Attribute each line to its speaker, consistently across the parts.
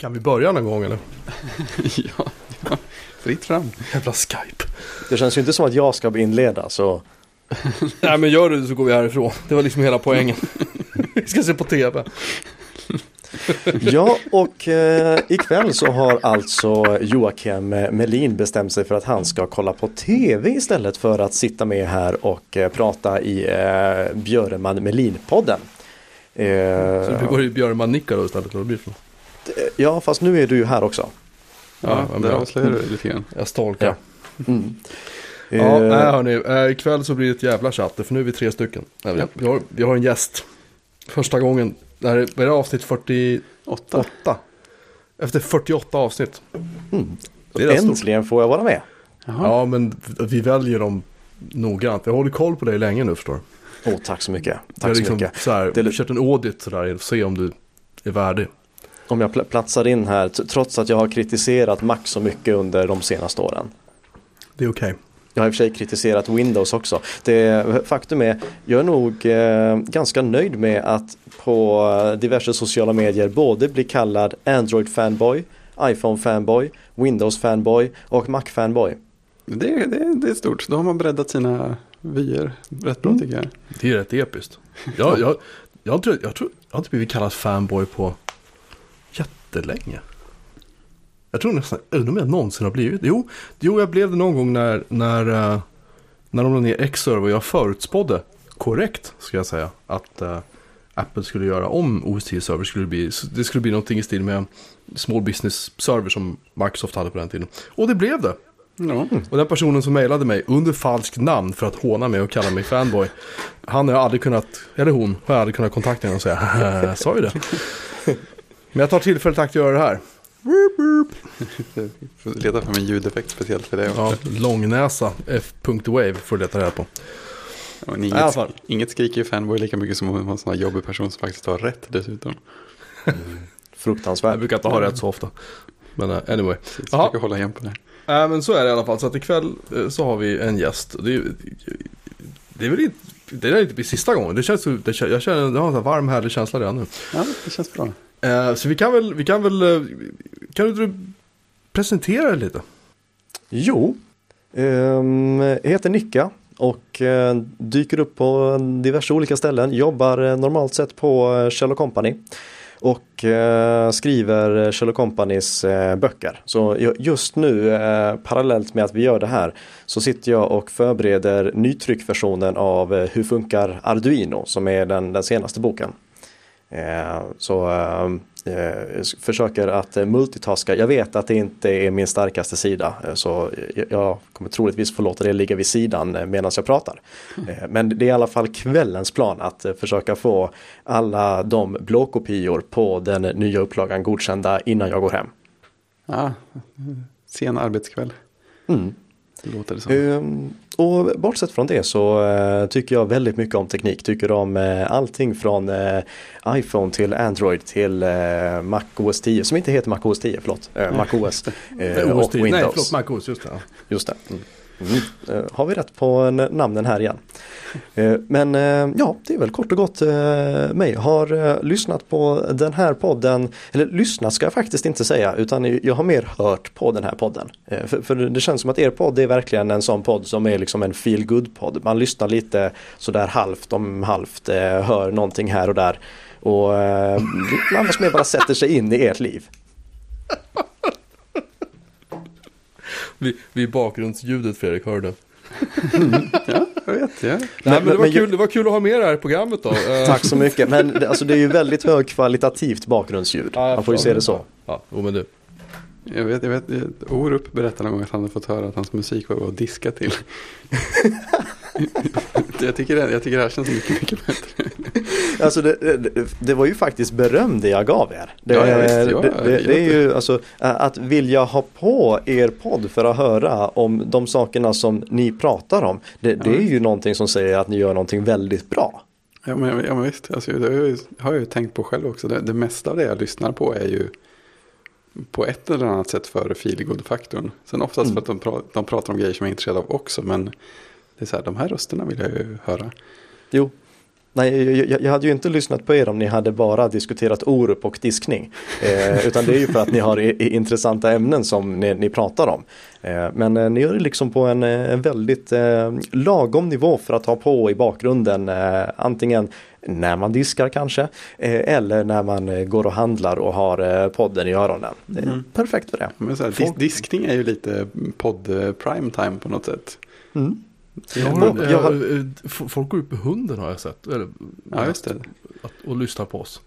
Speaker 1: Kan vi börja någon gång eller?
Speaker 2: ja, ja, fritt fram.
Speaker 1: Jävla Skype.
Speaker 3: Det känns ju inte som att jag ska inleda så
Speaker 1: Nej men gör det så går vi härifrån. Det var liksom hela poängen. vi ska se på tv.
Speaker 3: Ja, och eh, ikväll så har alltså Joakim Melin bestämt sig för att han ska kolla på tv istället för att sitta med här och eh, prata i eh, Björneman Melin-podden.
Speaker 1: Så
Speaker 3: Eh,
Speaker 1: det var ju Björman Nickar då istället. Blir något.
Speaker 3: Ja, fast nu är du ju här också.
Speaker 1: Ja,
Speaker 2: Ja,
Speaker 1: bra.
Speaker 2: avslöjar du lite grann.
Speaker 1: Jag stalkar.
Speaker 3: Mm.
Speaker 1: Ja,
Speaker 3: Eh,
Speaker 1: nej hörni. Eh, ikväll så blir det ett jävla chatt. För nu är vi tre stycken. Nej, vi, vi, har, vi har en gäst. Första gången. Det här är, det avsnitt 48?
Speaker 2: Åtta.
Speaker 1: Efter 48 avsnitt.
Speaker 3: Mm.
Speaker 1: Det är rätt stort.
Speaker 3: Äntligen får jag vara med.
Speaker 2: Jaha.
Speaker 1: Ja, men vi väljer dem noggrant. Jag håller koll på dig länge nu förstår du.
Speaker 3: Åh, tack så mycket. Tack så
Speaker 1: liksom
Speaker 3: mycket.
Speaker 1: så här,
Speaker 3: Det
Speaker 1: kört en audit sådär. Se om du är värdig.
Speaker 3: Om jag pl- platsar in här, trots att jag har kritiserat Mac så mycket under de senaste åren.
Speaker 1: Det är okej.
Speaker 3: Jag har i och för sig kritiserat Windows också. Det, faktum är, jag är nog eh, ganska nöjd med att på eh, diverse sociala medier både bli kallad Android-fanboy, iPhone-fanboy, Windows-fanboy och Mac-fanboy.
Speaker 2: Det, det, det är stort. Då har man breddat sina vyer rätt bra
Speaker 3: Mm.
Speaker 2: tycker jag.
Speaker 1: Det är rätt episkt. Jag, jag, jag, tror, jag, tror, jag har inte blivit kallad fanboy på jättelänge. Jag tror nästan, undrar om jag någonsin har blivit. Jo, jo jag blev det någon gång när, när, eh, när de la ner X-server och jag förutspådde, korrekt ska jag säga, att eh, Apple skulle göra om OS10-server. Skulle det, bli, det skulle bli någonting i stil med Small Business Server som Microsoft hade på den tiden. Och det blev det.
Speaker 2: Ja.
Speaker 1: Och den personen som mejlade mig under falskt namn för att håna mig och kalla mig fanboy. Han har jag aldrig kunnat, eller hon har jag aldrig kunnat kontakta och säga, "Haha, jag sa ju det. Men jag tar tillfället att göra det här.
Speaker 2: Leta fram en ljudeffekt speciellt för det.
Speaker 1: Ja, långnäsa, f.wave får du leta reda på.
Speaker 2: Och
Speaker 3: I alla
Speaker 2: inget,
Speaker 3: fall.
Speaker 2: inget skriker fanboy lika mycket som om en sån här jobbig person som faktiskt har rätt dessutom.
Speaker 1: Jag
Speaker 3: Fruktansvärt.
Speaker 1: brukar inte ha rätt så ofta. Men uh, anyway.
Speaker 2: Så
Speaker 1: Jaha.
Speaker 2: försöker hålla igen på det.
Speaker 1: Äh, men så är det i alla fall. Så att ikväll eh, så har vi en gäst. Det är, det är väl inte, det är inte bli sista gången. Det känns, det, jag känner, jag har en sån här varm härlig känsla redan nu.
Speaker 2: Ja, det känns bra.
Speaker 1: Eh, så vi kan väl, vi kan väl, eh, kan du inte presentera dig lite?
Speaker 3: Jo, um, jag heter Nicka och eh, dyker upp på diverse olika ställen. Jobbar normalt sett på Shell Kjell Company och skriver Kjell Companys böcker. Så just nu parallellt med att vi gör det här så sitter jag och förbereder nytryckversionen av Hur funkar Arduino som är den, den senaste boken. Eh, Så eh, eh, försöker att multitaska. Jag vet att det inte är min starkaste sida så jag- jag kommer troligtvis få låta det ligga vid sidan medan jag pratar. Eh, Men det är i alla fall kvällens plan att försöka få alla de blåkopior på den nya upplagan godkända innan jag går hem.
Speaker 2: Ja, sen arbetskväll.
Speaker 3: Mm.
Speaker 2: Det låter det som.
Speaker 3: Ehm, Och bortsett från det så eh, tycker jag väldigt mycket om teknik. Tycker om eh, allting från eh, iPhone till Android till eh, Mac OS 10 som inte heter Mac OS 10, förlåt. Eh, Mac OS eh,
Speaker 1: OS
Speaker 3: och
Speaker 1: 10.
Speaker 3: Windows.
Speaker 1: Nej, förlåt, MacOS, just det.
Speaker 3: Just det. Mm. Mm. Eh, Har vi rätt på namnen här igen? Eh, men eh, ja, det är väl kort och gott eh, mig. Har lyssnat på den här podden, eller lyssnat ska jag faktiskt inte säga, utan jag har mer hört på den här podden. För, för det känns som att er podd är verkligen en sån podd som är liksom en feel good podd Man lyssnar lite sådär halvt om halvt, hör någonting här och där. Och annars mer bara sätter sig in i ert liv.
Speaker 1: Vi, vi är bakgrundsljudet Fredrik, hör du?
Speaker 2: Ja, jag vet. Ja.
Speaker 1: Nej, men, det,
Speaker 3: men-
Speaker 1: var
Speaker 3: men-
Speaker 1: kul, det var kul att ha med det här i programmet då.
Speaker 3: Tack så mycket. Men det, alltså, det är ju väldigt högkvalitativt bakgrundsljud.
Speaker 1: Ja, jag
Speaker 3: Man får ju se det så.
Speaker 1: Ja, men du.
Speaker 2: Jag vet, jag vet, Orup berättade någon gång att han hade fått höra att hans musik var att diska till. jag, tycker det, jag tycker det här känns mycket, mycket bättre.
Speaker 3: Alltså det, det, det var ju faktiskt beröm det jag gav er. Det,
Speaker 2: Ja, ja, visst, ja,
Speaker 3: det, det, är ju alltså att vilja ha på er podd för att höra om de sakerna som ni pratar om. Det, det är ju någonting som säger att ni gör någonting väldigt bra.
Speaker 2: Ja men, ja, men visst, alltså, det har jag, ju, har jag ju tänkt på själv också. Det, det mesta av det jag lyssnar på är ju på ett eller annat sätt för feelgood-faktorn. Sen oftast
Speaker 3: Mm.
Speaker 2: för att de, pra, de pratar om grejer som jag är intresserad av också. Men det är så här, de här rösterna vill jag ju höra.
Speaker 3: Jo, Nej, jag, jag, hade ju inte lyssnat på er om ni hade bara diskuterat Orup och diskning. Eh, utan det är ju för att ni har i, i intressanta ämnen som ni, ni pratar om. Eh, men eh, ni gör det liksom på en, eh, en väldigt eh, lagom nivå för att ha på i bakgrunden. Eh, antingen när man diskar kanske eller när man går och handlar och har podden i öronen. Det mm. perfekt för det.
Speaker 2: Men här, dis diskning är ju lite podd prime time på något sätt.
Speaker 1: Mm. Ja, jag har... Eh, folk går ut med hunden har jag sett. Eller,
Speaker 2: ja, just det.
Speaker 1: Att, och lyssnar på oss.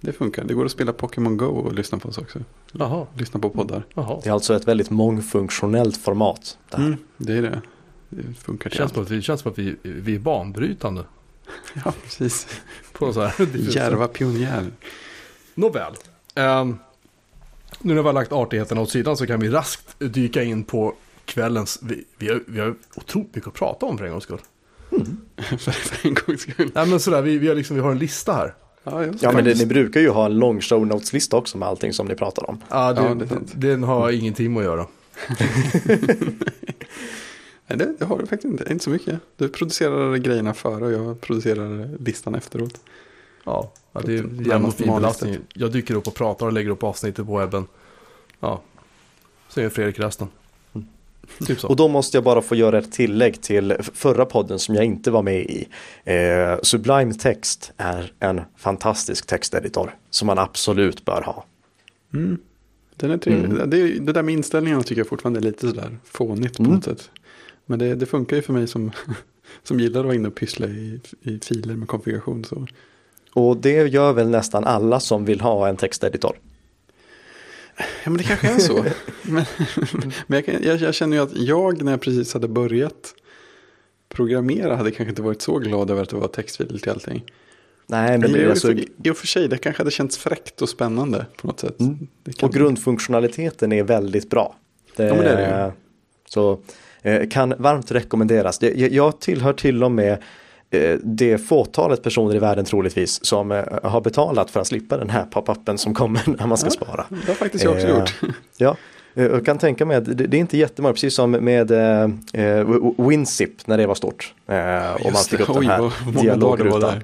Speaker 2: Det funkar. Det går att spela Pokémon Go och lyssna på oss också.
Speaker 1: Jaha.
Speaker 2: Lyssna på poddar.
Speaker 3: Jaha. Det är alltså ett väldigt mångfunktionellt format.
Speaker 2: Det, mm, det är det. Det funkar
Speaker 1: till känns allt. Det känns som att vi, vi är banbrytande.
Speaker 2: ja, precis.
Speaker 1: på så här.
Speaker 2: Järva pionjär.
Speaker 1: Nåväl. Um, nu när vi har lagt artigheterna åt sidan så kan vi raskt dyka in på kvällens, vi, vi, har, vi har otroligt mycket att prata om för en gångs skull.
Speaker 2: Mm. för, för en gångs skull.
Speaker 1: Nej men sådär, vi, vi, har, liksom, vi har en lista här.
Speaker 3: Ja, ja men det, ni brukar ju ha en lång show notes-lista också med allting som ni pratar om.
Speaker 1: Ja, det, ja det den har ingenting med att göra.
Speaker 2: Nej, det, det, har du faktiskt inte, inte så mycket. Du producerar grejerna före och jag producerar listan efteråt.
Speaker 1: Ja, ja det är jämn och fin belastning. Jag dyker upp och pratar och lägger upp avsnittet på webben. Ja, så är Fredrik resten.
Speaker 3: Typ och då måste jag bara få göra ett tillägg till förra podden som jag inte var med i. Eh, Sublime Text är en fantastisk texteditor som man absolut bör ha.
Speaker 2: Mm. Den är trevlig. Mm. Det, det, där med inställningarna tycker jag fortfarande är lite sådär fånigt på mm. något sätt. Men det, det, funkar ju för mig som, som gillar att vara inne och pyssla i, i filer med konfiguration. Så.
Speaker 3: Och det gör väl nästan alla som vill ha en texteditor.
Speaker 2: Ja men det kanske är så. men men jag, jag, jag, känner ju att jag när jag precis hade börjat programmera hade kanske inte varit så glad över att det var textfiler till allting.
Speaker 3: Nej, men det
Speaker 2: är alltså... I och för sig, det kanske hade känts fräckt och spännande på något sätt. Mm.
Speaker 3: Och grundfunktionaliteten är väldigt bra.
Speaker 2: Det, ja, men det är det.
Speaker 3: Så eh, kan varmt rekommenderas. Jag tillhör till och med det fåtalet personer i världen troligtvis som eh, har betalat för att slippa den här pop-upen som kommer när man ska ja, spara.
Speaker 2: Det har faktiskt jag också eh, gjort.
Speaker 3: Ja, jag kan tänka mig att det, är inte jättemånga, precis som med eh, WinZip när det var stort. Eh, och man fick upp den här dialogrutan.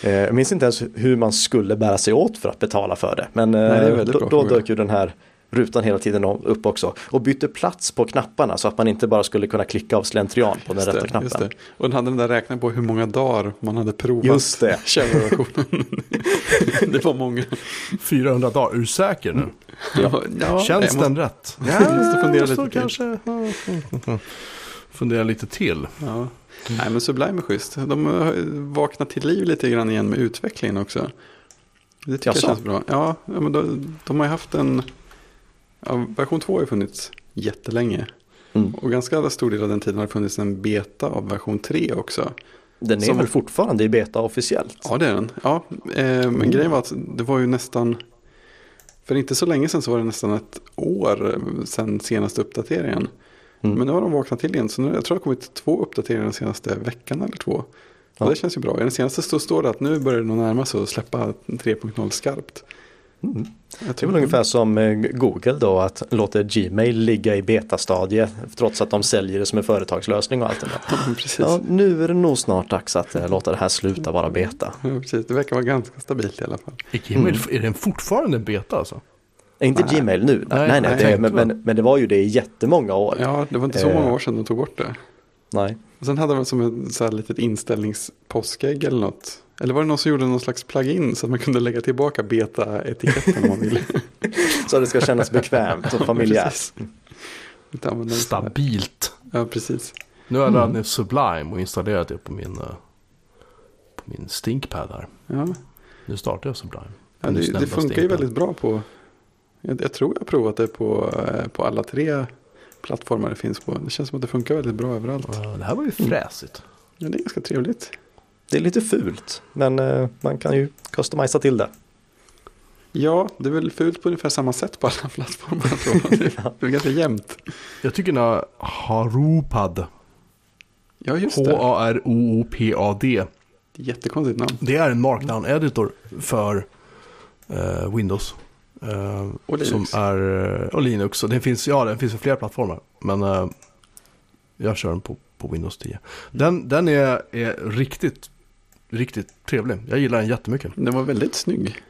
Speaker 3: Jag minns inte ens hur man skulle bära sig åt för att betala för det. Men Nej, det då, då dök ju den här rutan hela tiden upp också. Och bytte plats på knapparna så att man inte bara skulle kunna klicka av slentrian på den just rätta det, knappen.
Speaker 2: Det. Och den hade den där räknaren på hur många dagar man hade provat
Speaker 3: just det.
Speaker 2: det var många.
Speaker 1: 400 dagar, är du säker nu?
Speaker 2: Ja, ja,
Speaker 1: Känns den rätt?
Speaker 2: Ja, jag måste fundera lite
Speaker 1: kanske. Fundera lite till.
Speaker 2: Ja. Mm. Nej men Sublime är schysst. De har vaknat till liv lite grann igen med utvecklingen också. Det tycker jag, jag känns bra. Ja, men de, de har ju haft en Ja, version 2 har ju funnits jättelänge. Mm. Och ganska stor del av den tiden har det funnits en beta av version 3 också.
Speaker 3: Den är som... väl fortfarande i beta officiellt?
Speaker 2: Ja, det är den. Ja, eh, men mm. grejen var att det var ju nästan, för inte så länge sedan så var det nästan ett år sedan senaste uppdateringen. Mm. Men nu har de vaknat till igen, så nu, jag tror det har kommit två uppdateringar den senaste veckan eller två. Ja. Och det känns ju bra. I den senaste så står det att nu börjar nog närma sig att släppa 3.0 skarpt.
Speaker 3: Mm. Det är väl ungefär som eh, Google då att låta Gmail ligga i betastadie trots att de säljer det som en företagslösning och allt det där. Ja, nu är det nog snart dags att eh, låta det här sluta vara beta.
Speaker 2: Ja, precis. Det verkar vara ganska stabilt i alla fall.
Speaker 1: Är, Gmail, mm. är den fortfarande en beta alltså?
Speaker 3: Inte nej. Gmail nu, nej, nej, nej, nej men, men, men, det var ju det i jättemånga år.
Speaker 2: Ja, det var inte så många år sedan de tog bort det.
Speaker 3: Nej.
Speaker 2: Och sen hade de som ett så här litet inställningspåskägg eller något. Eller var det någon som gjorde någon slags plugin så att man kunde lägga tillbaka beta-etiketten om man ville.
Speaker 3: så det ska kännas bekvämt och familjärt.
Speaker 1: Stabilt.
Speaker 2: Ja, precis.
Speaker 1: Nu har jag laddat ner Sublime och installerat det på min, eh, på min stinkpad här.
Speaker 2: Ja.
Speaker 1: Nu startar jag Sublime.
Speaker 2: Ja, det, det funkar ju väldigt bra på, jag, jag, tror jag har provat det på, eh, på alla tre plattformar det finns på. Det känns som att det funkar väldigt bra överallt.
Speaker 1: Ja, det här var ju fräsigt.
Speaker 2: Ja, det är ganska trevligt.
Speaker 3: Det är lite fult, men eh, man kan ju customisa till det.
Speaker 2: Ja, det är väl fult på ungefär samma sätt på alla plattformar. det är ganska jämnt.
Speaker 1: Jag tycker den Haropad.
Speaker 2: Ja, just det.
Speaker 1: H-A-R-O-O-P-A-D.
Speaker 2: Jättekonstigt namn.
Speaker 1: Det är en markdown-editor för uh, Windows. Uh,
Speaker 2: och Linux.
Speaker 1: Som är, och Linux. Och den finns, ja, den finns på flera plattformar. Men uh, jag kör den på, på Windows 10. Den, den är, är riktigt riktigt trevlig. Jag gillar den jättemycket.
Speaker 2: Den var väldigt snygg.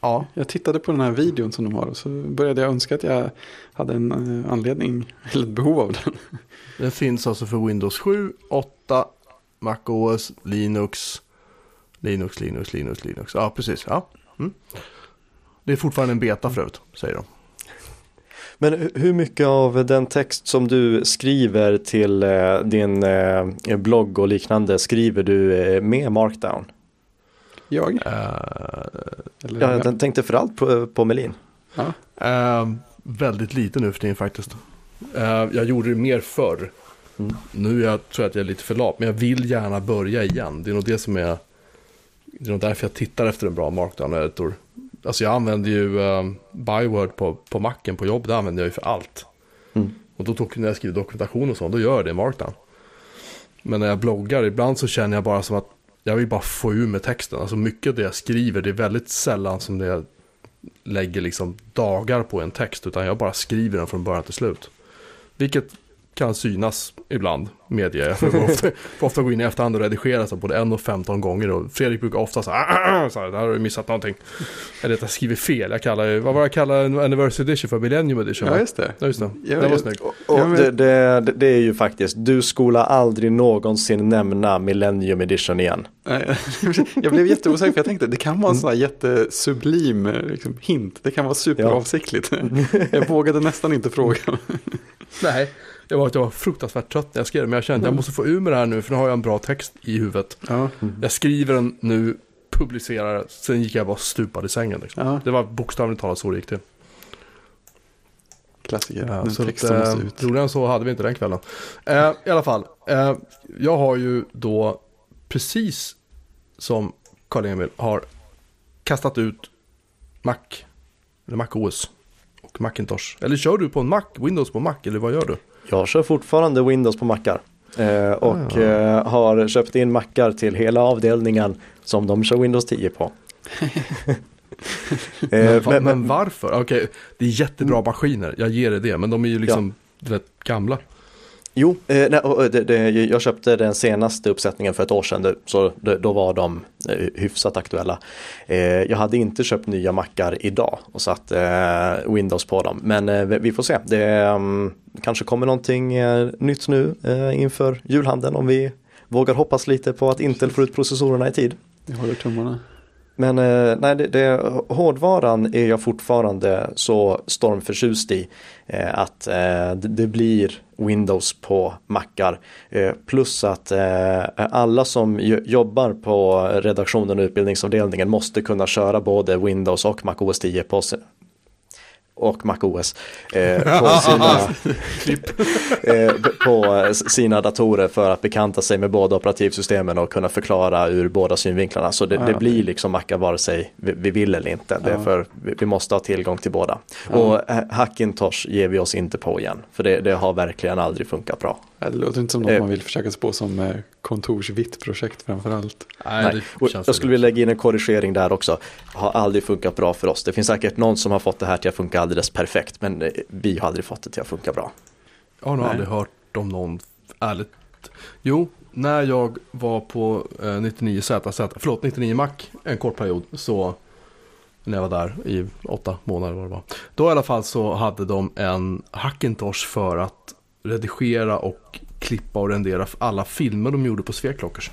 Speaker 1: Ja,
Speaker 2: Jag tittade på den här videon som de har och så började jag önska att jag hade en eh, anledning eller ett behov av den.
Speaker 1: den finns alltså för Windows 7, 8, Mac OS, Linux, Linux, Linux, Linux, Linux. Ja, precis. Ja. Mm. Det är fortfarande en beta för övrigt, säger de.
Speaker 3: Men hu- hur mycket av den text som du skriver till eh, din eh, blogg och liknande skriver du eh, med markdown?
Speaker 2: Jag?
Speaker 1: Eh,
Speaker 2: Eller,
Speaker 3: Ja, jag tänkte framförallt på, på Melin.
Speaker 2: ja.
Speaker 1: Eh, väldigt lite nu för tiden faktiskt. Jag gjorde det mer förr.
Speaker 3: Mm.
Speaker 1: Nu jag, tror jag att jag är lite för lat, men jag vill gärna börja igen. Det är nog det som är, det är nog därför jag tittar efter en bra markdown-editor. Alltså jag använder ju eh, Byword på, på macken på jobb, det använder jag ju för allt.
Speaker 3: Mm.
Speaker 1: Och då tog, när jag skriver dokumentation och sånt, då gör jag det i markdown. Men när jag bloggar, ibland så känner jag bara som att jag vill bara få ur med texten. Alltså mycket av det jag skriver, det är väldigt sällan som det lägger liksom dagar på en text. Utan jag bara skriver den från början till slut. Vilket kan synas ibland, medger jag. Jag får ofta, får ofta gå in i efterhand och redigera så både en och 15 gånger. Och Fredrik brukar ofta säga "Ah, så här, där har du missat någonting. Eller att jag skriver fel. Jag kallar, ju- vad var det jag kallade Anniversary Edition för? Millennium Edition?
Speaker 2: ja, just det.
Speaker 1: Ja, just det.
Speaker 2: Ja,
Speaker 1: det var snyggt.
Speaker 3: Och
Speaker 2: Ja, men-
Speaker 3: det, det, det är ju faktiskt, du skola aldrig någonsin nämna Millennium Edition igen.
Speaker 2: Nej, Jag blev jätteosäker för jag tänkte det kan vara en sån här jättesublim eh, liksom, hint. Det kan vara superavsiktligt. Jag vågade nästan inte fråga.
Speaker 1: Nej, jag var, jag var fruktansvärt trött när jag skrev. Men jag kände att jag måste få ur med det här nu. För nu har jag en bra text i huvudet.
Speaker 2: Ja,
Speaker 1: Jag skriver den nu, publicerar Sen gick jag bara stupad i sängen. Liksom.
Speaker 2: ja.
Speaker 1: Det var bokstavligt talat så det gick till.
Speaker 2: klassiker.
Speaker 1: Ja,
Speaker 2: Den
Speaker 1: så
Speaker 2: texten måste
Speaker 1: eh,
Speaker 2: ut.
Speaker 1: roligare än så hade vi inte den kvällen. Eh, I alla fall, eh, jag har ju då precis som Karl-Emil har kastat ut Mac, eller Mac OS och Macintosh. Eller kör du på en Mac, Windows på Mac, eller vad gör du?
Speaker 3: Jag kör fortfarande Windows på mackar. Eh, och eh, har köpt in mackar till hela avdelningen som de kör Windows 10 på. Eh,
Speaker 1: Men, va-
Speaker 3: men-
Speaker 1: men varför? Okej, det är jättebra maskiner, jag ger det det. Men de är ju liksom, du vet, gamla.
Speaker 3: Jo, eh, nej, eh, det, det, jag köpte den senaste uppsättningen för ett år sedan, så det, då var de eh, hyfsat aktuella. Eh, jag hade inte köpt nya mackar idag och satt eh, Windows på dem, men eh, vi får se. Det mm, kanske kommer någonting nytt nu inför julhandeln om vi vågar hoppas lite på att Intel får ut processorerna i tid.
Speaker 2: Jag håller tummarna.
Speaker 3: Men eh, nej, det, det, hårdvaran är jag fortfarande så stormförtjust i eh, att eh, det, det blir Windows på mackar. Eh, plus att eh, alla som jobbar på redaktionen och utbildningsavdelningen måste kunna köra både Windows och Mac OS 10 på och Mac OS eh, på, sina, eh, på sina datorer för att bekanta sig med båda operativsystemen och kunna förklara ur båda synvinklarna. Så det,
Speaker 2: Ja,
Speaker 3: det blir liksom Macar vare sig vi, vi vill eller inte. Det är
Speaker 2: Ja.
Speaker 3: för vi, vi måste ha tillgång till båda.
Speaker 2: Ja.
Speaker 3: Och eh, Hackintosh ger vi oss inte på igen. För det, det har verkligen aldrig funkat bra.
Speaker 2: Det låter inte som något
Speaker 3: Eh.
Speaker 2: man vill försöka sig på som eh, kontorsvitt projekt framför allt.
Speaker 3: Nej. Och jag skulle vilja lägga in en korrigering där också. Har aldrig funkat bra för oss. Det finns säkert någon som har fått det här till att funka alldeles perfekt. Men eh, vi har aldrig fått det till att funka bra.
Speaker 1: Jag har nog
Speaker 2: Nej.
Speaker 1: aldrig hört om någon, ärligt. Jo, när jag var på eh, 99ZZ, förlåt 99 Mac en kort period, så när jag var där i åtta månader vad det var. Då i alla fall så hade de en Hackintosh för att redigera och klippa och rendera alla filmer de gjorde på Sveklockers.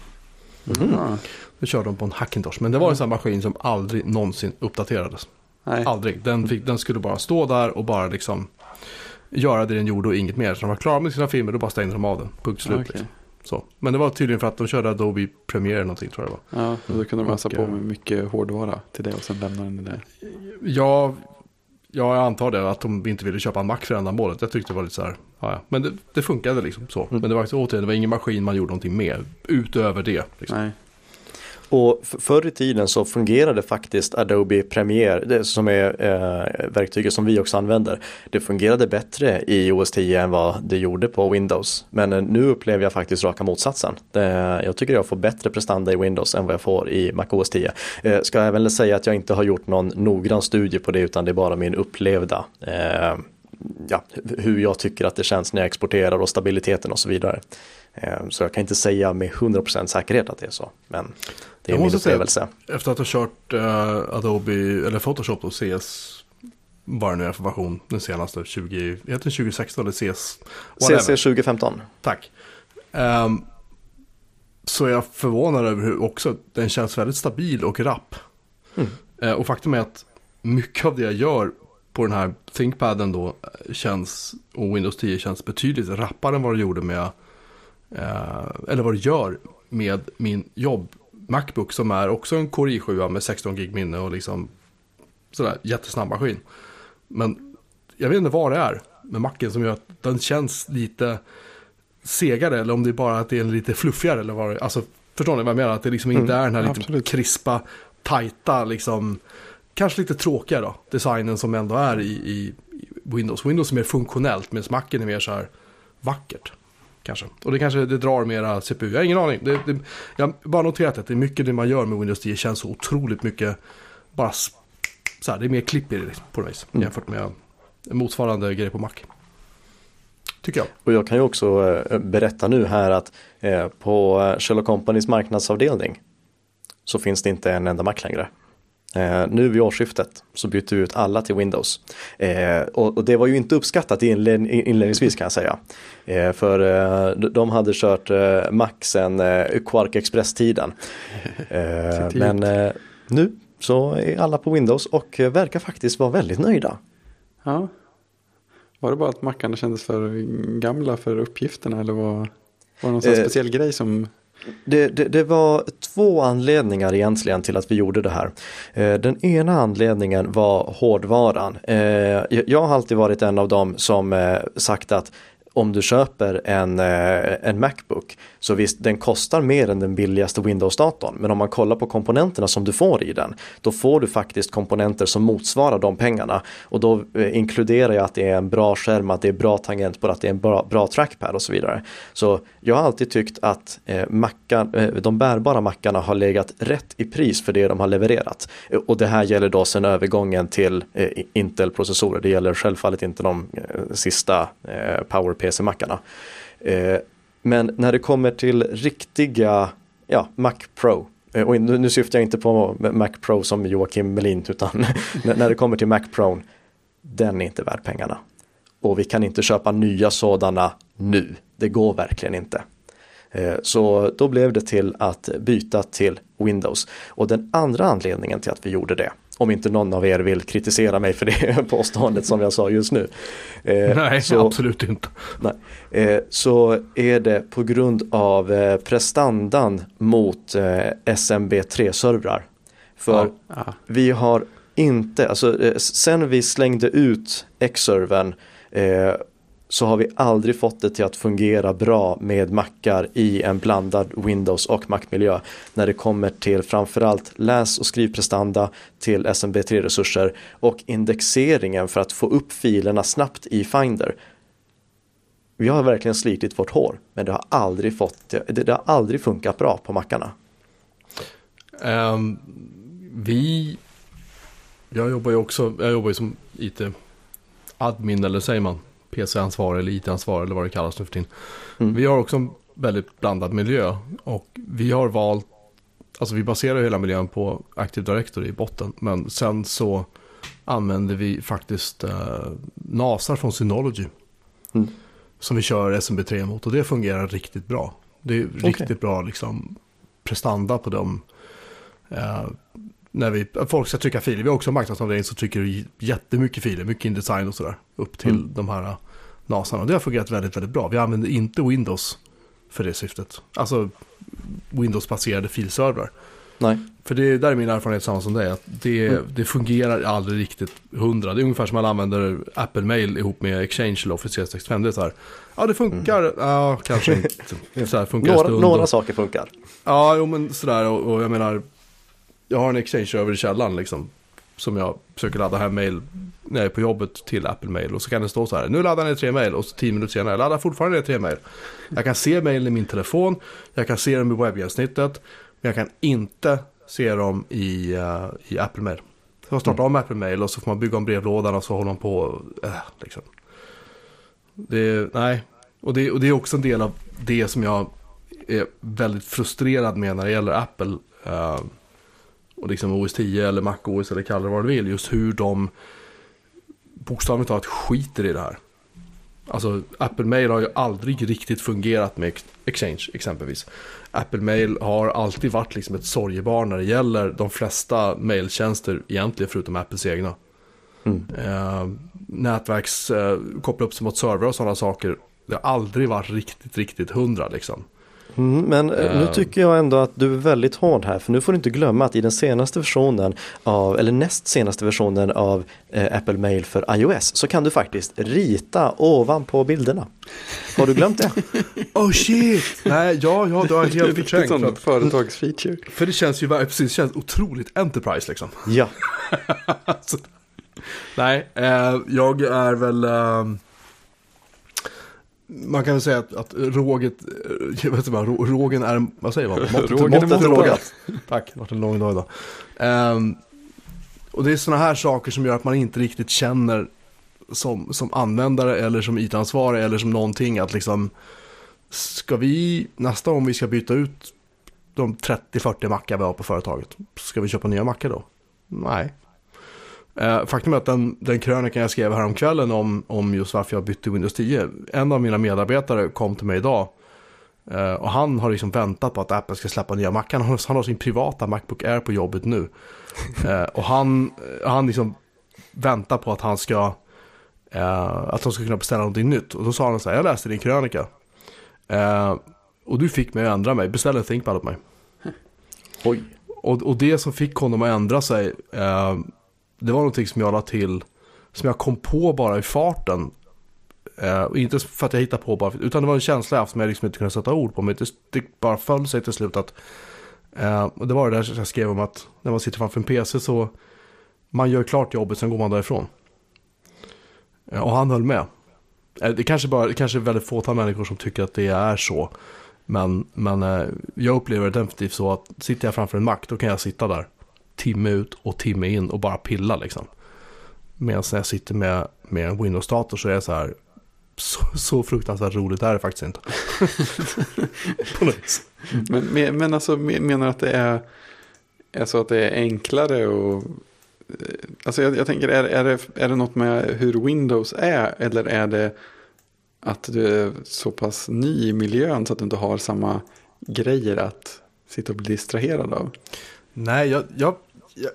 Speaker 2: Ja.
Speaker 1: Det körde de på en Hackintosh, men det var en sån här maskin som aldrig någonsin uppdaterades.
Speaker 2: Nej.
Speaker 1: Aldrig. Den, fick, den skulle bara stå där och bara liksom göra det den gjorde och inget mer. Så de var klara med sina filmer, då bara stängde de av den. Punkt slut.
Speaker 2: Okej.
Speaker 1: liksom. Så. Men det var tydligen för att de körde Adobe Premiere eller någonting tror jag det var.
Speaker 2: Ja, då kunde de ösa på
Speaker 1: eh,
Speaker 2: med mycket hårdvara till det och sen lämna den det.
Speaker 1: Ja, ja, jag antar det att de inte ville köpa en Mac för ändamålet. Jag tyckte det var lite så här, ja. Men det, det funkade liksom så. Men det var återigen, det var ingen maskin man gjorde någonting med utöver det. Liksom.
Speaker 2: Nej.
Speaker 3: Och förr i tiden så fungerade faktiskt Adobe Premiere, det som är eh, verktyget som vi också använder. Det fungerade bättre i OS 10 än vad det gjorde på Windows. Men eh, nu upplever jag faktiskt raka motsatsen. Det, jag tycker jag får bättre prestanda i Windows än vad jag får i Mac OS 10. Eh, ska även säga att jag inte har gjort någon noggrann studie på det utan det är bara min upplevda eh, ja, hur jag tycker att det känns när jag exporterar och stabiliteten och så vidare. Eh, så jag kan inte säga med 100% säkerhet att det är så. Men det är
Speaker 1: Jag
Speaker 3: min
Speaker 1: måste säga-
Speaker 3: upplevelse.
Speaker 1: Efter att ha kört eh, Adobe eller Photoshop och CS bara nu för version den senaste 20, egentligen 2016 eller CS.
Speaker 3: CC 2015.
Speaker 1: Tack. Ehm, så är jag förvånad över hur också den känns väldigt stabil och rapp.
Speaker 3: Mm.
Speaker 1: Eh, och faktum är att mycket av det jag gör på den här ThinkPaden då eh, känns, och Windows 10 känns betydligt rappare än vad det gjorde med, eller vad det gör med min jobb Macbook som är också en Core i7 med 16 gig minne och liksom sådär jättesnabb maskin. Men jag vet inte vad det är med Macen som gör att den känns lite segare eller om det är bara att det är lite fluffigare eller vad det Alltså förstår ni vad jag menar? Att det liksom inte
Speaker 3: Mm,
Speaker 1: är den här lite
Speaker 2: absolut.
Speaker 1: krispa, tajta liksom. Kanske lite tråkiga då. Designen som ändå är i, i i Windows. Windows är mer funktionellt medan Macen är mer så här vackert. Kanske. Och det kanske det drar mera CPU. Jag har ingen aning. Det, det, jag har bara noterat att det är mycket det man gör med Windows 10 känns så otroligt mycket bara så här, det är mer klipp i det liksom, på något vis.
Speaker 3: Mm.
Speaker 1: Jämfört med motsvarande grej på Mac. Tycker jag.
Speaker 3: Och jag kan ju också eh, berätta nu här att eh, på eh, Sherlock Companys marknadsavdelning så finns det inte en enda Mac längre. Eh, nu vid årsskiftet så bytte vi ut alla till Windows. Eh, och, och det var ju inte uppskattat inled- inledningsvis kan jag säga. Eh, för eh, de- de hade kört eh, Mac sen eh, Quark Express-tiden. Men nu så är alla på Windows och verkar faktiskt vara väldigt nöjda.
Speaker 2: Ja. Var det bara att mackarna kändes för gamla för uppgifterna eller var, var det någon
Speaker 3: Eh,
Speaker 2: speciell grej som...
Speaker 3: Det, det, det var två anledningar egentligen till att vi gjorde det här. Eh, den ena anledningen var hårdvaran. Eh, jag- har alltid varit en av dem som eh, sagt att om du köper en, eh, en Macbook så visst den kostar mer än den billigaste Windows-datorn men om man kollar på komponenterna som du får i den då får du faktiskt komponenter som motsvarar de pengarna och då eh, inkluderar jag att det är en bra skärm, att det är bra tangentbord, att det är en bra, bra trackpad och så vidare. Så jag har alltid tyckt att eh, macka, eh, de bärbara mackarna har legat rätt i pris för det de har levererat. Eh, och det här gäller då sedan övergången till eh, Intel-processorer. Det gäller självfallet inte de eh, sista eh, Power Eh, men när det kommer till riktiga ja, Mac Pro eh, och nu, nu syftar jag inte på Mac Pro som Joakim Melin utan när det kommer till Mac Pro den är inte värd pengarna. Och vi kan inte köpa nya sådana nu. Det går verkligen inte. Eh, så då blev det till att byta till Windows. Och den andra anledningen till att vi gjorde det, om inte någon av er vill kritisera mig för det påståendet som jag sa just nu. eh,
Speaker 1: Nej,
Speaker 3: så-
Speaker 1: absolut inte.
Speaker 3: Nej. Eh, så är det på grund av eh, prestandan mot eh, SMB3-servrar. För
Speaker 2: Ja.
Speaker 3: vi har inte, alltså eh, sen vi slängde ut X-servern eh, så har vi aldrig fått det till att fungera bra med mackar i en blandad Windows och Mac-miljö. När det kommer till framförallt läs och skrivprestanda till SMB3-resurser och indexeringen för att få upp filerna snabbt i Finder. Vi har verkligen slitit vårt hår, men det har aldrig fått, det, det har aldrig funkat bra på mackarna.
Speaker 1: Um, vi, jag jobbar ju också, jag jobbar ju som IT-admin eller säger man, PC-ansvarig eller IT-ansvarig eller vad det kallas nu för tiden.
Speaker 3: Mm.
Speaker 1: Vi har också en väldigt blandad miljö och vi har valt, alltså vi baserar hela miljön på Active Directory i botten, men sen så använder vi faktiskt eh, NASar från Synology.
Speaker 3: Mm.
Speaker 1: Som vi kör SMB3 mot och det fungerar riktigt bra. Det är riktigt bra liksom prestanda på dem. Eh, när vi, folk ska trycka filer, vi har också en marknadsavdelning som trycker jättemycket filer, mycket Indesign och sådär, upp till
Speaker 3: Mm.
Speaker 1: de här NASarna. Och det har fungerat väldigt, väldigt bra. Vi använder inte Windows för det syftet. Alltså Windows-baserade filservrar.
Speaker 3: Nej.
Speaker 1: För det, där är min erfarenhet samma som dig, att det,
Speaker 3: Mm.
Speaker 1: det fungerar aldrig riktigt hundra. Det är ungefär som man använder Apple Mail ihop med Exchange eller Office 365. Det är så här, ja det funkar, ja kanske inte. Så här, funkar
Speaker 3: Några, några saker funkar.
Speaker 1: Ja, jo men sådär och, och jag menar, jag har en exchange över i källaren liksom. Som jag försöker ladda hem mail när jag är på jobbet till Apple Mail. Och så kan det stå så här, nu laddar ni tre mail och så tio minuter senare, laddar fortfarande ner tre mail. Jag kan se mailen i min telefon, jag kan se dem i webbgränssnittet. Men jag kan inte se dem i, uh, i Apple Mail. Så jag startar om Apple Mail och så får man bygga om brevlådan och så håller man på, äh, liksom. Det, nej, och det, och det är också en del av det som jag är väldigt frustrerad med när det gäller Apple. Uh, och liksom OS 10 eller Mac OS eller kalla det vad du vill. Just hur de bokstavligt talat skiter i det här. Alltså Apple Mail har ju aldrig riktigt fungerat med Exchange exempelvis. Apple Mail har alltid varit liksom ett sorgebarn när det gäller de flesta mailtjänster egentligen förutom Apples egna. Mm. Eh, nätverks, eh, koppla upp sig mot servrar och sådana saker. Det har aldrig varit riktigt, riktigt hundra liksom.
Speaker 3: Mm, men uh, nu tycker jag ändå att du är väldigt hård här för nu får du inte glömma att i den senaste versionen av, eller näst senaste versionen av eh, Apple Mail för iOS så kan du faktiskt rita ovanpå bilderna. Har du glömt det?
Speaker 1: oh shit! Nej, ja, ja, du har helt
Speaker 2: förträngt. Det är ett företagsfeature.
Speaker 1: För det känns ju precis, det känns otroligt Enterprise liksom.
Speaker 3: Ja.
Speaker 1: alltså, nej, eh, jag är väl... Eh, man kan väl säga att, att råget, jag vet inte vad, rågen är, vad säger man?
Speaker 3: Måttet, rågen är rågat.
Speaker 1: Tack, det har varit en lång dag idag. Um, och det är sådana här saker som gör att man inte riktigt känner som, som användare eller som IT-ansvarig eller som någonting att liksom ska vi nästa gång vi ska byta ut de 30-40 mackar vi har på företaget, ska vi köpa nya mackar då? Nej, Eh, faktum är att den, den krönikan jag skrev häromkvällen om, om just varför jag bytte Windows 10. En av mina medarbetare kom till mig idag. Eh, och han har liksom väntat på att Apple ska släppa nya Mac. Han har, han har sin privata Macbook Air på jobbet nu. Eh, och han, han liksom väntar på att han ska att de ska kunna beställa någonting nytt. Och då sa han så här, jag läste din krönika. och du fick mig att ändra mig, beställ en ThinkPad åt mig.
Speaker 3: Oj.
Speaker 1: Och, och det som fick honom att ändra sig det var någonting som jag la till, som jag kom på bara i farten. Eh, inte för att jag hittade på bara, utan det var en känsla jag haft som jag liksom inte kunde sätta ord på. Men det, det bara föll sig till slut att, eh, och det var det där jag skrev om att när man sitter framför en PC så, man gör klart jobbet, sen går man därifrån. Eh, och han höll med. Eh, det kanske, bara, det kanske är väldigt fåtal människor som tycker att det är så. Men, men eh, jag upplever det definitivt så att sitter jag framför en Mac då kan jag sitta där timme ut och timme in och bara pilla liksom. Medan när jag sitter med, med en Windows-dator så är det så här, så, så fruktansvärt roligt är det faktiskt inte.
Speaker 2: På något men, men alltså menar att det är, är så att det är enklare och eh, Alltså jag, jag, tänker, är, är, det, är det något med hur Windows är eller är det att du är så pass ny i miljön så att du inte har samma grejer att sitta och bli distraherad av?
Speaker 1: Nej, jag, jag, jag,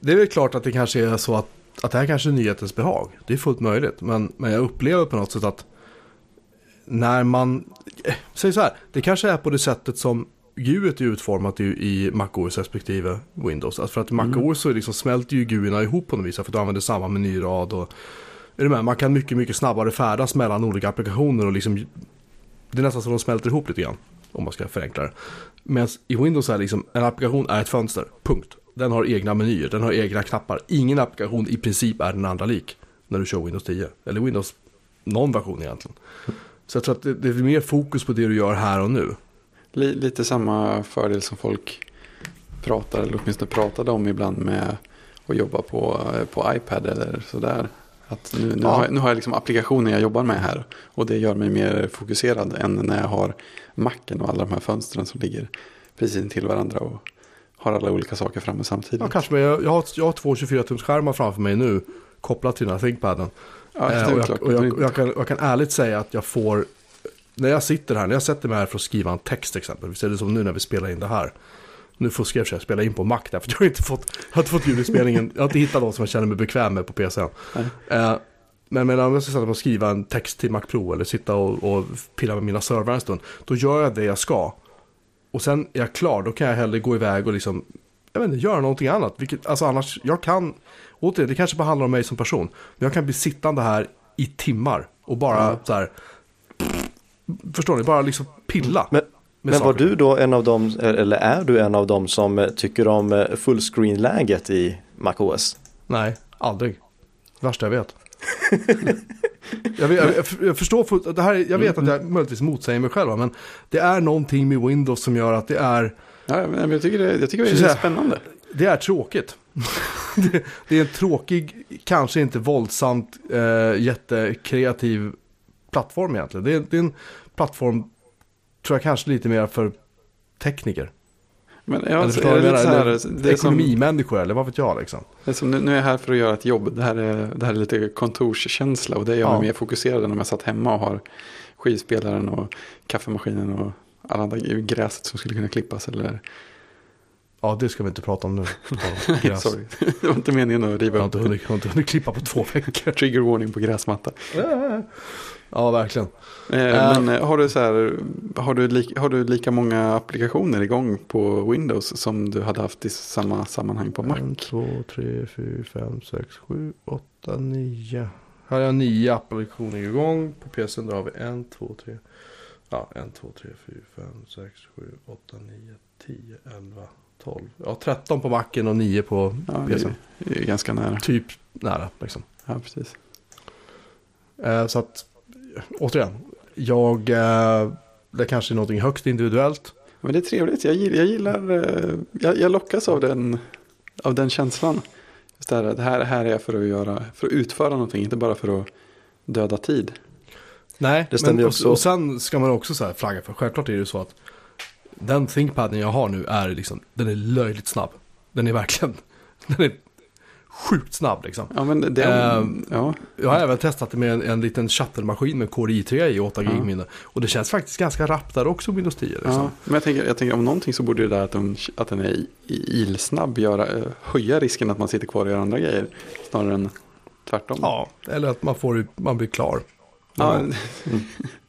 Speaker 1: Det är väl klart att det kanske är så att, att det här kanske är nyhetens behag. Det är fullt möjligt. Men, men jag upplever på något sätt att när man... Eh, säg så här, det kanske är på det sättet som GUIet är utformat i, i MacOS respektive Windows. Alltså för att i mm. MacOS så liksom smälter ju GUIerna ihop på något vis. För att du använder samma menyrad och... Är du med? Man kan mycket, mycket snabbare färdas mellan olika applikationer och liksom... Det är nästan som de smälter ihop lite grann. Om man ska förenkla det. Medan i Windows är liksom, en applikation är ett fönster, punkt. Den har egna menyer, den har egna knappar. Ingen applikation i princip är den andra lik när du kör Windows 10. Eller Windows, någon version egentligen. Så jag tror att det, det är mer fokus på det du gör här och nu.
Speaker 2: Lite samma fördel som folk pratar, eller åtminstone pratade om ibland med att jobba på, eh, på iPad eller sådär. Att nu, nu, ja. har, nu har jag liksom applikationer jag jobbar med här. Och det gör mig mer fokuserad än när jag har macken och alla de här fönstren som ligger precis intill varandra. Och har alla olika saker framme samtidigt.
Speaker 1: Ja, kanske. Men jag, jag, har, jag har två 24-tumsskärmar framför mig nu. Kopplat till den här ThinkPaden. Ja, eh, och jag, och jag, jag, kan, jag kan ärligt säga att jag får. När jag sitter här, när jag sätter mig här för att skriva en text exempelvis. Är det som nu när vi spelar in det här. Nu fuskar jag för att spela in på Mac där, för jag har inte fått, jag har inte fått ljudinspelningen, jag har inte hittat något som jag känner mig bekväm med på PC. Eh, men, om jag ska sätta mig och skriva en text till Mac Pro eller sitta och, och pilla med mina servrar en stund, då gör jag det jag ska. Och sen är jag klar, då kan jag hellre gå iväg och liksom, jag vet inte, göra någonting annat. Vilket, alltså annars, jag kan, återigen, det kanske bara handlar om mig som person. Men jag kan bli sittande här i timmar och bara mm. så här, förstår ni, bara liksom pilla.
Speaker 3: Men, men var du då en av dem, eller är du en av dem som eh, tycker om eh, fullscreen-läget i MacOS?
Speaker 1: Nej, aldrig. Värsta jag vet. jag, jag, jag, förstår, det här, jag vet att jag möjligtvis motsäger mig själv, men det är någonting med Windows som gör att det är...
Speaker 2: Ja, men jag tycker det, jag tycker det är, är spännande.
Speaker 1: Det är tråkigt. det, det är en tråkig, kanske inte våldsamt eh, jättekreativ plattform egentligen. Det är, det är en plattform, tror jag kanske lite mer för tekniker.
Speaker 2: Men ja,
Speaker 1: Eller
Speaker 2: alltså, är det lite
Speaker 1: jag
Speaker 2: så här,
Speaker 1: Eller
Speaker 2: det är som,
Speaker 1: Ekonomimänniskor eller vad vet jag liksom.
Speaker 2: det är som, nu nu är jag här för att göra ett jobb. Det här är, det här är lite kontorskänsla och det gör
Speaker 1: Ja.
Speaker 2: mig mer fokuserad än om jag satt hemma och har skivspelaren och kaffemaskinen och alla andra gräset som skulle kunna klippas. Eller,
Speaker 1: Ja, det ska vi inte prata om nu. Gräs.
Speaker 2: sorry, det var inte meningen att
Speaker 1: Jag
Speaker 2: riva upp
Speaker 1: jag har inte hunnit klippa på två veckor.
Speaker 2: trigger warning på gräsmatta.
Speaker 1: Ja, verkligen.
Speaker 2: Eh,
Speaker 1: Eh.
Speaker 2: Men eh, har du, så här, har, du li, har du lika många applikationer igång på Windows som du hade haft i samma sammanhang på Mac?
Speaker 1: En, två, tre, fyra, fem, sex, sju, åtta, nio. Här har jag nio applikationer igång. På PCn då har vi en, två, tre. Ja, en, två, tre, fyra, fem, sex, sju, åtta, nio, tio, elva, tolv. Ja, tretton på Macen och nio på
Speaker 2: Ja, är, det är ganska nära.
Speaker 1: Typ nära liksom.
Speaker 2: Ja, precis.
Speaker 1: Eh, så att, återigen. Jag, eh, det kanske är någonting högst individuellt.
Speaker 2: Men det är trevligt. Jag gillar, jag, gillar eh, jag, jag lockas av den, av den känslan. Just det, här, det här, här är jag för att, göra, för att utföra någonting, inte bara för att döda tid.
Speaker 1: Nej,
Speaker 3: Det stämmer
Speaker 1: men
Speaker 3: ju
Speaker 1: och,
Speaker 3: också.
Speaker 1: och sen ska man också så här flagga för. Självklart är det så att den ThinkPaden jag har nu är liksom, den är löjligt snabb. Den är verkligen, den är sjukt snabb liksom.
Speaker 2: Ja, men det,
Speaker 1: Ehm,
Speaker 2: ja,
Speaker 1: Jag har även testat det med en, en liten shuttle-maskin med Core i3 i 8
Speaker 2: Ja.
Speaker 1: gig minne. Och det känns faktiskt ganska rappt där också Windows 10 liksom.
Speaker 2: ja. Men jag tänker, jag tänker om någonting så borde det där att, de, att den är ilsnabb göra, eh, höja risken att man sitter kvar och gör andra grejer. Snarare än tvärtom.
Speaker 1: Ja, eller att man, får, man blir klar.
Speaker 2: Ja,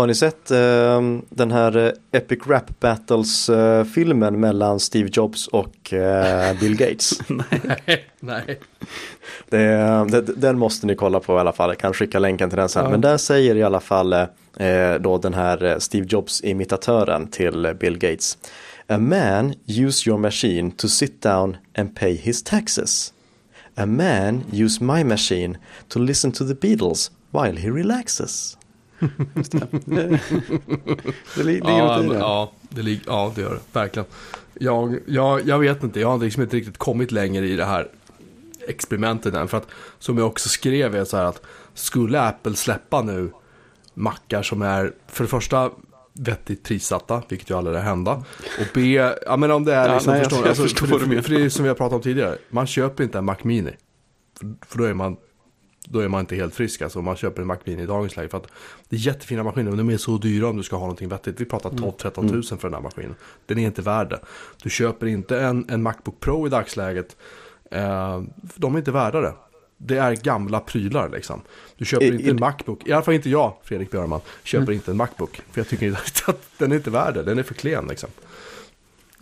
Speaker 3: Har ni sett eh, den här eh, Epic Rap Battles-filmen mellan Steve Jobs och eh, Bill Gates?
Speaker 1: nej, nej.
Speaker 3: Det, det, den måste ni kolla på i alla fall. Jag kan skicka länken till den sen.
Speaker 2: Ja.
Speaker 3: Men där säger i alla fall eh, då den här eh, Steve Jobs-imitatören till eh, Bill Gates. A man use your machine to sit down and pay his taxes. A man use my machine to listen to the Beatles while he relaxes.
Speaker 2: Det, det ligger
Speaker 1: Ja,
Speaker 2: något i det.
Speaker 1: ja, det lig- ja, det gör det. Verkligen. Jag, jag, jag vet inte, jag har liksom inte riktigt kommit längre i det här experimentet än. För att som jag också skrev är så här att skulle Apple släppa nu mackar som är för det första vettigt prissatta, vilket ju aldrig hända. Och B, ja men om det är
Speaker 2: Ja,
Speaker 1: liksom,
Speaker 2: nej, jag-
Speaker 1: förstår,
Speaker 2: jag
Speaker 1: alltså,
Speaker 2: förstår
Speaker 1: för, för, för det är som vi har pratat om tidigare, man köper inte en Mac Mini. För, för då är man då är man inte helt frisk alltså om man köper en Mac Mini i dagens läge. För att det är jättefina maskiner, men de är så dyra om du ska ha någonting vettigt. Vi pratar 12-13 tusen för den här maskinen. Den är inte värd det. Du köper inte en, en Macbook Pro i dagsläget. Eh, de är inte värda det. Det är gamla prylar liksom. Du köper
Speaker 3: I-
Speaker 1: inte
Speaker 3: i-
Speaker 1: en Macbook, i alla fall inte jag, Fredrik Björman, köper inte en Macbook. För jag tycker inte att den är inte värd det, den är för klen liksom.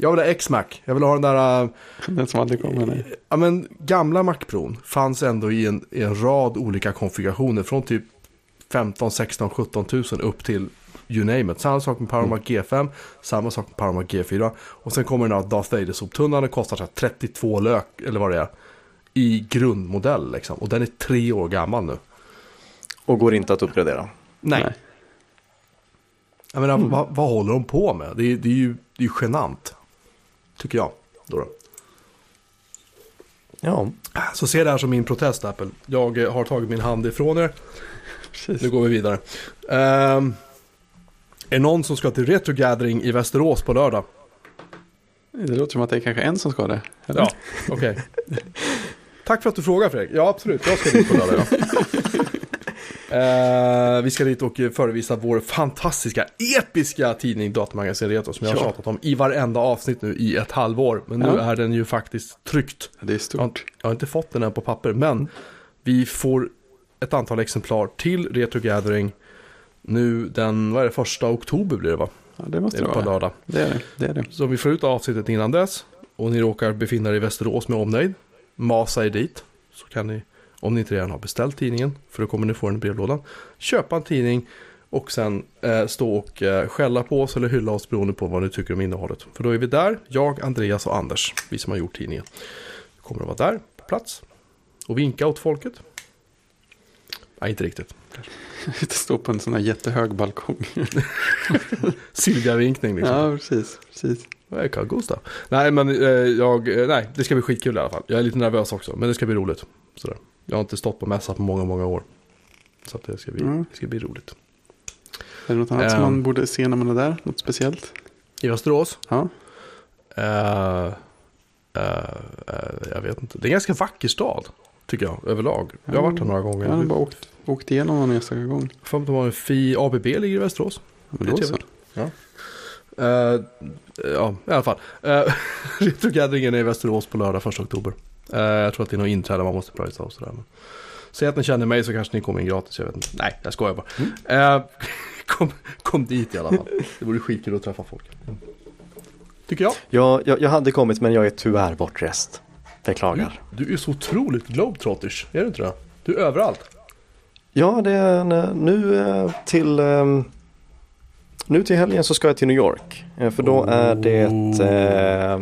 Speaker 1: Jag vill ha X-Mac, jag vill ha den där... eh,
Speaker 2: Den som aldrig kommer. Nej.
Speaker 1: Ja men gamla Mac Pro fanns ändå i en, i en rad olika konfigurationer. Från typ 15, 16, 17 tusen upp till you name it. Samma sak med Power Mac G5, samma sak med Power Mac G4. Och sen kommer den här Darth Vader-soptunnan, den kostar så här 32 lök, eller vad det är. I grundmodell liksom. Och den är tre år gammal nu.
Speaker 3: Och går inte att uppgradera.
Speaker 1: Nej.
Speaker 2: Nej.
Speaker 1: Jag menar, vad, vad håller de på med? Det är, det är ju det är ju genant. Tycker jag. Då då.
Speaker 3: Ja,
Speaker 1: Så se det här som min protest Apple. Jag eh, har tagit min hand ifrån er.
Speaker 2: Precis.
Speaker 1: Nu går vi vidare. Ehm, är någon som ska till Retro Gathering i Västerås på lördag?
Speaker 2: Det låter som att det är kanske en som ska det. Eller?
Speaker 1: Ja, okej. Tack för att du frågar Fredrik. Ja, absolut. Jag ska dit på lördag. Ja. Ehm, vi ska dit och förevisa vår fantastiska, episka tidning Datamagasin Retro som jag har
Speaker 2: Ja.
Speaker 1: tjatat om i varenda avsnitt nu i ett halvår. Men nu
Speaker 2: Ja.
Speaker 1: är den ju faktiskt tryckt.
Speaker 2: Det är
Speaker 1: Jag,
Speaker 2: stort.
Speaker 1: jag har inte fått den än på papper, men vi får ett antal exemplar till Retro Gathering. Nu den, vad är det, första oktober blir det va?
Speaker 2: Ja, det måste
Speaker 1: Det
Speaker 2: det
Speaker 1: på
Speaker 2: vara.
Speaker 1: lördag.
Speaker 2: Det är det. det, är det.
Speaker 1: Så om vi får ut avsnittet innan dess och ni råkar befinna er i Västerås med omnejd, masa er dit. Så kan ni, om ni inte redan har beställt tidningen, för då kommer ni få den i brevlådan, köpa en tidning och sen eh, stå och eh, skälla på oss eller hylla oss beroende på vad ni tycker om innehållet. För då är vi där, jag, Andreas och Anders, vi som har gjort tidningen. Vi kommer att vara där på plats och vinka åt folket. Nej, inte riktigt.
Speaker 2: Det står på en sån här jättehög balkong.
Speaker 1: Silvia-vinkning liksom.
Speaker 2: Ja, precis. precis.
Speaker 1: Nej, Carl Gustaf. Nej, men eh, jag, eh, nej, det ska bli skitkul i alla fall. Jag är lite nervös också, men det ska bli roligt. Sådär. Jag har inte stått på mässa på många, många år. Så det ska bli,
Speaker 2: Mm.
Speaker 1: det ska bli roligt.
Speaker 2: Är det något annat som
Speaker 1: Ehm.
Speaker 2: man borde se när man är där? Något speciellt?
Speaker 1: I Västerås?
Speaker 2: Ja.
Speaker 1: Eh, eh, eh, jag vet inte. Det är en ganska vacker stad, tycker jag, överlag. Jag har varit här några gånger.
Speaker 2: Jag har bara åkt, åkt igenom någon enstaka gång.
Speaker 1: För att de har en fi, ABB ligger i Västerås.
Speaker 2: Men
Speaker 1: Det är trevligt. Eh, ja, i alla fall. Uh, Retrogatheringen är i Västerås på lördag 1 oktober. Eh, jag tror att det är något inträde man måste pröjsa och sådär. Men... Säg att ni känner mig så kanske ni kommer in gratis, jag vet inte. Nej, jag skojar bara. Eh, kom, kom dit i alla fall. Det vore skitkul att träffa folk. Tycker jag.
Speaker 3: Jag, jag, jag hade kommit men jag är tyvärr bortrest. Beklagar.
Speaker 1: Du är så otroligt globetrotters, är du inte det? Du är överallt.
Speaker 3: Ja, det är en, eh, nu till ehm, Nu till helgen så ska jag till New York. För då är det eh,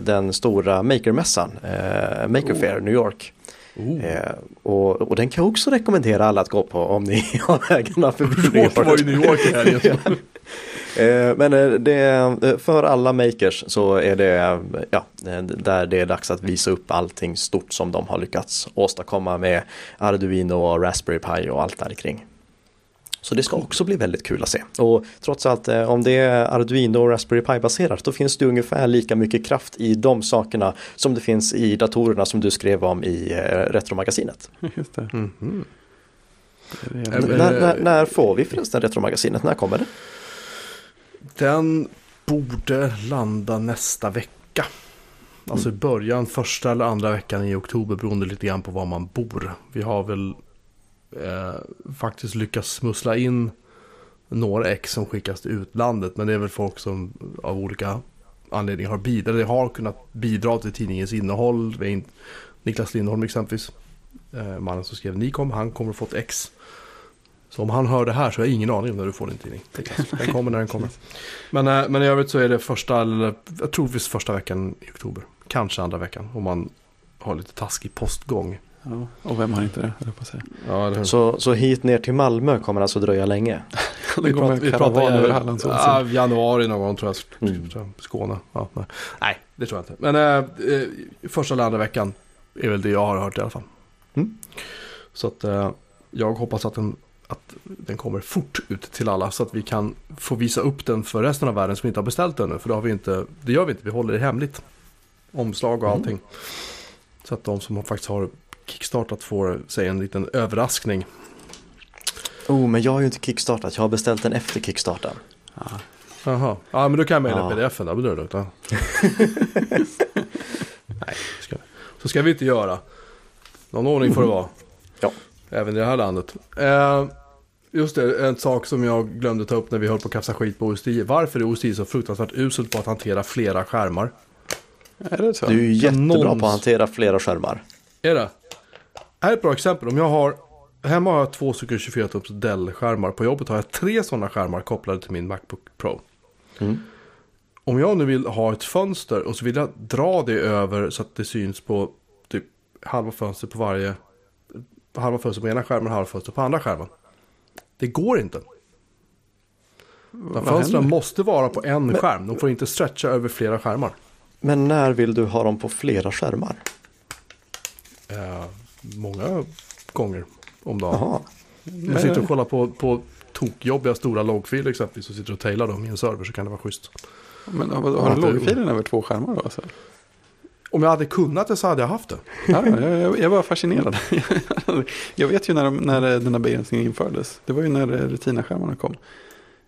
Speaker 3: den stora makermässan, eh, Maker Fair New York.
Speaker 1: Oh.
Speaker 3: Eh, och, och den kan jag också rekommendera alla att gå på om ni har vägarna förbi New
Speaker 1: Råkade vara i
Speaker 3: York.
Speaker 1: New York helgen.
Speaker 3: Eh, Men eh, det, eh, för alla makers så är det eh, ja, eh, där det är dags att visa upp allting stort som de har lyckats åstadkomma med Arduino och Raspberry Pi och allt där kring. Så det ska också bli väldigt kul att se. Och trots allt, eh, om det är Arduino och Raspberry Pi baserat, då finns det ungefär lika mycket kraft i de sakerna som det finns i datorerna som du skrev om i eh, Retromagasinet.
Speaker 2: Just det. Är
Speaker 1: Eh,
Speaker 2: det.
Speaker 3: När, när, när får vi förresten Retromagasinet? När kommer det?
Speaker 1: Den borde landa nästa vecka. Alltså i början, första eller andra veckan i oktober beroende lite grann på var man bor. Vi har väl eh, faktiskt lyckats smussla in några ex som skickas till utlandet. Men det är väl folk som av olika anledningar har bidragit. Har kunnat bidra till tidningens innehåll. Niklas Lindholm exempelvis. Eh, mannen som skrev Nikom, han kommer att få ett ex. Så om han hör det här så har jag ingen aning om när du får din tidning. Den kommer när den kommer. Men, eh, men i övrigt så är det första, eller jag tror visst första veckan i oktober. Kanske andra veckan om man har lite taskig postgång.
Speaker 2: Ja. Och vem har inte det, jag på säga.
Speaker 1: Ja, hur?
Speaker 3: Så, så hit ner till Malmö kommer alltså dröja länge.
Speaker 2: Det kommer en karavan över Hallandsåsen.
Speaker 1: ja, januari någon gång tror jag.
Speaker 3: Mm.
Speaker 1: Skåne. Ja, nej. nej, det tror jag inte. Men eh, eh, första eller andra veckan är väl det jag har hört i alla fall.
Speaker 3: Mm.
Speaker 1: Så att eh, jag hoppas att den, att den kommer fort ut till alla så att vi kan få visa upp den för resten av världen som inte har beställt den ännu. För det, har vi inte, det gör vi inte, vi håller det hemligt. Omslag och
Speaker 3: Mm.
Speaker 1: allting. Så att de som faktiskt har kickstartat får sig en liten överraskning.
Speaker 3: Oh, men jag har ju inte kickstartat, jag har beställt den efter kickstarten.
Speaker 2: Ja.
Speaker 1: Jaha, ja men då kan jag mejla
Speaker 3: Ja.
Speaker 1: pdf-en, då blir det lugnt. Nej, ska, så ska vi inte göra. Någon ordning får det vara.
Speaker 3: Ja.
Speaker 1: Även i det här landet. Eh, just det, en sak som jag glömde ta upp när vi höll på att kasta skit på OSI. Varför är OSI så fruktansvärt uselt på att hantera flera skärmar?
Speaker 2: Är det så?
Speaker 3: Du är ju jättebra på att hantera flera skärmar.
Speaker 1: Är det? Här är ett bra exempel. Om jag har, hemma har jag två stycken 24-tums Dell-skärmar. På jobbet har jag tre sådana skärmar kopplade till min Macbook Pro.
Speaker 3: Mm.
Speaker 1: Om jag nu vill ha ett fönster och så vill jag dra det över så att det syns på typ halva fönster på varje halva fönster på ena skärmen och halva fönster på andra skärmen. Det går inte. Fönstren måste vara på en skärm. De får inte stretcha över flera skärmar.
Speaker 3: Men när vill du ha dem på flera skärmar?
Speaker 1: Eh, många gånger om dagen.
Speaker 3: Jaha.
Speaker 1: Jag sitter och kollar på, på tokjobbiga stora loggfiler exempelvis och sitter och tailar dem i en server så kan det vara schysst.
Speaker 2: Men har har du loggfilen över två skärmar då? Alltså?
Speaker 1: Om jag hade kunnat det så hade jag haft det.
Speaker 2: Ja, jag, jag, jag var fascinerad. jag vet ju när, de, när den här begränsningen infördes. Det var ju när Retina-skärmarna kom.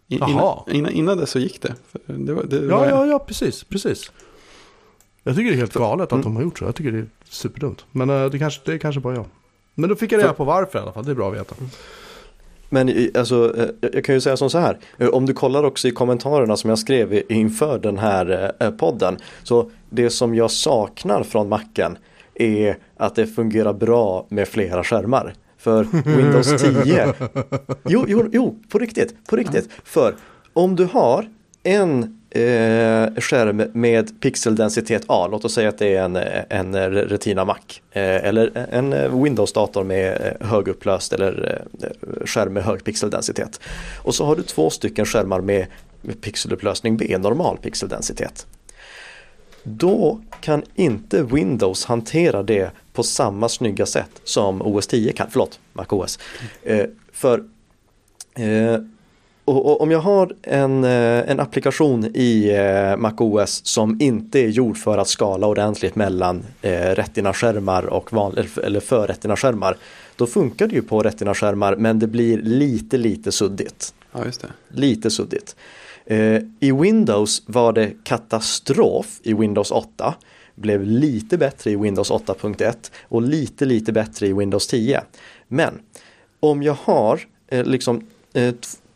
Speaker 2: I, innan, innan, innan det så gick det. Det, var, det
Speaker 1: Ja,
Speaker 2: var,
Speaker 1: ja, ja, precis, precis. Jag tycker det är helt galet att
Speaker 3: Mm.
Speaker 1: de har gjort så. Jag tycker det är superdumt. Men eh, det, kanske, det är kanske bara jag. Men då fick jag reda på varför i alla fall. Det är bra att veta.
Speaker 3: Men alltså, eh, jag kan ju säga som så här. eh, Om du kollar också i kommentarerna som jag skrev inför den här podden. Så det som jag saknar från macken är att det fungerar bra med flera skärmar. För Windows 10. Jo, jo, jo på riktigt, på riktigt. För om du har en eh, skärm med pixeldensitet A, låt oss säga att det är en, en Retina Mac. Eh, eller en Windows-dator med eh, högupplöst eller eh, skärm med hög pixeldensitet. Och så har du två stycken skärmar med pixelupplösning B, normal pixeldensitet. Då kan inte Windows hantera det på samma snygga sätt som OS 10 kan, förlåt, MacOS. Eh, för eh, och, och om jag har en, eh, en applikation i eh, MacOS som inte är gjord för att skala ordentligt mellan eh, Retina-skärmar och van, eller för Retina-skärmar då funkar det ju på Retina-skärmar men det blir lite lite suddigt.
Speaker 2: Ja, just det.
Speaker 3: Lite suddigt. Eh, I Windows var det katastrof i Windows 8. Blev lite bättre i Windows 8.1 och lite lite bättre i Windows 10. Men om jag har eh, liksom eh,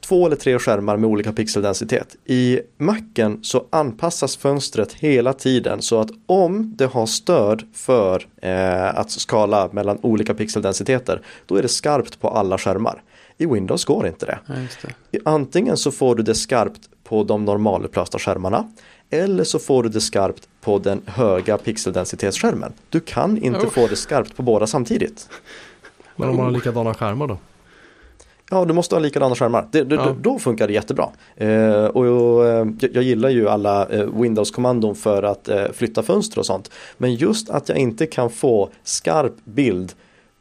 Speaker 3: två eller tre skärmar med olika pixeldensitet. I Macen så anpassas fönstret hela tiden så att om det har stöd för eh, att skala mellan olika pixeldensiteter då är det skarpt på alla skärmar. I Windows går inte det.
Speaker 2: Ja, det.
Speaker 3: Antingen så får du det skarpt på de normalupplösta skärmarna eller så får du det skarpt på den höga pixeldensitetsskärmen. Du kan inte
Speaker 2: Oh.
Speaker 3: få det skarpt på båda samtidigt.
Speaker 1: Men om man har likadana skärmar då?
Speaker 3: Ja, du måste ha likadana skärmar. Det, det,
Speaker 1: Ja.
Speaker 3: Då funkar det jättebra. Eh, och jag, jag gillar ju alla eh, Windows-kommandon för att eh, flytta fönster och sånt. Men just att jag inte kan få skarp bild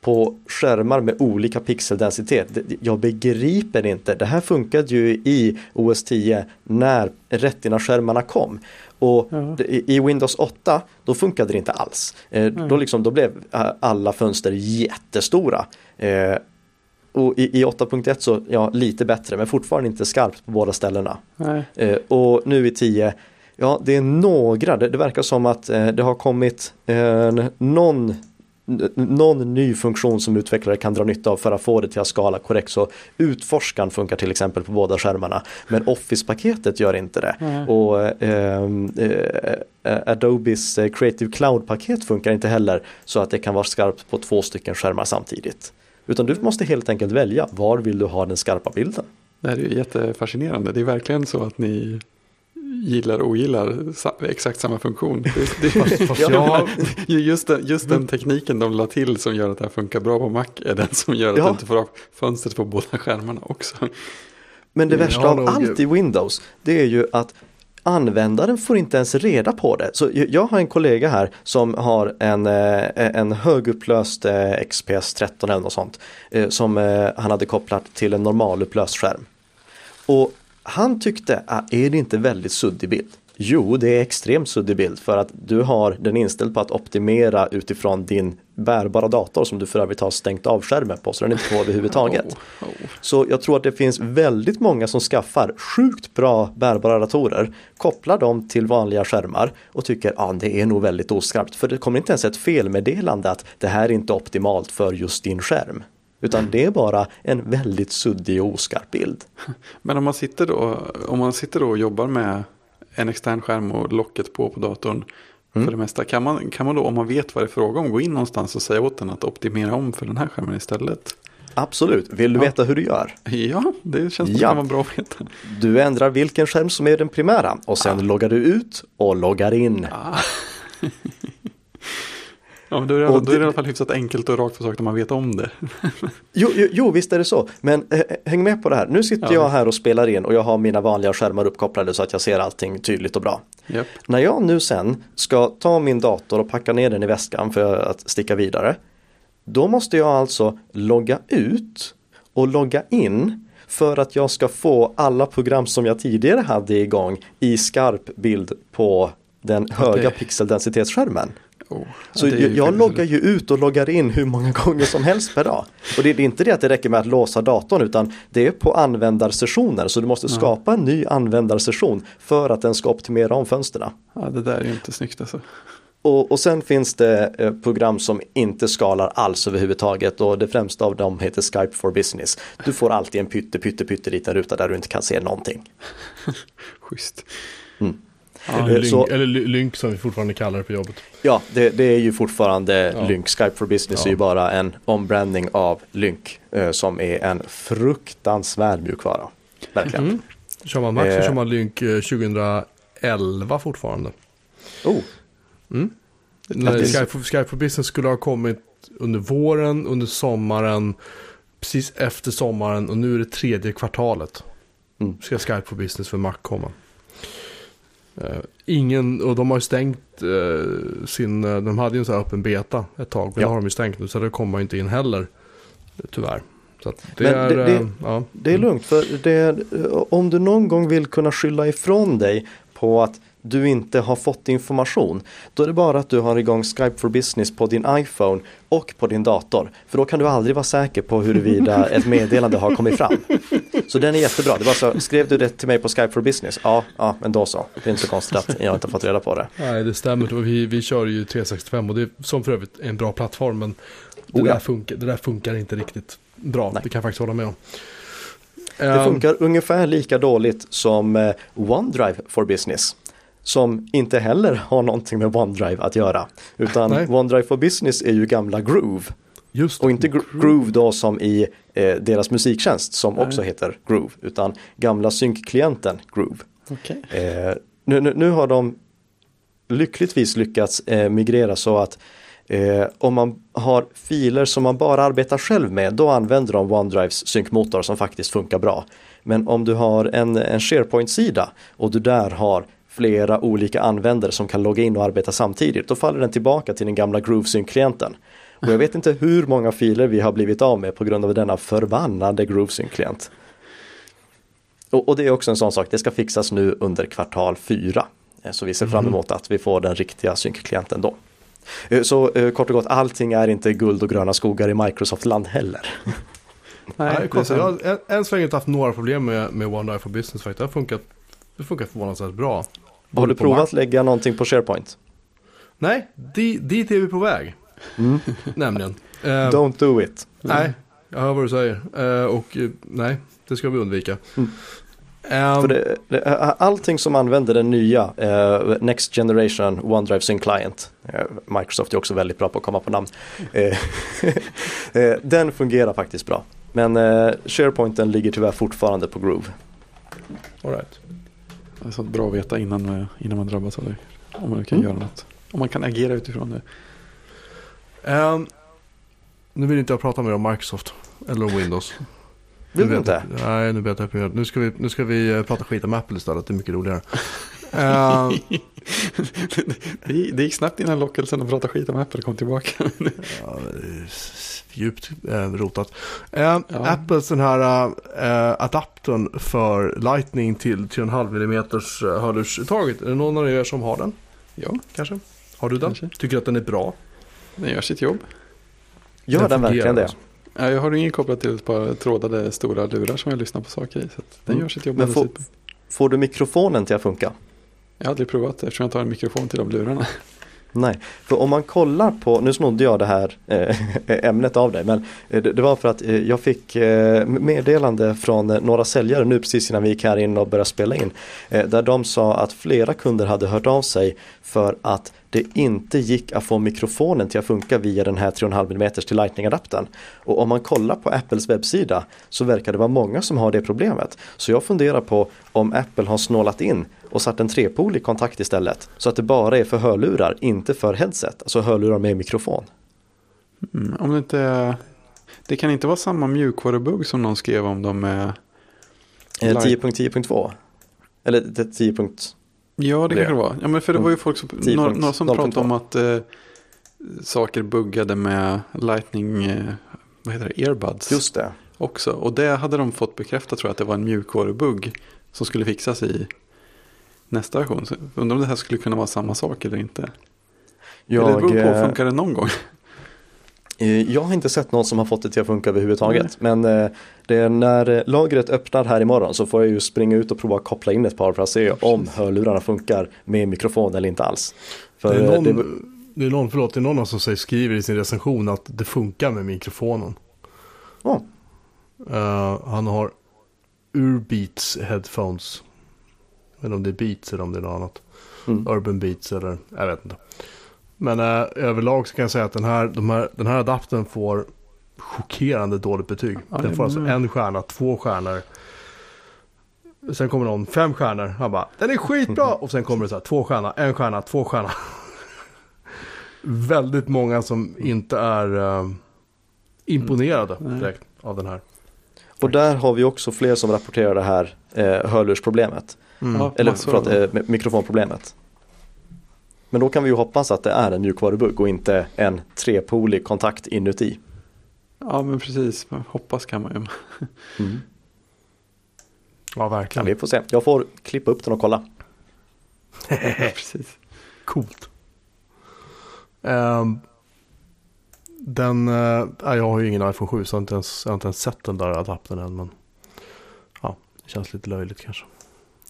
Speaker 3: på skärmar med olika pixeldensitet. Jag begriper inte. Det här funkade ju i OS 10 när Retina-skärmarna kom. Och
Speaker 2: Ja.
Speaker 3: i Windows 8 då funkade det inte alls. Eh, då, liksom, då blev eh, alla fönster jättestora. Och i, i 8.1 så ja, lite bättre men fortfarande inte skarpt på båda ställena. Eh, och nu i 10, ja det är några, det, det verkar som att eh, det har kommit eh, någon någon ny funktion som utvecklare kan dra nytta av för att få det till att skala korrekt. Så utforskaren funkar till exempel på båda skärmarna. Men Office-paketet gör inte det.
Speaker 2: Nej.
Speaker 3: Och eh, eh, Adobes eh, Creative Cloud-paket funkar inte heller så att det kan vara skarpt på två stycken skärmar samtidigt. Utan du måste helt enkelt välja var vill du ha den skarpa bilden.
Speaker 2: Det här är jättefascinerande. Det är verkligen så att ni gillar och ogillar exakt samma funktion. Det, det,
Speaker 1: Fast, fast
Speaker 3: Ja.
Speaker 2: just, den, just den tekniken de la till som gör att det här funkar bra på Mac är den som gör att
Speaker 3: Ja.
Speaker 2: du inte får ha fönstret på båda skärmarna också.
Speaker 3: Men det
Speaker 1: Mm,
Speaker 3: värsta av allt i Windows det är ju att användaren får inte ens reda på det. Så jag- har en kollega här som har en, eh, en högupplöst eh, XPS 13 eller något sånt eh, som han hade kopplat till en normalupplöst skärm. Och han tyckte, ah, är det inte väldigt suddig bild? Jo, det är extremt suddig bild för att du har den inställd på att optimera utifrån din bärbara dator som du för övrigt har stängt av skärmen på så den är inte på överhuvudtaget.
Speaker 2: Oh, oh.
Speaker 3: Så jag tror att det finns väldigt många som skaffar sjukt bra bärbara datorer, kopplar dem till vanliga skärmar och tycker att ah, det är nog väldigt oskarpt. För det kommer inte ens ett felmeddelande att det här är inte optimalt för just din skärm. Utan det är bara en väldigt suddig och oskarp bild.
Speaker 2: Men om man, sitter då, om man sitter då och jobbar med en extern skärm och locket på på datorn
Speaker 3: Mm.
Speaker 2: för det mesta. Kan man, kan man då om man vet vad det är fråga om gå in någonstans och säga åt den att optimera om för den här skärmen istället?
Speaker 3: Absolut, vill du
Speaker 2: Ja.
Speaker 3: veta hur du gör?
Speaker 2: Ja, det känns som
Speaker 3: Ja.
Speaker 2: vara bra att veta.
Speaker 3: Du ändrar vilken skärm som är den primära och sen loggar du ut och loggar in.
Speaker 2: Ah. Ja, men då är, det, då är det i alla fall hyfsat enkelt och rakt på sak när man vet om det.
Speaker 3: Jo, jo, jo, visst är det så. Men eh, häng med på det här. Nu sitter
Speaker 2: Ja,
Speaker 3: jag här och spelar in och jag har mina vanliga skärmar uppkopplade så att jag ser allting tydligt och bra.
Speaker 2: Japp.
Speaker 3: När jag nu sen ska ta min dator och packa ner den i väskan för att sticka vidare. Då måste jag alltså logga ut och logga in för att jag ska få alla program som jag tidigare hade igång i skarp bild på den höga
Speaker 2: det-
Speaker 3: pixeldensitetsskärmen.
Speaker 2: Oh,
Speaker 3: Så
Speaker 2: ja,
Speaker 3: jag, jag loggar ju ut och loggar in hur många gånger som helst per dag. Och det är inte det att det räcker med att låsa datorn utan det är på användarsessioner så du måste skapa en ny användarsession för att den ska optimera om fönsterna.
Speaker 2: Ja, det där är ju inte snyggt alltså.
Speaker 3: Och, och sen finns det eh, program som inte skalar alls överhuvudtaget och det främsta av dem heter Skype for Business. Du får alltid en pytte pytte pytte liten ruta där du inte kan se någonting.
Speaker 2: Schysst.
Speaker 3: Mm.
Speaker 2: Ja,
Speaker 1: eller, lynk,
Speaker 3: så-
Speaker 1: eller ly- lynk som vi fortfarande kallar det på jobbet.
Speaker 3: Ja, det, det är ju fortfarande
Speaker 1: Ja.
Speaker 3: Lync. Skype for Business är ju
Speaker 1: Ja.
Speaker 3: bara en ombranding av Lync eh, som är en fruktansvärd mjukvara. Verkligen.
Speaker 1: Mm. Kör man Mac så
Speaker 3: Eh.
Speaker 1: kör man Lynk eh, 2011 fortfarande.
Speaker 3: Oh,
Speaker 1: Mm. Skype, for, Skype for Business skulle ha kommit under våren, under sommaren, precis efter sommaren och nu är det tredje kvartalet.
Speaker 3: Mm.
Speaker 1: ska Skype for Business för Mac komma. Eh, ingen, och de har ju stängt eh, sin, eh, de hade ju en sån här öppen beta ett tag, men
Speaker 3: Ja.
Speaker 1: det har de ju stängt nu så det kommer inte in heller. Tyvärr. Så det
Speaker 3: Men
Speaker 1: är,
Speaker 3: det- det-
Speaker 1: eh, ja.
Speaker 3: Det är lugnt för det, om du någon gång vill kunna skylla ifrån dig på att du inte har fått information. Då är det bara att du har igång Skype for Business på din iPhone och på din dator. För då kan du aldrig vara säker på huruvida ett meddelande har kommit fram. Så den är jättebra. Det var så, skrev du det till mig på Skype for Business? Ja, ja, men då så. Det är inte så konstigt att jag inte har fått reda på det.
Speaker 1: Nej, det stämmer. Vi, vi kör ju 365 och det är som för övrigt är en bra plattform. Men det,
Speaker 3: Oh ja.
Speaker 1: där, funkar, det där funkar inte riktigt bra.
Speaker 3: Nej.
Speaker 1: Det kan jag faktiskt hålla med om.
Speaker 3: Det
Speaker 1: Ehm,
Speaker 3: funkar ungefär lika dåligt som eh, OneDrive for Business. Som inte heller har någonting med OneDrive att göra. Utan
Speaker 1: Nej.
Speaker 3: OneDrive for Business är ju gamla Groove.
Speaker 1: Just
Speaker 3: Och inte gro- Groove då som i eh, deras musiktjänst som också heter Groove. Utan gamla synkklienten Groove.
Speaker 2: Okej.
Speaker 3: Eh, nu, nu, nu har de lyckligtvis lyckats eh, migrera så att eh, om man har filer som man bara arbetar själv med då använder de OneDrives synkmotor som faktiskt funkar bra. Men om du har en, en SharePoint-sida och du där har flera olika användare som kan logga in och arbeta samtidigt då faller den tillbaka till den gamla Groove synkklienten. Och jag vet inte hur många filer vi har blivit av med på grund av denna förbannade Groove synklient. Och, och det är också en sån sak, det ska fixas nu under kvartal 4. Eh, Så vi ser fram emot att vi får den riktiga synkklienten då. Eh, Så eh, kort och gott, allting är inte guld och gröna skogar i Microsoft-land heller.
Speaker 1: Nej,
Speaker 2: Nej,
Speaker 1: jag har än, än så länge inte haft några problem med, med OneDrive for Business. Faktiskt. Det har funkat, det funkar förvånansvärt bra.
Speaker 3: Har du provat
Speaker 1: Mac-
Speaker 3: lägga någonting på SharePoint?
Speaker 1: Nej, di, dit är vi på väg. Nämligen. Eh,
Speaker 3: Don't do it.
Speaker 1: nej, jag hör vad du säger. Eh, och eh, nej, det ska vi undvika.
Speaker 3: Mm.
Speaker 1: Ehm,
Speaker 3: För det, det, allting som använder den nya Next Generation OneDrive Sync Client, Microsoft är också väldigt bra på att komma på namn, den fungerar faktiskt bra. Men SharePointen ligger tyvärr fortfarande på Groove.
Speaker 1: all right.
Speaker 2: Det är så bra att veta innan, innan man drabbas av det. Om man kan
Speaker 3: Mm.
Speaker 2: göra något. Om man kan agera utifrån det.
Speaker 1: Ehm, nu vill inte jag prata mer om Microsoft. Eller om Windows.
Speaker 3: Vill du inte?
Speaker 1: jag- Nej, nu vet jag inte. Nu ska vi, nu ska vi eh, prata skit om Apple istället. Det är mycket roligare. Ehm,
Speaker 2: det, det gick snabbt innan lockelsen att prata skit om Apple kom tillbaka.
Speaker 1: Ja, djupt eh, rotat. Eh,
Speaker 2: Ja.
Speaker 1: Apples den här eh, adaptern för Lightning till 3,5 mm eh, hörlursuttaget. Är det någon av er som har den?
Speaker 2: ja,
Speaker 1: Kanske? Har du den?
Speaker 2: Kanske.
Speaker 1: Tycker du att den är bra?
Speaker 2: Den gör sitt jobb.
Speaker 3: Gör den,
Speaker 1: fungerar
Speaker 3: verkligen det?
Speaker 1: alltså.
Speaker 2: Ja, jag har ingen kopplat till ett par trådade stora lurar som jag lyssnar på saker i. Så att den
Speaker 3: Mm.
Speaker 2: gör sitt jobb
Speaker 3: Men får, får du mikrofonen till att funka?
Speaker 2: Jag har aldrig provat det eftersom jag inte har en mikrofon till de lurarna.
Speaker 3: Nej, för om man kollar på, nu snodde jag det här eh, ämnet av dig, men eh, det, var för att eh, jag fick meddelande från några säljare nu precis innan vi gick här in och började spela in. Där de sa att flera kunder hade hört av sig för att det inte gick att få mikrofonen till att funka via den här 3,5 mm till Lightning-adaptern. Och om man kollar på Apples webbsida så verkar det vara många som har det problemet. Så jag funderar på om Apple har snålat in och satt en trepolig kontakt istället. Så att det bara är för hörlurar, inte för headset. Alltså hörlurar med mikrofon.
Speaker 2: Mm, om det inte. Det kan inte vara samma mjukvarubugg som någon skrev om de med...
Speaker 3: Eh,
Speaker 2: Light-
Speaker 3: 10.10.2. Eller det- 10.
Speaker 2: Ja, det
Speaker 3: Det.
Speaker 2: kanske det var. Ja, men för det var ju folk som...
Speaker 3: 10.0.2.
Speaker 2: Några, några som pratade om att eh, saker buggade med Lightning... Eh, vad heter det? Earbuds.
Speaker 3: Just det.
Speaker 2: också. Och det hade de fått bekräftat tror jag att det var en mjukvarubugg som skulle fixas i nästa version. Så jag undrar om det här skulle kunna vara samma sak eller inte. eller det
Speaker 3: Jag,
Speaker 2: beror på,
Speaker 3: eh,
Speaker 2: funkar det någon gång?
Speaker 3: Eh, Jag har inte sett någon som har fått det till att funka överhuvudtaget. Men eh, det är när lagret öppnar här imorgon så får jag ju springa ut och prova att koppla in ett par för att se om hörlurarna funkar med mikrofon eller inte alls. För
Speaker 1: Det är,
Speaker 3: eh,
Speaker 1: någon,
Speaker 3: det,
Speaker 1: det är någon, förlåt, det är någon som säger, skriver i sin recension att det funkar med mikrofonen.
Speaker 3: Ja.
Speaker 1: Eh, han har Urbeats headphones. Men om det är Beats eller om det är något annat.
Speaker 3: Mm.
Speaker 1: Urban Beats eller jag vet inte. Men eh, överlag så kan jag säga att den här, de här, den här adaptern får chockerande dåligt betyg.
Speaker 2: Ja,
Speaker 1: den får alltså
Speaker 2: mm.
Speaker 1: en stjärna, två stjärnor. Sen kommer någon, fem stjärnor. Han bara, den är skitbra! Och sen kommer det så här, två stjärna, en stjärna, två stjärna. Väldigt många som inte är eh, imponerade
Speaker 2: Nej.
Speaker 1: direkt av den här.
Speaker 3: Och där har vi också fler som rapporterar det här eh, hörlursproblemet.
Speaker 1: Mm.
Speaker 2: Ja,
Speaker 3: Eller förlåt, eh, mi- mikrofonproblemet. Men då kan vi ju hoppas att det är en mjukvarubugg och inte en trepolig kontakt inuti.
Speaker 2: Ja men precis, Men hoppas kan man ju.
Speaker 3: Mm.
Speaker 1: Ja,
Speaker 3: Ja,
Speaker 1: verkligen.
Speaker 3: vi får se. Jag får klippa upp den och kolla.
Speaker 2: Ja, precis.
Speaker 1: Coolt. Ehm, den, nej, jag har ju ingen iPhone 7 så jag har inte ens, jag har inte ens sett den där adaptern än. Men ja, det känns lite löjligt kanske.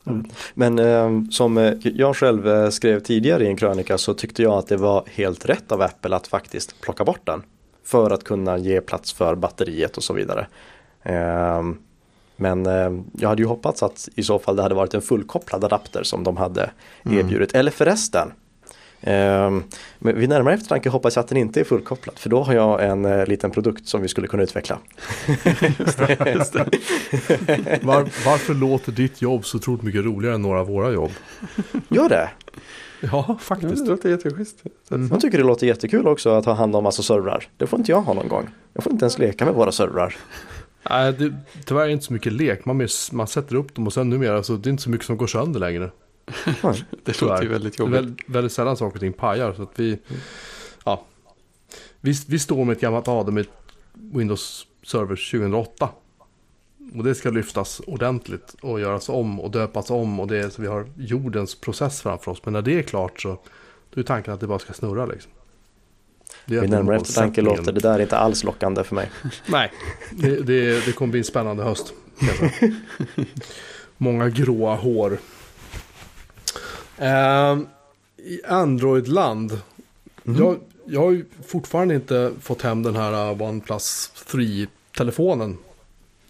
Speaker 3: Mm.
Speaker 1: inte.
Speaker 3: Men eh, som eh, jag själv eh, skrev tidigare i en krönika så tyckte jag att det var helt rätt av Apple att faktiskt plocka bort den. För att kunna ge plats för batteriet och så vidare. Ehm, men eh, jag hade ju hoppats att i så fall det hade varit en fullkopplad adapter som de hade
Speaker 1: Mm.
Speaker 3: erbjudit. Eller förresten. Um, men vid närmare eftertanke hoppas jag att den inte är fullkopplad för då har jag en eh, liten produkt som vi skulle kunna utveckla.
Speaker 1: Var, varför låter ditt jobb så otroligt mycket roligare än några av våra jobb?
Speaker 3: Gör det!
Speaker 1: Ja,
Speaker 2: Ja,
Speaker 1: faktiskt.
Speaker 2: det låter jätteschysst.
Speaker 1: Mm.
Speaker 3: Jag tycker det låter jättekul också att ha hand om massa servrar. Det får inte jag ha någon gång. Jag får inte ens leka med våra servrar.
Speaker 1: Nej, det, tyvärr är det inte så mycket lek. Man, man sätter upp dem och sen numera så det är inte så mycket som går sönder längre.
Speaker 2: Det
Speaker 1: Tyvärr.
Speaker 2: låter ju väldigt
Speaker 1: Det är
Speaker 2: jobbigt.
Speaker 1: väldigt, väldigt sällan saker och ting pajar. Så att vi, ja. vi, vi står med ett gammalt ADM i Windows Server 2008. Och det ska lyftas ordentligt och göras om och döpas om. Och det är så vi har jordens process framför oss. Men när det är klart så då är tanken att det bara ska snurra liksom. Det är
Speaker 3: Vid närmare eftertanke låter det där inte alls lockande för mig.
Speaker 1: Nej, det, det, det kommer bli en spännande höst. Många gråa hår. Ehm, I Android-land. Jag, jag har ju fortfarande inte fått hem den här uh, OnePlus 3-telefonen.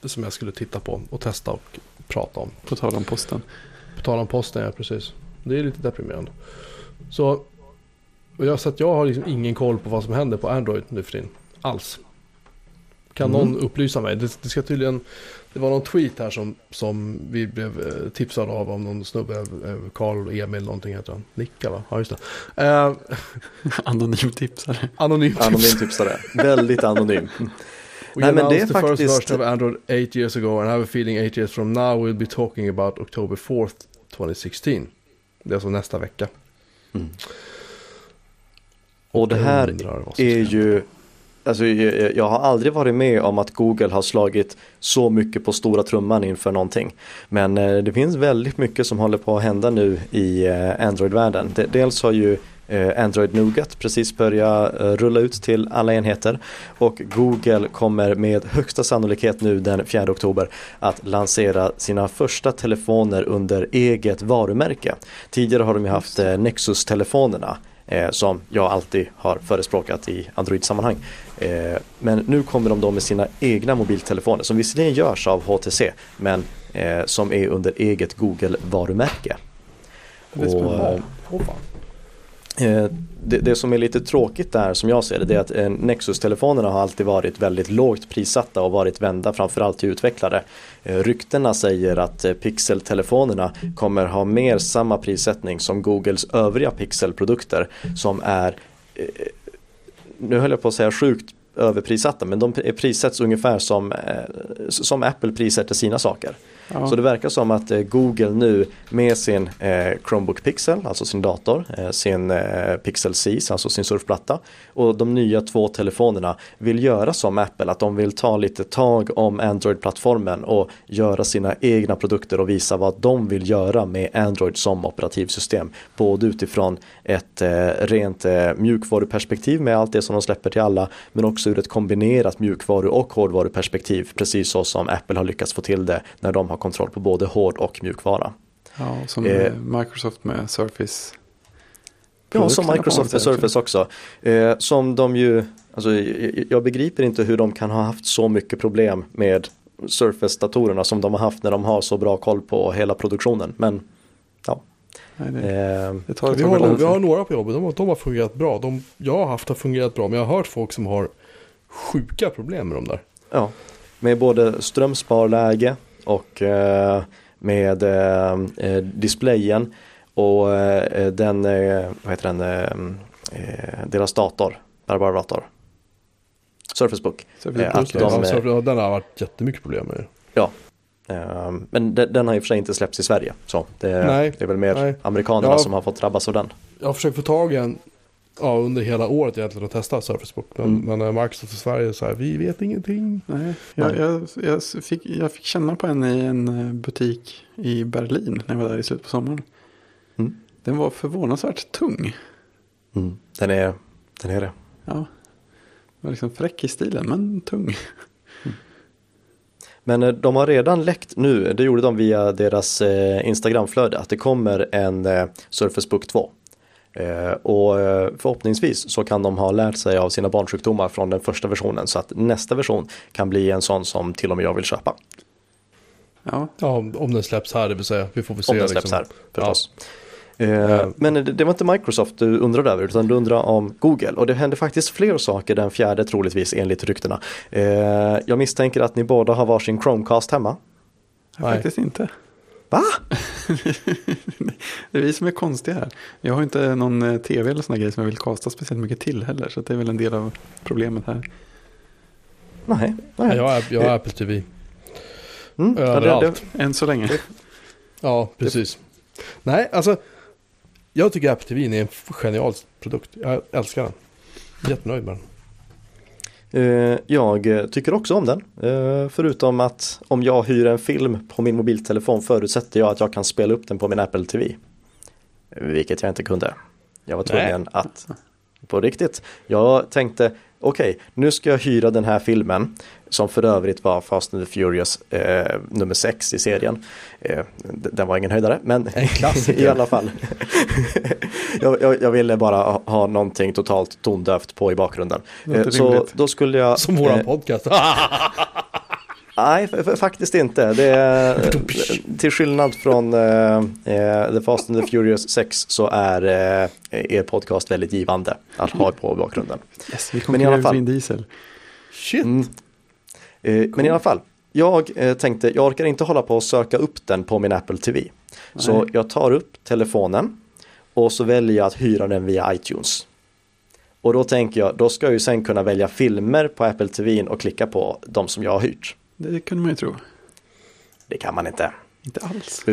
Speaker 1: Som jag skulle titta på och testa och prata om.
Speaker 2: På tal om posten.
Speaker 1: På tal om posten, ja precis. Det är lite deprimerande. Så, och jag, så att jag har liksom ingen koll på vad som händer på Android nu för tiden. Alls. Kan
Speaker 3: Mm.
Speaker 1: någon upplysa mig? Det, det ska tydligen, det var någon tweet här som, som vi blev eh, tipsade av av någon snubbe, eh, Karl Emil någonting heter han. Nicka va? Ja just det. Eh,
Speaker 2: Anonym tipsare.
Speaker 1: anonym tips.
Speaker 3: Anonym tipsare. Väldigt anonym.
Speaker 1: We
Speaker 3: Nej, men det är
Speaker 1: the first
Speaker 3: faktiskt-
Speaker 1: version of Android eight years ago and I have a feeling eight years from now we'll be talking about October 4th 2016. Det är alltså nästa vecka.
Speaker 3: Mm. Och det här är ju Alltså, jag, jag har aldrig varit med om att Google har slagit så mycket på stora trumman inför någonting. Men eh, det finns väldigt mycket som håller på att hända nu i eh, Android-världen. De, dels har ju eh, Android Nougat precis börjat eh, rulla ut till alla enheter och Google kommer med högsta sannolikhet nu den 4 oktober att lansera sina första telefoner under eget varumärke. Tidigare har de ju haft eh, Nexus-telefonerna eh, som jag alltid har förespråkat i Android-sammanhang. Eh, men nu kommer de då med sina egna mobiltelefoner som visserligen görs av HTC men eh, som är under eget Google-varumärke. Och,
Speaker 2: spännande.
Speaker 1: Åh, fan.
Speaker 3: Eh, Eh, det, det som är lite tråkigt där som jag ser det, det är att eh, Nexus-telefonerna har alltid varit väldigt lågt prissatta och varit vända framförallt till utvecklare. Eh, ryktena säger att eh, Pixel-telefonerna kommer ha mer samma prissättning som Googles övriga Pixel-produkter som är, eh, nu höll jag på att säga sjukt överprissatta, men de prissätts ungefär som, eh, som Apple prissätter sina saker.
Speaker 2: Ja.
Speaker 3: Så det verkar som att eh, Google nu med sin eh, Chromebook Pixel, alltså sin dator, eh, sin eh, Pixel Cs, alltså sin surfplatta och de nya två telefonerna vill göra som Apple, att de vill ta lite tag om Android-plattformen och göra sina egna produkter och visa vad de vill göra med Android som operativsystem. Både utifrån ett eh, rent eh, mjukvaruperspektiv med allt det som de släpper till alla, men också ur ett kombinerat mjukvaru och hårdvaruperspektiv, precis så som Apple har lyckats få till det när de har kontroll på både hård och mjukvara.
Speaker 2: Ja, som
Speaker 3: Eh,
Speaker 2: Microsoft med Surface.
Speaker 3: Ja, som Microsoft
Speaker 2: sätt
Speaker 3: Surface också. Eh, som de ju, alltså, jag, begriper inte hur de kan ha haft så mycket problem med Surface-datorerna som de har haft när de har så bra koll på hela produktionen. Men ja,
Speaker 2: Nej, det,
Speaker 3: eh,
Speaker 1: Vi har, vi har några på jobbet, de, har- de har fungerat bra. De jag har haft har fungerat bra, men jag har hört folk som har sjuka problem med dem där.
Speaker 3: ja, med både strömsparläge och eh, med eh, eh, displayen och den, vad heter den, deras dator, bärbar dator. Surface Book.
Speaker 2: Surface
Speaker 3: att
Speaker 2: ska
Speaker 3: de,
Speaker 1: Ja, den har varit jättemycket problem med.
Speaker 3: Ja. Men de- den har i och för sig inte släppts i Sverige. Så det,
Speaker 1: Nej,
Speaker 3: det är väl mer
Speaker 1: nej.
Speaker 3: amerikanerna
Speaker 1: Ja.
Speaker 3: som har fått drabbas av den.
Speaker 1: Jag har försökt få tag i en ja, under hela året egentligen att testa Surface Book. Men,
Speaker 3: Mm.
Speaker 1: men Microsoft i Sverige så här, vi vet ingenting.
Speaker 2: Nej, jag, jag, jag, fick, jag fick känna på en i en eh, butik i Berlin när jag var där i slutet på sommaren.
Speaker 3: Mm.
Speaker 2: Den var förvånansvärt tung.
Speaker 3: Mm. Den, är, den är det.
Speaker 2: Ja. Den var liksom fräck i stilen men tung.
Speaker 3: Men eh, de har redan läckt nu, det gjorde de via deras eh, Instagramflöde, att det kommer en Surface Book 2. Eh, och eh, förhoppningsvis så kan de ha lärt sig av sina barnsjukdomar från den första versionen så att nästa version kan bli en sån som till och med jag vill köpa.
Speaker 2: Ja,
Speaker 1: Ja, om den släpps här, det vill säga. Vi får väl se.
Speaker 3: Om den släpps
Speaker 1: liksom.
Speaker 3: här förstås.
Speaker 1: Ja.
Speaker 3: Eh, Men det, var inte Microsoft du undrade över utan du undrade om Google och det hände faktiskt fler saker den fjärde troligtvis enligt ryktena. Jag misstänker att ni båda har varsin Chromecast hemma.
Speaker 1: Nej.
Speaker 2: faktiskt inte.
Speaker 3: Va?
Speaker 2: Det är vi som är konstiga här. Jag har inte någon eh, tv eller sådana grejer som jag vill kasta speciellt mycket till heller. Så det är väl en del av problemet här.
Speaker 3: Nej.
Speaker 1: Ja,
Speaker 3: nej.
Speaker 1: jag, har, jag har Apple TV.
Speaker 3: Mm, ja, det-
Speaker 1: Överallt.
Speaker 3: det-
Speaker 2: Än så länge.
Speaker 1: Ja, precis. Nej, alltså. Jag tycker Apple TV är en genial produkt. Jag älskar den. Jättenöjd med den.
Speaker 3: Eh, Jag tycker också om den. Eh, Förutom att om jag hyr en film på min mobiltelefon förutsätter jag att jag kan spela upp den på min Apple TV. Vilket jag inte kunde. Jag var tvungen att, på riktigt, jag tänkte okej, nu ska jag hyra den här filmen som för övrigt var Fast and the Furious eh, nummer 6 i serien. Eh, den var ingen höjdare, men i alla fall. jag, jag, jag ville bara ha, ha någonting totalt tondövt på i bakgrunden. Eh, så
Speaker 2: rimligt.
Speaker 3: då skulle jag...
Speaker 1: Som våran
Speaker 3: eh,
Speaker 1: podcast.
Speaker 3: Nej, faktiskt inte. Det är, till skillnad från eh, eh, The Fast and the Furious 6 så är eh, er podcast väldigt givande att ha på bakgrunden.
Speaker 2: Yes, vi konkurrerar
Speaker 3: fall.
Speaker 2: Vin Diesel.
Speaker 1: Shit.
Speaker 3: Mm. Eh, Men i alla fall, jag eh, tänkte jag orkar inte hålla på och söka upp den på min Apple TV. Så
Speaker 2: Nej.
Speaker 3: jag tar upp telefonen och så väljer jag att hyra den via iTunes. Och då tänker jag, då ska jag ju sen kunna välja filmer på Apple TV och klicka på de som jag har hyrt.
Speaker 2: Det kunde man ju tro.
Speaker 3: Det kan man inte.
Speaker 2: Inte alls.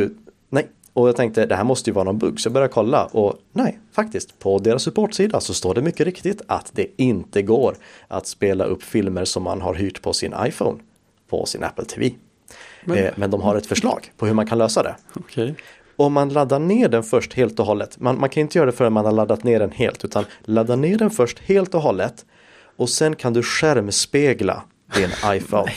Speaker 3: Och jag tänkte det här måste ju vara någon bugg så jag började kolla och nej, faktiskt på deras supportsida så står det mycket riktigt att det inte går att spela upp filmer som man har hyrt på sin iPhone på sin Apple TV.
Speaker 2: Men-
Speaker 3: Men, eh, men de har ett förslag på hur man kan lösa det.
Speaker 2: Okej.
Speaker 3: Om man laddar ner den först helt och hållet, man, man kan inte göra det förrän man har laddat ner den helt, utan ladda ner den först helt och hållet och sen kan du skärmspegla din iPhone.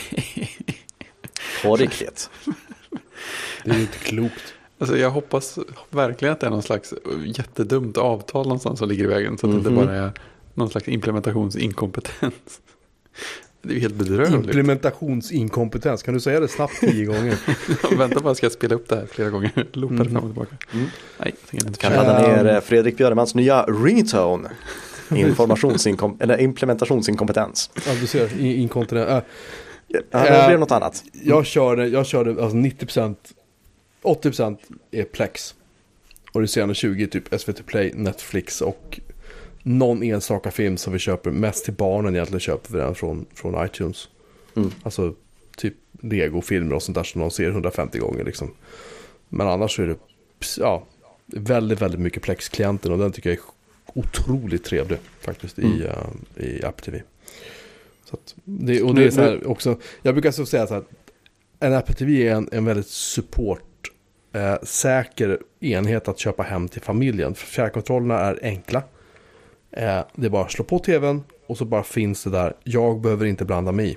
Speaker 3: På riktigt.
Speaker 1: Det är ju inte klokt.
Speaker 2: Alltså jag hoppas verkligen att det är någon slags jättedumt avtal någonstans som ligger i vägen. Så att det inte
Speaker 3: Mhm.
Speaker 2: bara är någon slags implementationsinkompetens. Det är ju helt bedrövligt.
Speaker 1: Implementationsinkompetens. Kan du säga det snabbt tio gånger?
Speaker 2: Vänta bara, ska jag spela upp det här flera gånger? Loopa
Speaker 1: Mm.
Speaker 2: fram och tillbaka.
Speaker 3: Mm.
Speaker 2: Nej, jag inte
Speaker 3: Kan ladda ner eh, Fredrik Björnemans nya ringtone. Informationsinkom eller implementationsinkompetens.
Speaker 1: Ja, du ser. Inkontinent. Äh,
Speaker 3: Ja, det
Speaker 1: Eh,
Speaker 3: blev något annat.
Speaker 1: jag körde, jag körde alltså 90%, 80% är Plex. Och det senare 20 är typ SVT Play, Netflix och någon enstaka film som vi köper. Mest till barnen egentligen köper vi den från, från iTunes.
Speaker 3: Mm.
Speaker 1: Alltså typ Lego-filmer och sånt där som de ser 150 gånger liksom. Men annars så är det ja, väldigt, väldigt mycket Plex-klienten och den tycker jag är otroligt trevlig faktiskt
Speaker 3: Mm.
Speaker 1: i, uh, i Apple TV. Så att det, och det är så här också, jag brukar så säga så här, en Apple TV är en, en väldigt support eh, säker enhet att köpa hem till familjen. För fjärrkontrollerna är enkla. Eh, det är bara att slå på tvn och så bara finns det där. Jag behöver inte blanda mig i.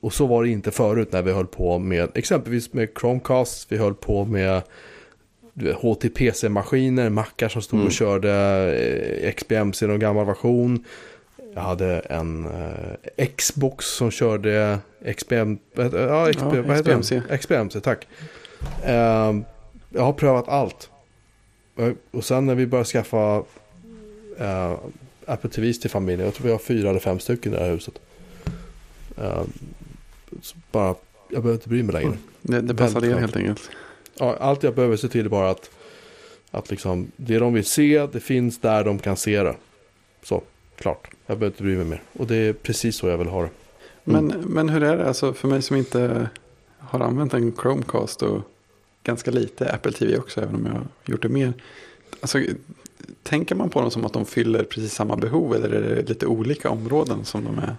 Speaker 1: Och så var det inte förut när vi höll på med exempelvis med Chromecast. Vi höll på med HTPC-maskiner, mackar som stod
Speaker 3: Mm.
Speaker 1: och körde eh, XBMC i någon gammal version. Jag hade en eh, Xbox som körde XBM, heter- ja, XB,
Speaker 2: Ja? XBMC.
Speaker 1: XBMC, tack. Ehm, jag har prövat allt. Och- sen när vi började skaffa uh, Apple TVs till familjen, jag tror vi har fyra eller fem stycken i det här huset. Så bara, jag behöver inte bry mig längre.
Speaker 2: Det, det passade
Speaker 1: Väldigt
Speaker 2: er helt enkelt.
Speaker 1: Ja, allt jag behöver se till är bara att, att liksom, det de vill se, det finns där de kan se det. Så. Klart, jag behöver inte bry mig mer. Och det är precis så jag vill ha det.
Speaker 2: Men, men hur är det alltså för mig som inte har använt en Chromecast och ganska lite Apple TV också, även om jag har gjort det mer. Alltså, tänker man på dem som att de fyller precis samma behov eller är det lite olika områden som de är?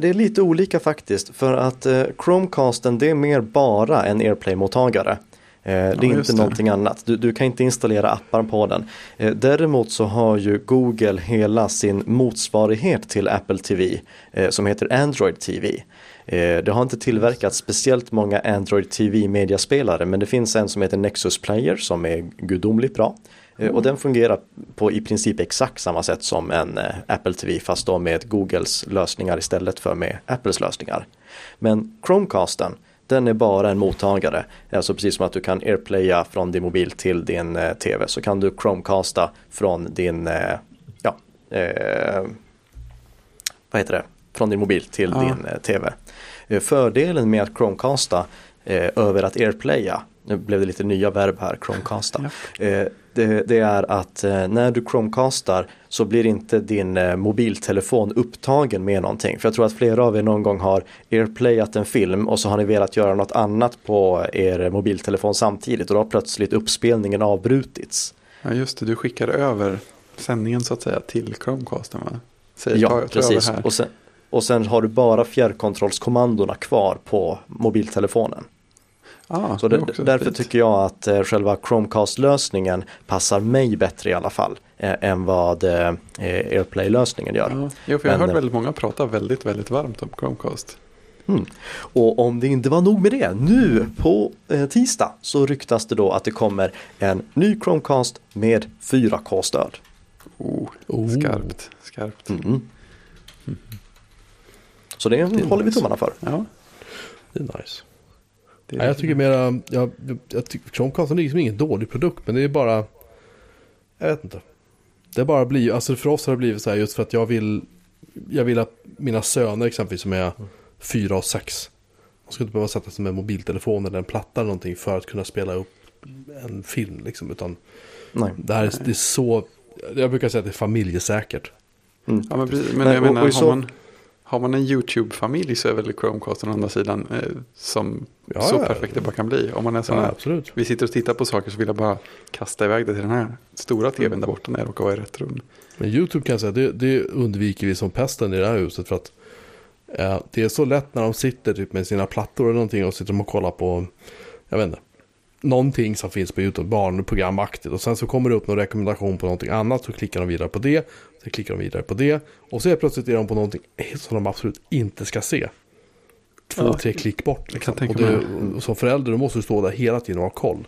Speaker 3: Det är lite olika faktiskt för att eh, Chromecasten det är mer bara en AirPlay-mottagare. Eh, det är
Speaker 2: just
Speaker 3: inte
Speaker 2: det.
Speaker 3: någonting annat. Du, du kan inte installera appar på den. Eh, däremot så har ju Google hela sin motsvarighet till Apple TV eh, som heter Android TV. Eh, det har inte tillverkats speciellt många Android TV mediaspelare men det finns en som heter Nexus Player som är gudomligt bra. Eh, Och den fungerar på i princip exakt samma sätt som en eh, Apple TV fast då med Googles lösningar istället för med Apples lösningar. Men Chromecasten den är bara en mottagare. Alltså precis som att du kan airplaya från din mobil till din eh, TV så kan du Chromecasta från din eh, ja, eh, vad heter det? Från din mobil till
Speaker 2: Ja.
Speaker 3: din eh, TV. Eh, Fördelen med att Chromecasta eh, över att airplaya, nu blev det lite nya verb här, Chromecasta. Eh, det, det är att eh, när du Chromecastar så blir inte din mobiltelefon upptagen med någonting. För jag tror att flera av er någon gång har airplayat en film och så har ni velat göra något annat på er mobiltelefon samtidigt och då har plötsligt uppspelningen avbrutits.
Speaker 2: Ja, just det. Du skickar över sändningen så att säga till Chromecasten va? Säger,
Speaker 3: Ja, precis. Och sen, och sen har du bara fjärrkontrollskommandona kvar på mobiltelefonen.
Speaker 2: Ah,
Speaker 3: Så
Speaker 2: det
Speaker 3: därför
Speaker 2: fint.
Speaker 3: tycker jag att eh, själva Chromecast-lösningen passar mig bättre i alla fall eh, än vad eh, AirPlay-lösningen gör.
Speaker 2: Ja, jo, för jag har hört
Speaker 3: eh,
Speaker 2: väldigt många prata väldigt, väldigt varmt om Chromecast.
Speaker 3: Mm. Och om det inte var nog med det, nu på eh, tisdag så ryktas det då att det kommer en ny Chromecast med 4K-stöd.
Speaker 2: Oh,
Speaker 1: Oh.
Speaker 2: Skarpt, skarpt.
Speaker 3: Mm. Så det,
Speaker 1: är
Speaker 3: håller vi
Speaker 1: nice.
Speaker 3: tummarna för.
Speaker 2: Ja,
Speaker 1: Det är nice.
Speaker 2: det är
Speaker 1: Nej, jag tycker mera, jag, jag, tycker Chromecasten är liksom ingen dålig produkt, men det är bara, jag vet inte. Det bara blir, alltså för oss har det blivit så här just för att jag vill, jag vill att mina söner exempelvis som är fyra och sex, de ska inte behöva sätta sig med mobiltelefon eller en platta eller någonting för att kunna spela upp en film liksom, utan
Speaker 3: Nej.
Speaker 1: det här är, det är så, jag brukar säga att det är familjesäkert.
Speaker 3: Mm.
Speaker 2: Ja, men, precis. men jag menar,
Speaker 3: och så-
Speaker 2: man, har man en YouTube-familj så är väl Chromecast å andra sidan eh, som
Speaker 1: Ja,
Speaker 2: så perfekt det bara kan bli. Om man är sån
Speaker 1: Ja,
Speaker 2: här,
Speaker 1: absolut.
Speaker 2: vi sitter och tittar på saker så vill jag bara kasta iväg det till den här stora tvn där borta när jag råkar vara i rätt rum.
Speaker 1: Men YouTube kan jag säga, det, det undviker vi som pesten i det här huset för att eh, det är så lätt när de sitter typ med sina plattor eller någonting och sitter och kollar på, jag vet inte, någonting som finns på YouTube, barnprogramaktigt och sen så kommer det upp någon rekommendation på någonting annat så klickar de vidare på det, så klickar de vidare på det och så är plötsligt är de på någonting som de absolut inte ska se. Två,
Speaker 2: Ja,
Speaker 1: tre klick bort. Liksom. Och det, som förälder då måste du stå där hela tiden och ha koll.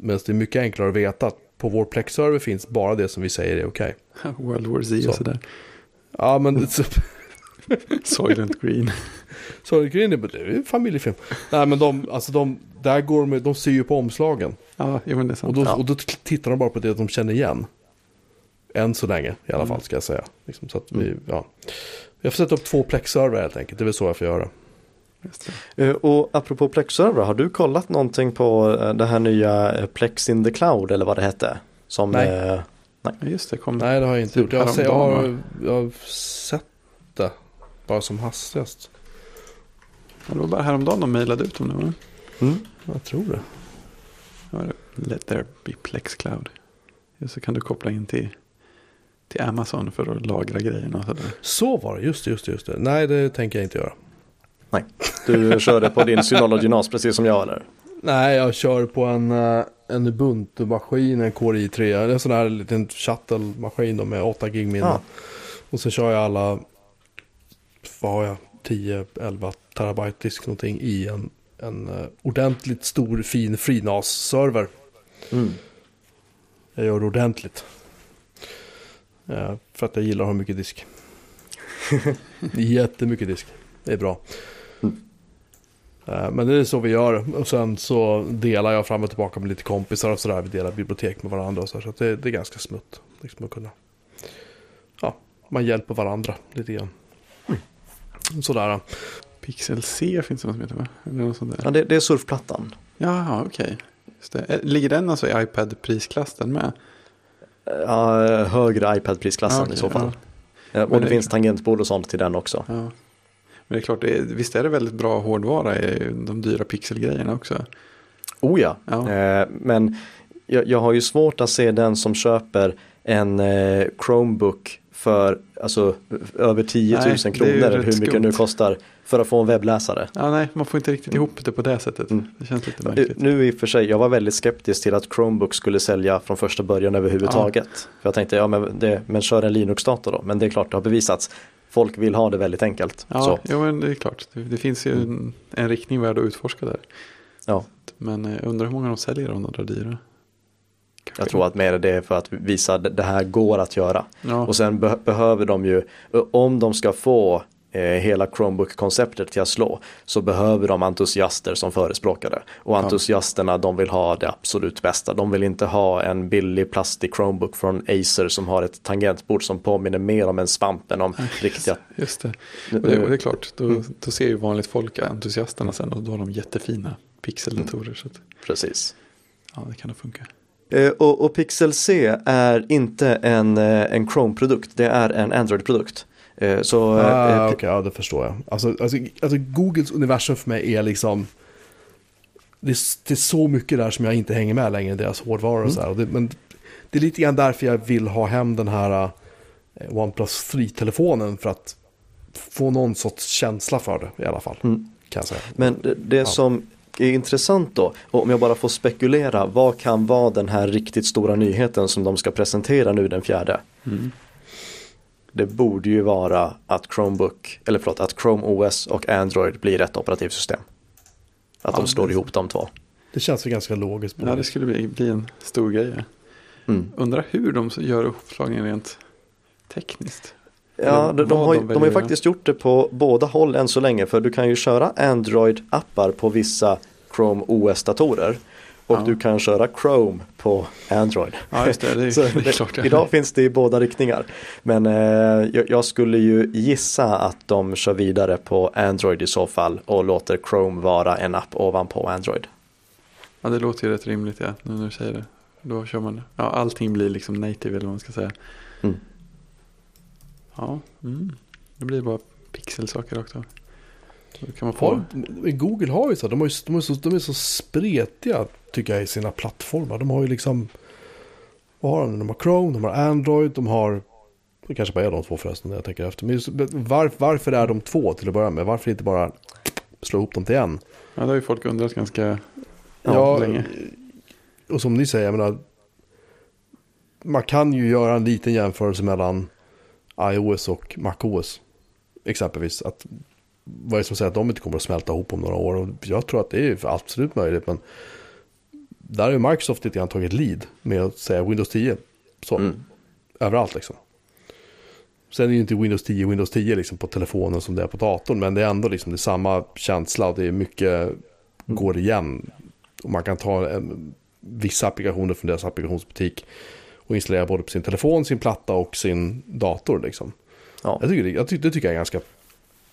Speaker 1: Men det är mycket enklare att veta att på vår Plex-server finns bara det som vi säger är okej.
Speaker 2: World War Z
Speaker 1: Så.
Speaker 2: och sådär.
Speaker 1: Ja men
Speaker 2: Soylent Green.
Speaker 1: så grejen är, det är ju familjefilm. Nej men de, alltså de, där går de, de ser ju på omslagen.
Speaker 2: Ja, jo, men det är sant.
Speaker 1: Och då,
Speaker 3: Ja.
Speaker 1: och då tittar de bara på det de känner igen. Än så länge i alla fall ska jag säga. Liksom, så att vi, ja. Jag får sätta upp två Plex-server helt enkelt. Det är väl så jag får göra.
Speaker 2: Just det.
Speaker 3: Eh, Och apropå Plex-server, har du kollat någonting på eh, det här nya eh, Plex in the cloud eller vad det hette? Som,
Speaker 1: Nej.
Speaker 3: eh,
Speaker 2: Ja, just det. Kom.
Speaker 1: Nej det har jag inte gjort. Jag har, jag har sett det. Bara som hastigast.
Speaker 2: Ja, Det var bara häromdagen de mejlade ut dem nu. va?
Speaker 3: mm,
Speaker 1: Jag tror det.
Speaker 2: Ja, det- Let there be Plex Cloud. Så kan du koppla in till, till Amazon för att lagra grejerna. och sådär.
Speaker 1: Så var det, just det, just det, just det. Nej det tänker jag inte göra.
Speaker 3: du körde på din Synology NAS precis som jag eller?
Speaker 1: Nej, jag kör på en, eh, en Ubuntu-maskin, en Core i3. En sån här liten shuttle-maskin med 8 gig minne.
Speaker 3: Ja.
Speaker 1: Och så kör jag alla, vad har jag, 10-11 terabyte disk någonting i en, en eh, ordentligt stor fin FreeNAS-server.
Speaker 3: Mm.
Speaker 1: Jag gör det ordentligt. Eh, för att jag gillar att ha mycket disk. Jättemycket disk. Det är bra.
Speaker 3: Mm.
Speaker 1: Eh, Men det är så vi gör. Och sen så delar jag fram och tillbaka med lite kompisar och sådär. Vi delar bibliotek med varandra och så. Så det, det är ganska smutt. Liksom att kunna. Ja, man hjälper varandra lite grann. Sådär.
Speaker 2: Pixel C finns det något som heter va? Eller något sånt där.
Speaker 3: Ja, det, det är surfplattan.
Speaker 2: Jaha, okej. Det. Eh, Ligger den alltså i iPad-prisklass den med?
Speaker 3: Ja, högre iPad-prisklassen
Speaker 2: Ja, okej,
Speaker 3: i så fall. Eh, och det
Speaker 2: det-
Speaker 3: finns tangentbord och sånt till den också.
Speaker 2: Ja. Men det är klart, det är, visst är det väldigt bra hårdvara i de dyra pixelgrejerna också?
Speaker 3: Oh ja,
Speaker 2: Ja.
Speaker 3: Eh, men jag, jag har ju svårt att se den som köper en eh, Chromebook för alltså, över 10 000
Speaker 2: Nej,
Speaker 3: kronor eller hur mycket det nu
Speaker 2: skumt.
Speaker 3: kostar för att få en webbläsare.
Speaker 2: Ja, nej, man får inte riktigt ihop det på det sättet.
Speaker 3: Mm.
Speaker 2: Det känns lite
Speaker 3: Eh,
Speaker 2: märkligt.
Speaker 3: Nu i och för sig, jag var väldigt skeptisk till att Chromebook skulle sälja från första början överhuvudtaget. För jag tänkte, ja men, det, men kör en Linux-dator då. Men det är klart, det har bevisats. Folk vill ha det väldigt enkelt.
Speaker 2: Ja,
Speaker 3: Så,
Speaker 2: jo, men det är klart. Det, det finns ju en, en riktning värd att utforska där.
Speaker 3: ja,
Speaker 2: Men eh, jag undrar hur många de säljer av de där dyra.
Speaker 3: Jag tror att mer det är för att visa att det här går att göra.
Speaker 2: Ja,
Speaker 3: Och sen be- behöver de ju, om de ska få eh, hela Chromebook-konceptet till att slå, så behöver de entusiaster som förespråkar det. Och entusiasterna, de vill ha det absolut bästa. De vill inte ha en billig plastig Chromebook från Acer som har ett tangentbord som påminner mer om en svamp än om riktiga.
Speaker 2: just det. Och det. Och det är klart, då, då ser ju vanligt folk entusiasterna sen och då har de jättefina pixeldatorer. Att,
Speaker 3: Precis.
Speaker 2: ja, det kan nog funka.
Speaker 3: Eh, och, och Pixel C är inte en, eh, en Chrome-produkt, det är en Android-produkt. Eh, så
Speaker 1: Ah, Okej, ja det förstår jag. Alltså, alltså, alltså Googles universum för mig är liksom... Det är, det är så mycket där som jag inte hänger med längre i deras hårdvara och så här. Och det, men det är lite grann därför jag vill ha hem den här eh, OnePlus 3-telefonen för att få någon sorts känsla för det i alla fall.
Speaker 3: Mm.
Speaker 1: Kan jag säga.
Speaker 3: Men det, det som är intressant då, och om jag bara får spekulera, vad kan vara den här riktigt stora nyheten som de ska presentera nu den fjärde?
Speaker 2: Mm.
Speaker 3: Det borde ju vara att Chromebook, eller förlåt, att Chrome OS och Android blir ett operativsystem. Att
Speaker 2: Ja,
Speaker 3: de slår
Speaker 2: det-
Speaker 3: ihop de två.
Speaker 1: Det känns ju ganska logiskt. på
Speaker 2: Ja,
Speaker 1: det.
Speaker 2: skulle bli, bli en stor grej.
Speaker 3: Mm.
Speaker 2: Undrar hur de gör uppslagningen rent tekniskt.
Speaker 3: Ja, de, de, har,
Speaker 2: de
Speaker 3: de har ju faktiskt gjort det på båda håll än så länge för du kan ju köra Android-appar på vissa Chrome OS-datorer och
Speaker 2: Ja.
Speaker 3: du kan köra Chrome på Android.
Speaker 2: Ja, just det. Det är, det är klart. ja.
Speaker 3: idag finns det i båda riktningar. Men eh, jag, jag skulle ju gissa att de kör vidare på Android i så fall och låter Chrome vara en app ovanpå Android.
Speaker 2: Ja, det låter ju rätt rimligt ja, nu när du säger det. Då kör man. Ja, allting blir liksom native eller vad man ska säga.
Speaker 3: Mm.
Speaker 2: Ja, mm. det blir bara pixelsaker rakt av. Då kan man få...
Speaker 1: Har, Google har ju så, de, har ju, de, är så, de är så spretiga tycker jag i sina plattformar. De har ju liksom, vad har de? De har Chrome, de har Android, de har, det kanske bara är de två förresten när jag tänker efter. Men just, var, varför är de två till att börja med? Varför inte bara slå ihop dem till en?
Speaker 2: Ja, det har ju folk undrat ganska
Speaker 1: Ja,
Speaker 2: länge.
Speaker 1: och som ni säger, jag menar, man kan ju göra en liten jämförelse mellan iOS och MacOS. Exempelvis. Att, vad är det som säger att de inte kommer att smälta ihop om några år? Och jag tror att det är absolut möjligt. Men där har ju Microsoft lite grann tagit lead med att säga Windows 10. Så,
Speaker 3: Mm.
Speaker 1: överallt liksom. Sen är ju inte Windows 10 Windows 10 liksom på telefonen som det är på datorn. Men det är ändå liksom det är samma känsla och det är mycket går igen. Och man kan ta en, vissa applikationer från deras applikationsbutik och installera både på sin telefon, sin platta och sin dator. Liksom.
Speaker 3: Ja.
Speaker 1: Jag tycker, det, jag tycker, det tycker jag är ganska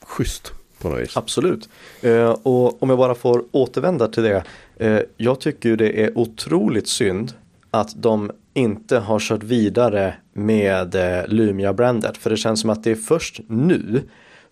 Speaker 1: schysst på något vis.
Speaker 3: Absolut. Eh, och om jag bara får återvända till det. Eh, jag tycker det är otroligt synd att de inte har kört vidare med eh, Lumia-brandet. För det känns som att det är först nu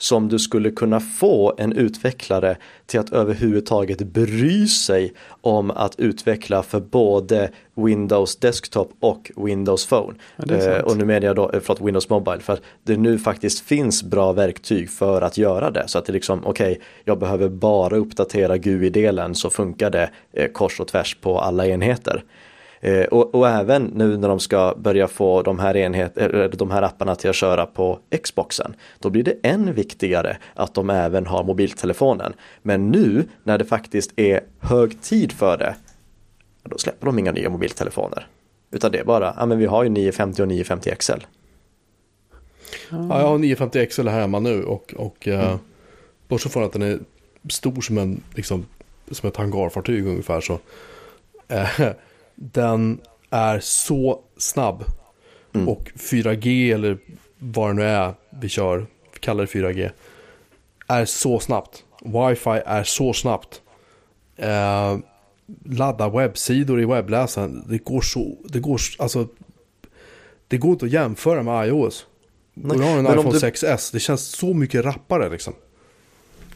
Speaker 3: som du skulle kunna få en utvecklare till att överhuvudtaget bry sig om att utveckla för både Windows Desktop och Windows Phone.
Speaker 2: Ja.
Speaker 3: Eh, och nu menar jag då, eh, förlåt, Windows Mobile, för att det nu faktiskt finns bra verktyg för att göra det. Så att det liksom, okej, jag behöver bara uppdatera GUI-delen så funkar det eh, kors och tvärs på alla enheter. Eh, och, och även nu när de ska börja få de här, enhet, eller de här apparna till att köra på Xboxen, då blir det än viktigare att de även har mobiltelefonen. Men nu när det faktiskt är hög tid för det, då släpper de inga nya mobiltelefoner. Utan det är bara, ja men vi har ju 950 och 950 XL.
Speaker 1: Ja, jag har 950 XL här hemma nu och, och mm. bortsett från att den är stor som, en, liksom, som ett hangarfartyg ungefär så eh, den är så snabb.
Speaker 3: Mm.
Speaker 1: Och 4G eller vad det nu är vi kör, vi kallar det 4G, är så snabbt. Wifi är så snabbt. Eh, ladda webbsidor i webbläsaren, det går så, det går, alltså, det går inte att jämföra med iOS. Och jag har en iPhone
Speaker 3: du-
Speaker 1: 6S. Det känns så mycket rappare liksom.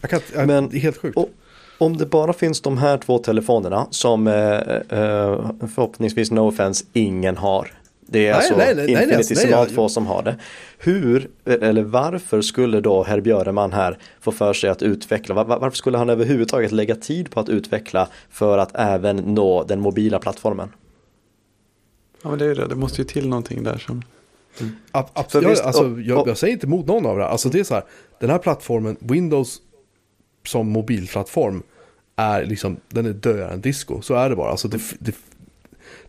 Speaker 1: Jag kan, jag,
Speaker 3: Men-
Speaker 1: det är helt sjukt.
Speaker 3: Och om det bara finns de här två telefonerna som eh, eh, förhoppningsvis no offense ingen har. Det är
Speaker 1: Nej,
Speaker 3: alltså
Speaker 1: nej, nej, nej, nej,
Speaker 3: infinitesimalt
Speaker 1: nej,
Speaker 3: få som har det. Hur eller varför skulle då herr Björneman här få för sig att utveckla? Var, varför skulle han överhuvudtaget lägga tid på att utveckla för att även nå den mobila plattformen?
Speaker 2: Ja men det är ju det, det måste ju till någonting där som...
Speaker 1: Ab, ab,
Speaker 3: För
Speaker 1: jag,
Speaker 3: visst,
Speaker 1: alltså,
Speaker 3: och-
Speaker 1: jag, jag säger inte emot någon av det. här. Alltså det är så här. Den här plattformen, Windows som mobilplattform, är liksom, den är dödare än disco. Så är det bara. Alltså det, det,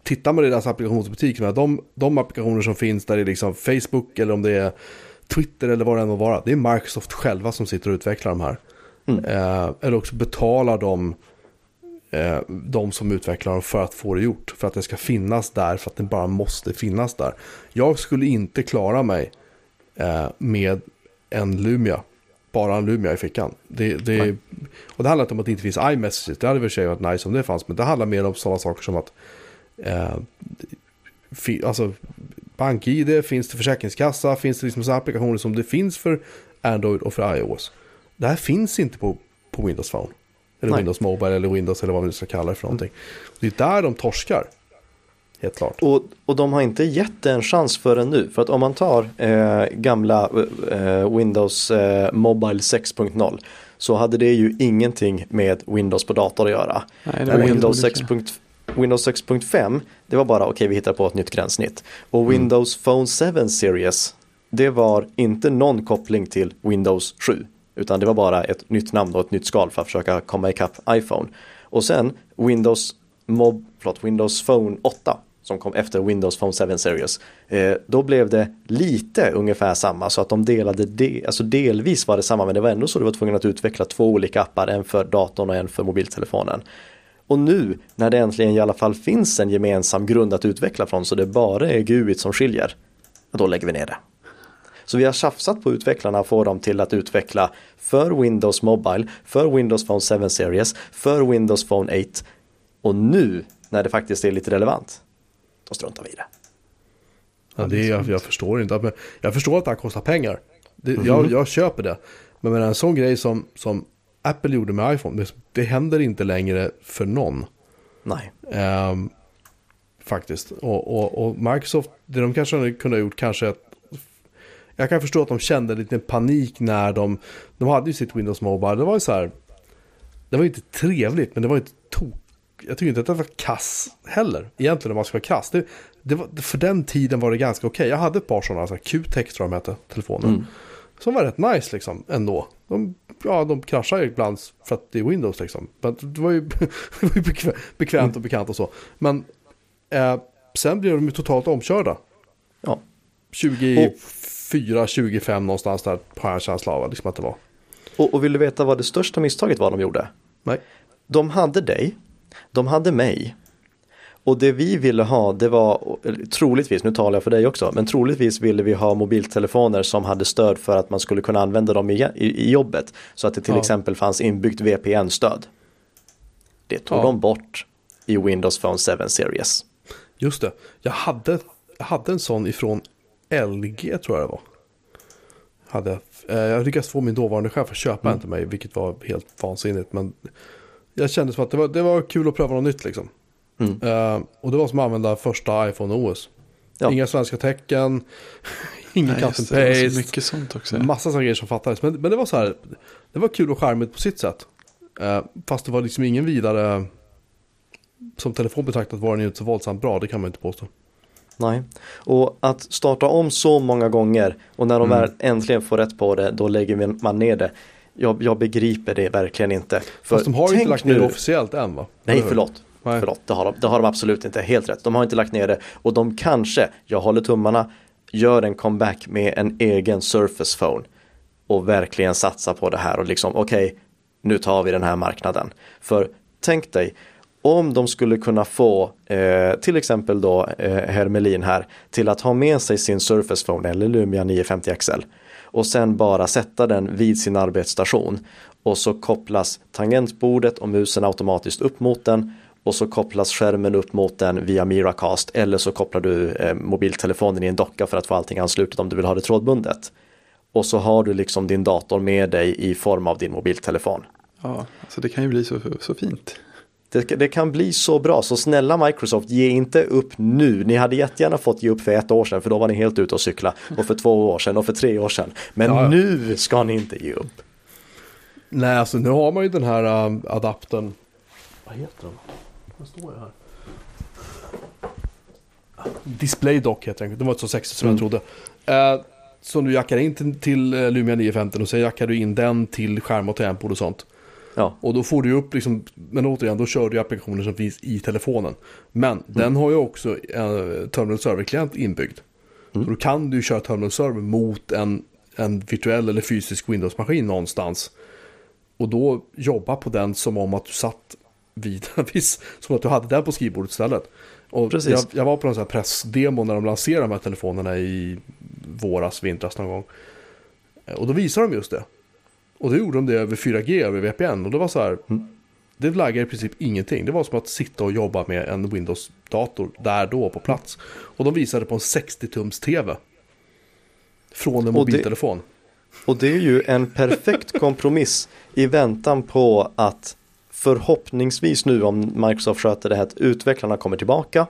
Speaker 1: tittar man i deras applikationsbutik, de, de applikationer som finns där det är liksom Facebook eller om det är Twitter eller vad det än må vara. Det är Microsoft själva som sitter och utvecklar de här. Eh, eller också betalar de eh, de som utvecklar dem för att få det gjort. För att det ska finnas där, för att det bara måste finnas där. Jag skulle inte klara mig eh, med en Lumia. Bara en Lumia i fickan. Det, det, och det handlar inte om att det inte finns iMessages. Det hade för sig varit nice om det fanns. Men det handlar mer om sådana saker som att eh, fi, alltså, BankID, finns det Försäkringskassa, finns det liksom så applikationer som det finns för Android och för iOS. Det här finns inte på, på Windows Phone. Eller
Speaker 3: Nej.
Speaker 1: Windows Mobile eller Windows eller vad vi nu ska kalla det för någonting. Det är där de torskar. Helt klart.
Speaker 3: Och, och de har inte gett det en chans förrän nu. För att om man tar eh, gamla eh, Windows eh, Mobile 6.0 så hade det ju ingenting med Windows på dator att göra.
Speaker 2: Nej, det
Speaker 3: Windows
Speaker 2: olika.
Speaker 3: 6. Windows 6.5 det var bara okej vi hittar på ett nytt gränssnitt. Och
Speaker 2: Mm.
Speaker 3: Windows Phone 7 Series det var inte någon koppling till Windows 7. Utan det var bara ett nytt namn och ett nytt skal för att försöka komma ikapp iPhone. Och sen Windows, Mob, förlåt, Windows Phone 8 som kom efter Windows Phone 7 Series. Eh, då blev det lite ungefär samma så att de delade, de, alltså delvis var det samma men det var ändå så du var tvungen att utveckla två olika appar, en för datorn och en för mobiltelefonen. Och nu när det äntligen i alla fall finns en gemensam grund att utveckla från så det bara är GUIT som skiljer, då lägger vi ner det. Så vi har tjafsat på utvecklarna och få dem till att utveckla för Windows Mobile, för Windows Phone 7 Series, för Windows Phone 8 och nu när det faktiskt är lite relevant, då struntar vi i det.
Speaker 1: Ja, det är, jag, jag förstår inte. Jag förstår att det här kostar pengar. Det,
Speaker 3: Mhm.
Speaker 1: jag, jag köper det. Men med en sån grej som, som Apple gjorde med iPhone. Det, det händer inte längre för någon.
Speaker 3: Nej,
Speaker 1: Ehm, faktiskt. Och, och, och Microsoft, det de kanske hade kunnat gjort kanske att jag kan förstå att de kände lite panik när de, de hade ju sitt Windows Mobile. Det var ju så här, det var ju inte trevligt men det var inte. Jag tycker inte att det var kass heller. Egentligen om man ska vara kass. Det, det var, för den tiden var det ganska okej. Jag hade ett par sådana, så här, Q-Tex tror jag de hette, telefoner.
Speaker 3: Mm.
Speaker 1: Som var rätt nice liksom ändå. De, ja, de kraschar ibland för att det är Windows liksom. Men det var ju, det var ju bekvämt, bekvämt och bekant och så. Men eh, sen blev de ju totalt omkörda.
Speaker 3: ja.
Speaker 1: 24, 25 någonstans där har jag en känsla av liksom att det var.
Speaker 3: Och, och vill du veta vad det största misstaget var de gjorde?
Speaker 1: Nej.
Speaker 3: De hade dig, de hade mig. Och det vi ville ha, det var troligtvis, nu talar jag för dig också, men troligtvis ville vi ha mobiltelefoner som hade stöd för att man skulle kunna använda dem i, i, i jobbet. Så att det till
Speaker 1: Ja.
Speaker 3: exempel fanns inbyggt VPN-stöd. Det tog
Speaker 1: Ja.
Speaker 3: de bort i Windows Phone 7 Series.
Speaker 1: Just det. Jag hade, jag hade en sån ifrån LG tror jag det var. Hade, eh, jag lyckades få min dåvarande chef att köpa en till mig, vilket var helt vansinnigt. Men jag kände som att det var, det var kul att pröva något nytt liksom.
Speaker 3: Mm.
Speaker 1: Eh, och det var som att använda första iPhone OS.
Speaker 3: Ja.
Speaker 1: Inga svenska tecken, ingen
Speaker 2: Nej,
Speaker 1: cut and
Speaker 2: var så
Speaker 1: paste.
Speaker 2: mycket sånt också.
Speaker 1: Massa sådana grejer som fattades. Men, men det var så här, det var kul och charmigt på sitt sätt. Eh, fast det var liksom ingen vidare, som telefon betraktat var den ju inte så våldsamt bra, det kan man inte påstå.
Speaker 3: Nej, och att starta om så många gånger och när de
Speaker 1: Mm.
Speaker 3: väl äntligen får rätt på det, då lägger man ner det. Jag, jag begriper det verkligen inte. För
Speaker 1: Fast de har ju inte lagt ner det officiellt än va?
Speaker 3: Nej, förlåt.
Speaker 1: Nej.
Speaker 3: Förlåt, det har, de, det har de absolut inte. Helt rätt. De har inte lagt ner det. Och de kanske, jag håller tummarna, gör en comeback med en egen Surface Phone. Och verkligen satsa på det här och liksom, okej, nu tar vi den här marknaden. För tänk dig, om de skulle kunna få eh, till exempel då eh, herr Melin här till att ha med sig sin Surface Phone eller Lumia 950 XL och sen bara sätta den vid sin arbetsstation och så kopplas tangentbordet och musen automatiskt upp mot den och så kopplas skärmen upp mot den via Miracast eller så kopplar du eh, mobiltelefonen i en docka för att få allting anslutet om du vill ha det trådbundet. Och så har du liksom din dator med dig i form av din mobiltelefon.
Speaker 2: Ja, alltså det kan ju bli så, så fint.
Speaker 3: Det, det, kan bli så bra, så snälla Microsoft, ge inte upp nu. Ni hade jättegärna fått ge upp för ett år sedan, för då var ni helt ute och cykla. Och för två år sedan och för tre år sedan. Men ja, nu ska ni inte ge upp.
Speaker 1: Nej, alltså nu har man ju den här uh, adaptern. Vad heter den? Vad står det här? Display dock heter den. Den var inte så sexig som mm. jag trodde. Uh, som du jackar in till, till uh, Lumia 950 och sen jackar du in den till skärm och tangentbord och sånt. Ja. Och då får du upp, liksom, men återigen, då kör du applikationer som finns i telefonen. Men mm. den har ju också en Terminal Server-klient inbyggd. Mm. Så då kan du köra Terminal Server mot en, en virtuell eller fysisk Windows-maskin någonstans. Och då jobba på den som om att du satt vid, som att du hade den på skrivbordet istället. Och jag, jag, var på en sån här pressdemo när de lanserade de här telefonerna i våras, vintras någon gång. Och då visade de just det. Och då gjorde de det över 4G, över VPN. Och det var så här, mm. det laggade i princip ingenting. Det var som att sitta och jobba med en Windows-dator där då på plats. Och de visade på en 60-tums TV. Från en mobiltelefon.
Speaker 3: Och det, och det är ju en perfekt kompromiss i väntan på att förhoppningsvis nu om Microsoft sköter det här att utvecklarna kommer tillbaka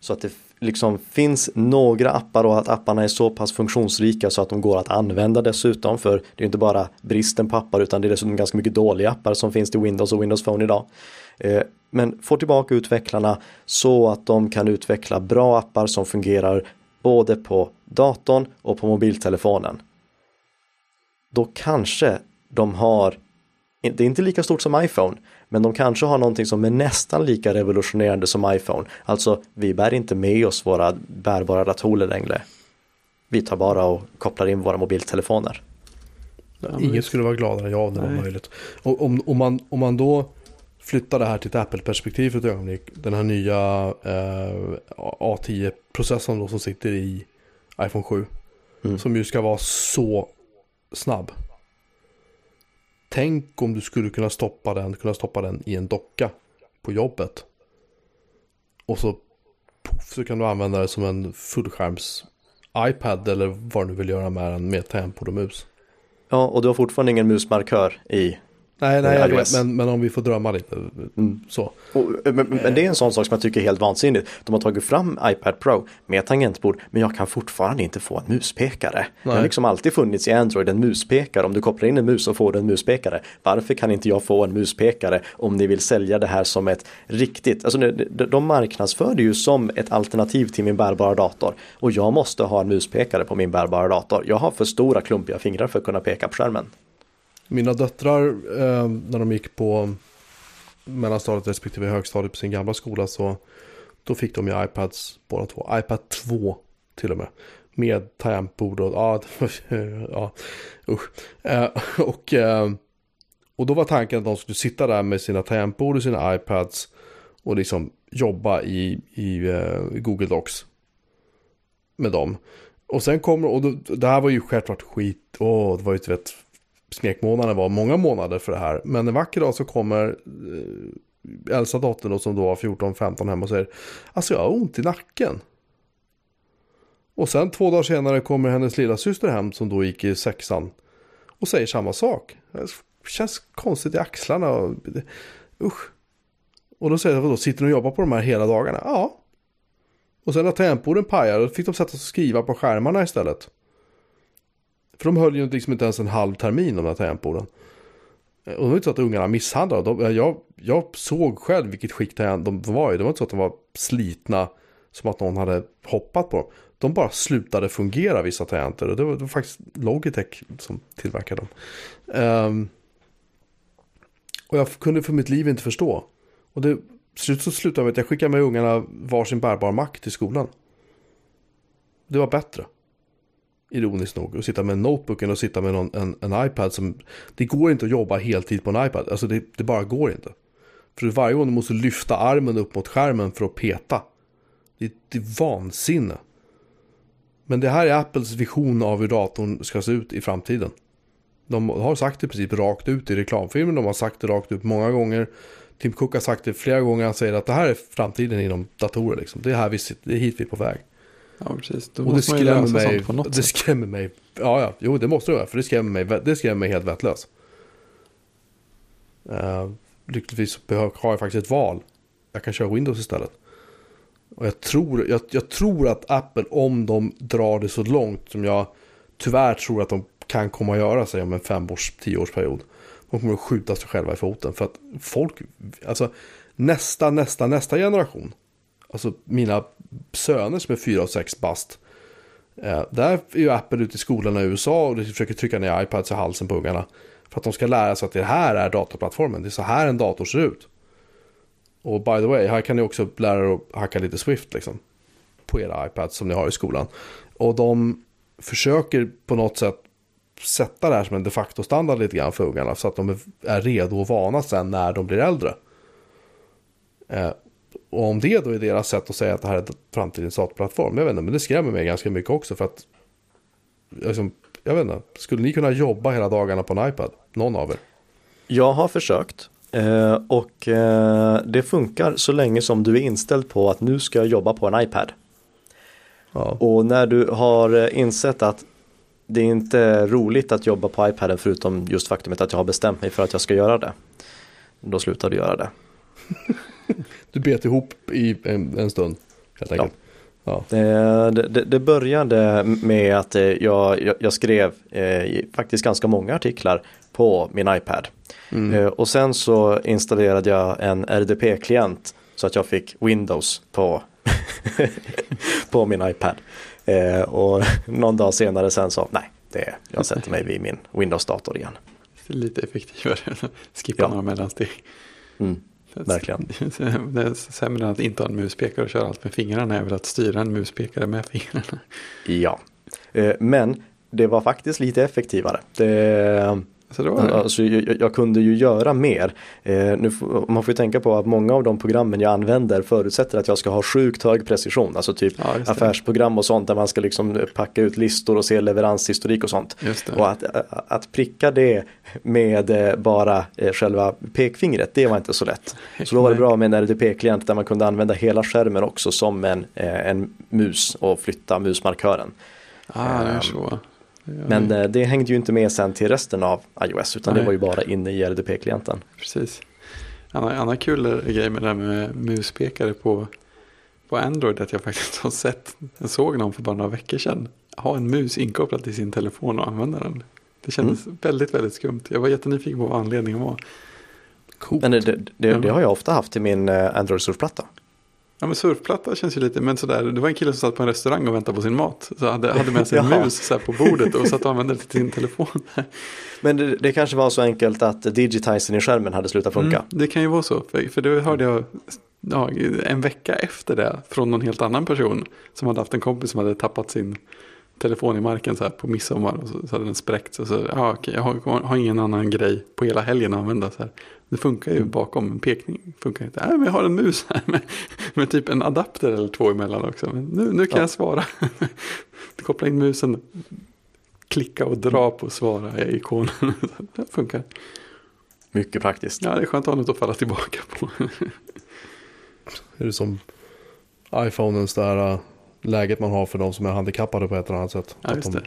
Speaker 3: så att det liksom finns några appar och att apparna är så pass funktionsrika så att de går att använda dessutom för det är inte bara bristen på appar utan det är dessutom ganska mycket dåliga appar som finns till Windows och Windows Phone idag. Eh, men få tillbaka utvecklarna så att de kan utveckla bra appar som fungerar både på datorn och på mobiltelefonen. Då kanske de har, det är inte lika stort som iPhone, men de kanske har någonting som är nästan lika revolutionerande som iPhone. Alltså, vi bär inte med oss våra bärbara datorer längre. Vi tar bara och kopplar in våra mobiltelefoner.
Speaker 1: Ingen skulle vara gladare än jag om det var möjligt. Och om, om, man, om man då flyttar det här till ett Apple-perspektiv för ett ögonblick. Den här nya eh, A10-processorn som sitter i iPhone 7. Mm. Som ju ska vara så snabb. Tänk om du skulle kunna stoppa den, kunna stoppa den i en docka på jobbet. Och så, puff, så kan du använda det som en fullskärms iPad eller vad du vill göra med den med tangentbord och mus.
Speaker 3: Ja, och du har fortfarande ingen musmarkör i
Speaker 1: Nej, nej, jag vet, men, men om vi får drömma lite. Mm. Så.
Speaker 3: Och, men, men, det är en sån sak som jag tycker är helt vansinnigt. De har tagit fram iPad Pro med tangentbord, men jag kan fortfarande inte få en muspekare. Det har liksom alltid funnits i Android en muspekare. Om du kopplar in en mus så får du en muspekare. Varför kan inte jag få en muspekare om ni vill sälja det här som ett riktigt, alltså de marknadsför det ju som ett alternativ till min bärbara dator. Och jag måste ha en muspekare på min bärbara dator. Jag har för stora klumpiga fingrar för att kunna peka på skärmen.
Speaker 1: Mina döttrar, eh, när de gick på mellanstadiet respektive högstadiet på sin gamla skola så då fick de ju iPads båda två. iPad 2 till och med. Med tangentbord och ja, ja usch. Eh, och, eh, och då var tanken att de skulle sitta där med sina tangentbord och sina iPads och liksom jobba i, i eh, Google Docs med dem. Och sen kommer, och då, det här var ju självklart skit, åh, det var ju ett vet, smekmånaden var många månader för det här. Men en vacker dag så kommer eh, Elsa dottern då, som då var 14-15 hem och säger Alltså jag har ont i nacken. Och sen två dagar senare kommer hennes lilla syster hem som då gick i sexan. Och säger samma sak. Det känns konstigt i axlarna. usch. Och då säger jag, vadå, sitter ni och jobbar på de här hela dagarna? Ja. Och sen när tangentborden pajade, då fick de sätta sig och skriva på skärmarna istället. För de höll ju liksom inte ens en halv termin de där tangentborden. Eh, och det var inte så att ungarna misshandlade. De, eh, jag, jag såg själv vilket skick de var i. Det var inte så att de var slitna som att någon hade hoppat på dem. De bara slutade fungera vissa tangenter. Och det var, det var faktiskt Logitech som tillverkade dem. Um, och jag kunde för mitt liv inte förstå. Och det slut så slutade med att jag skickade med ungarna varsin bärbar Mac till skolan. Det var bättre ironiskt nog, och sitta med notebooken och sitta med någon, en, en iPad som... Det går inte att jobba heltid på en iPad, alltså det, det bara går inte. För varje gång du måste lyfta armen upp mot skärmen för att peta. Det, det är vansinne. Men det här är Apples vision av hur datorn ska se ut i framtiden. De har sagt det i princip rakt ut i reklamfilmen, de har sagt det rakt ut många gånger. Tim Cook har sagt det flera gånger. Han säger att det här är framtiden inom datorer. Liksom. Det, är här vi sitter, det är hit vi är på väg.
Speaker 2: Ja, precis. Då
Speaker 1: Och det skrämmer mig.
Speaker 2: sånt på något
Speaker 1: Det
Speaker 2: sätt.
Speaker 1: skrämmer mig. Ja, ja. Jo, det måste det vara. För det skrämmer mig, det skrämmer mig helt vettlös. Uh, lyckligtvis så behöver- har jag faktiskt ett val. Jag kan köra Windows istället. Och jag tror, jag, jag tror att Apple, om de drar det så långt som jag tyvärr tror att de kan komma att göra sig om en fem års, tio års period. De kommer att skjuta sig själva i foten. För att folk, alltså nästa, nästa, nästa generation. Alltså mina söner som är fyra och sex bast. Eh, där är ju Apple ute i skolorna i USA och de försöker trycka ner iPads i halsen på ungarna. För att de ska lära sig att det här är datorplattformen. Det är så här en dator ser ut. Och by the way, här kan ni också lära er att hacka lite Swift liksom. På era iPads som ni har i skolan. Och de försöker på något sätt sätta det här som en de facto standard lite grann för ungarna. Så att de är- är redo och vana sen när de blir äldre. Eh, och om det då är deras sätt att säga att det här är framtidens datorplattform. Jag vet inte, men det skrämmer mig ganska mycket också. För att, liksom, jag vet inte, skulle ni kunna jobba hela dagarna på en iPad? Någon av er?
Speaker 3: Jag har försökt eh, och eh, det funkar så länge som du är inställd på att nu ska jag jobba på en iPad.
Speaker 1: Ja.
Speaker 3: Och när du har eh, insett att det är inte roligt att jobba på iPaden förutom just faktumet att jag har bestämt mig för att jag ska göra det. Då slutar du göra det.
Speaker 1: Du bet ihop i en, en stund. Helt enkelt. Ja.
Speaker 3: Det, det, det började med att eh, jag, jag, jag skrev eh, faktiskt ganska många artiklar på min iPad. Eh, och sen så installerade jag en RDP-klient så att jag fick Windows på, på min iPad. Eh, och någon dag senare sen så, nej, det, jag sätter mig vid min Windows-dator igen.
Speaker 2: Lite effektivare. Skippa
Speaker 3: Ja.
Speaker 2: några mellansteg.
Speaker 3: Mm, verkligen.
Speaker 2: Det är sämre än att inte ha en muspekare och köra allt med fingrarna är väl att styra en muspekare med fingrarna.
Speaker 3: Ja, eh, men det var faktiskt lite effektivare. Det,
Speaker 2: Så det var det.
Speaker 3: Alltså, jag, jag kunde ju göra mer. Eh, nu, man får ju tänka på att många av de programmen jag använder förutsätter att jag ska ha sjukt hög precision. Alltså typ
Speaker 2: Ja,
Speaker 3: affärsprogram och sånt där man ska liksom packa ut listor och se leveranshistorik och sånt. Och att, att pricka det med eh, bara eh, själva pekfingret, det var inte så lätt. Så då var det bra med en RDP-klient där man kunde använda hela skärmen också som en, eh, en mus och flytta musmarkören.
Speaker 2: Ah, det är
Speaker 3: Ehm,
Speaker 2: så.
Speaker 3: Men eh, det hängde ju inte med sen till resten av iOS utan
Speaker 2: Nej.
Speaker 3: det var ju bara inne i RDP-klienten.
Speaker 2: Precis. Annan, annan kul grej med det här med muspekare på, på Android att jag faktiskt har sett, jag såg någon för bara några veckor sedan ha en mus inkopplad till sin telefon och använda den. Det kändes
Speaker 3: Mm.
Speaker 2: väldigt, väldigt skumt. Jag var jättenyfiken på vad anledningen var.
Speaker 1: Coolt.
Speaker 3: Men det, det, det, det har jag ofta haft i min eh, Android-surfplatta.
Speaker 2: Ja men surfplatta känns ju lite, men sådär, det var en kille som satt på en restaurang och väntade på sin mat. Så hade, hade med sig en mus så på bordet och satt och använde det till sin telefon.
Speaker 3: Men det, det kanske var så enkelt att digitizen i skärmen hade slutat funka.
Speaker 2: Mm, det kan ju vara så, för, för det hörde jag ja, en vecka efter det från någon helt annan person som hade haft en kompis som hade tappat sin telefon i marken så här på midsommar och så, så hade den spräckts och så, ja okej, jag har, har ingen annan grej på hela helgen att använda så här. Det funkar ju bakom, en pekning funkar inte. Nej, men jag har en mus här med, med typ en adapter eller två emellan också. Men nu, nu kan
Speaker 3: Ja.
Speaker 2: jag svara. Koppla in musen, klicka och dra på svara i ikonen. Det funkar.
Speaker 3: Mycket praktiskt.
Speaker 2: Ja, det är skönt att ha något att falla tillbaka på.
Speaker 1: Är det som iPhonens där äh, läget man har för de som är handikappade på ett eller annat sätt.
Speaker 2: Ja,
Speaker 1: att
Speaker 2: just
Speaker 1: de
Speaker 2: det.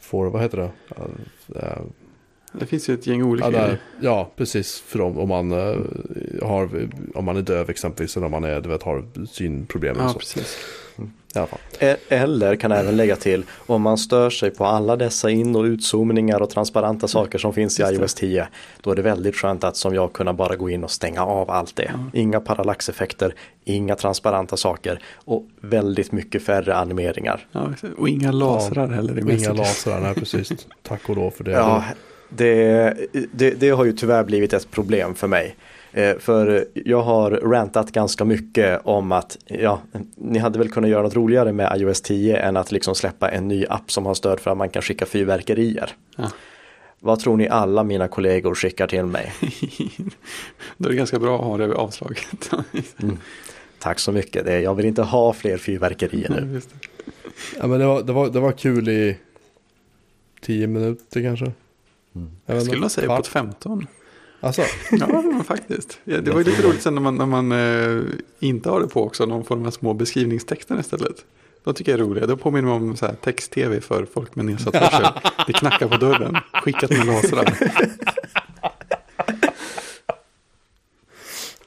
Speaker 1: får, vad heter det?
Speaker 2: Det finns ju ett gäng olika
Speaker 1: Ja, där,
Speaker 2: grejer.
Speaker 1: ja, precis. För om, om, man, eh, har, om man är döv exempelvis. Eller om man är, du vet, har synproblem.
Speaker 2: Ja,
Speaker 1: så.
Speaker 2: precis.
Speaker 3: E- Eller kan även lägga till om man stör sig på alla dessa in och utzoomningar och transparenta saker som finns i iOS 10. Då är det väldigt skönt att som jag kunna bara gå in och stänga av allt det. Inga parallaxeffekter, inga transparenta saker och väldigt mycket färre animeringar.
Speaker 2: Ja, och inga lasrar heller i
Speaker 1: Och inga lasrar, nej precis. Tack och lov för det.
Speaker 3: Ja, det, det, det har ju tyvärr blivit ett problem för mig. Eh, För jag har rantat ganska mycket om att ja, ni hade väl kunnat göra något roligare med iOS 10 än att liksom släppa en ny app som har stöd för att man kan skicka fyrverkerier.
Speaker 2: Ja.
Speaker 3: Vad tror ni alla mina kollegor skickar till mig?
Speaker 2: Då är det ganska bra att ha det avslaget.
Speaker 3: Tack så mycket, det, jag vill inte ha fler fyrverkerier nu.
Speaker 1: Ja, men det, var, det, var, det var kul i tio minuter kanske. Jag vet
Speaker 2: Jag skulle nog säga uppåt 15.
Speaker 1: Alltså,
Speaker 2: Ja, faktiskt. Ja, det var ju lite roligt sen när man, när man eh, inte har det på också. Någon de här små beskrivningstexterna istället. De tycker jag är roliga. Då påminner man om text-tv för folk med nedsatt hörsel. Det knackar på dörren. Skickat med lasrar.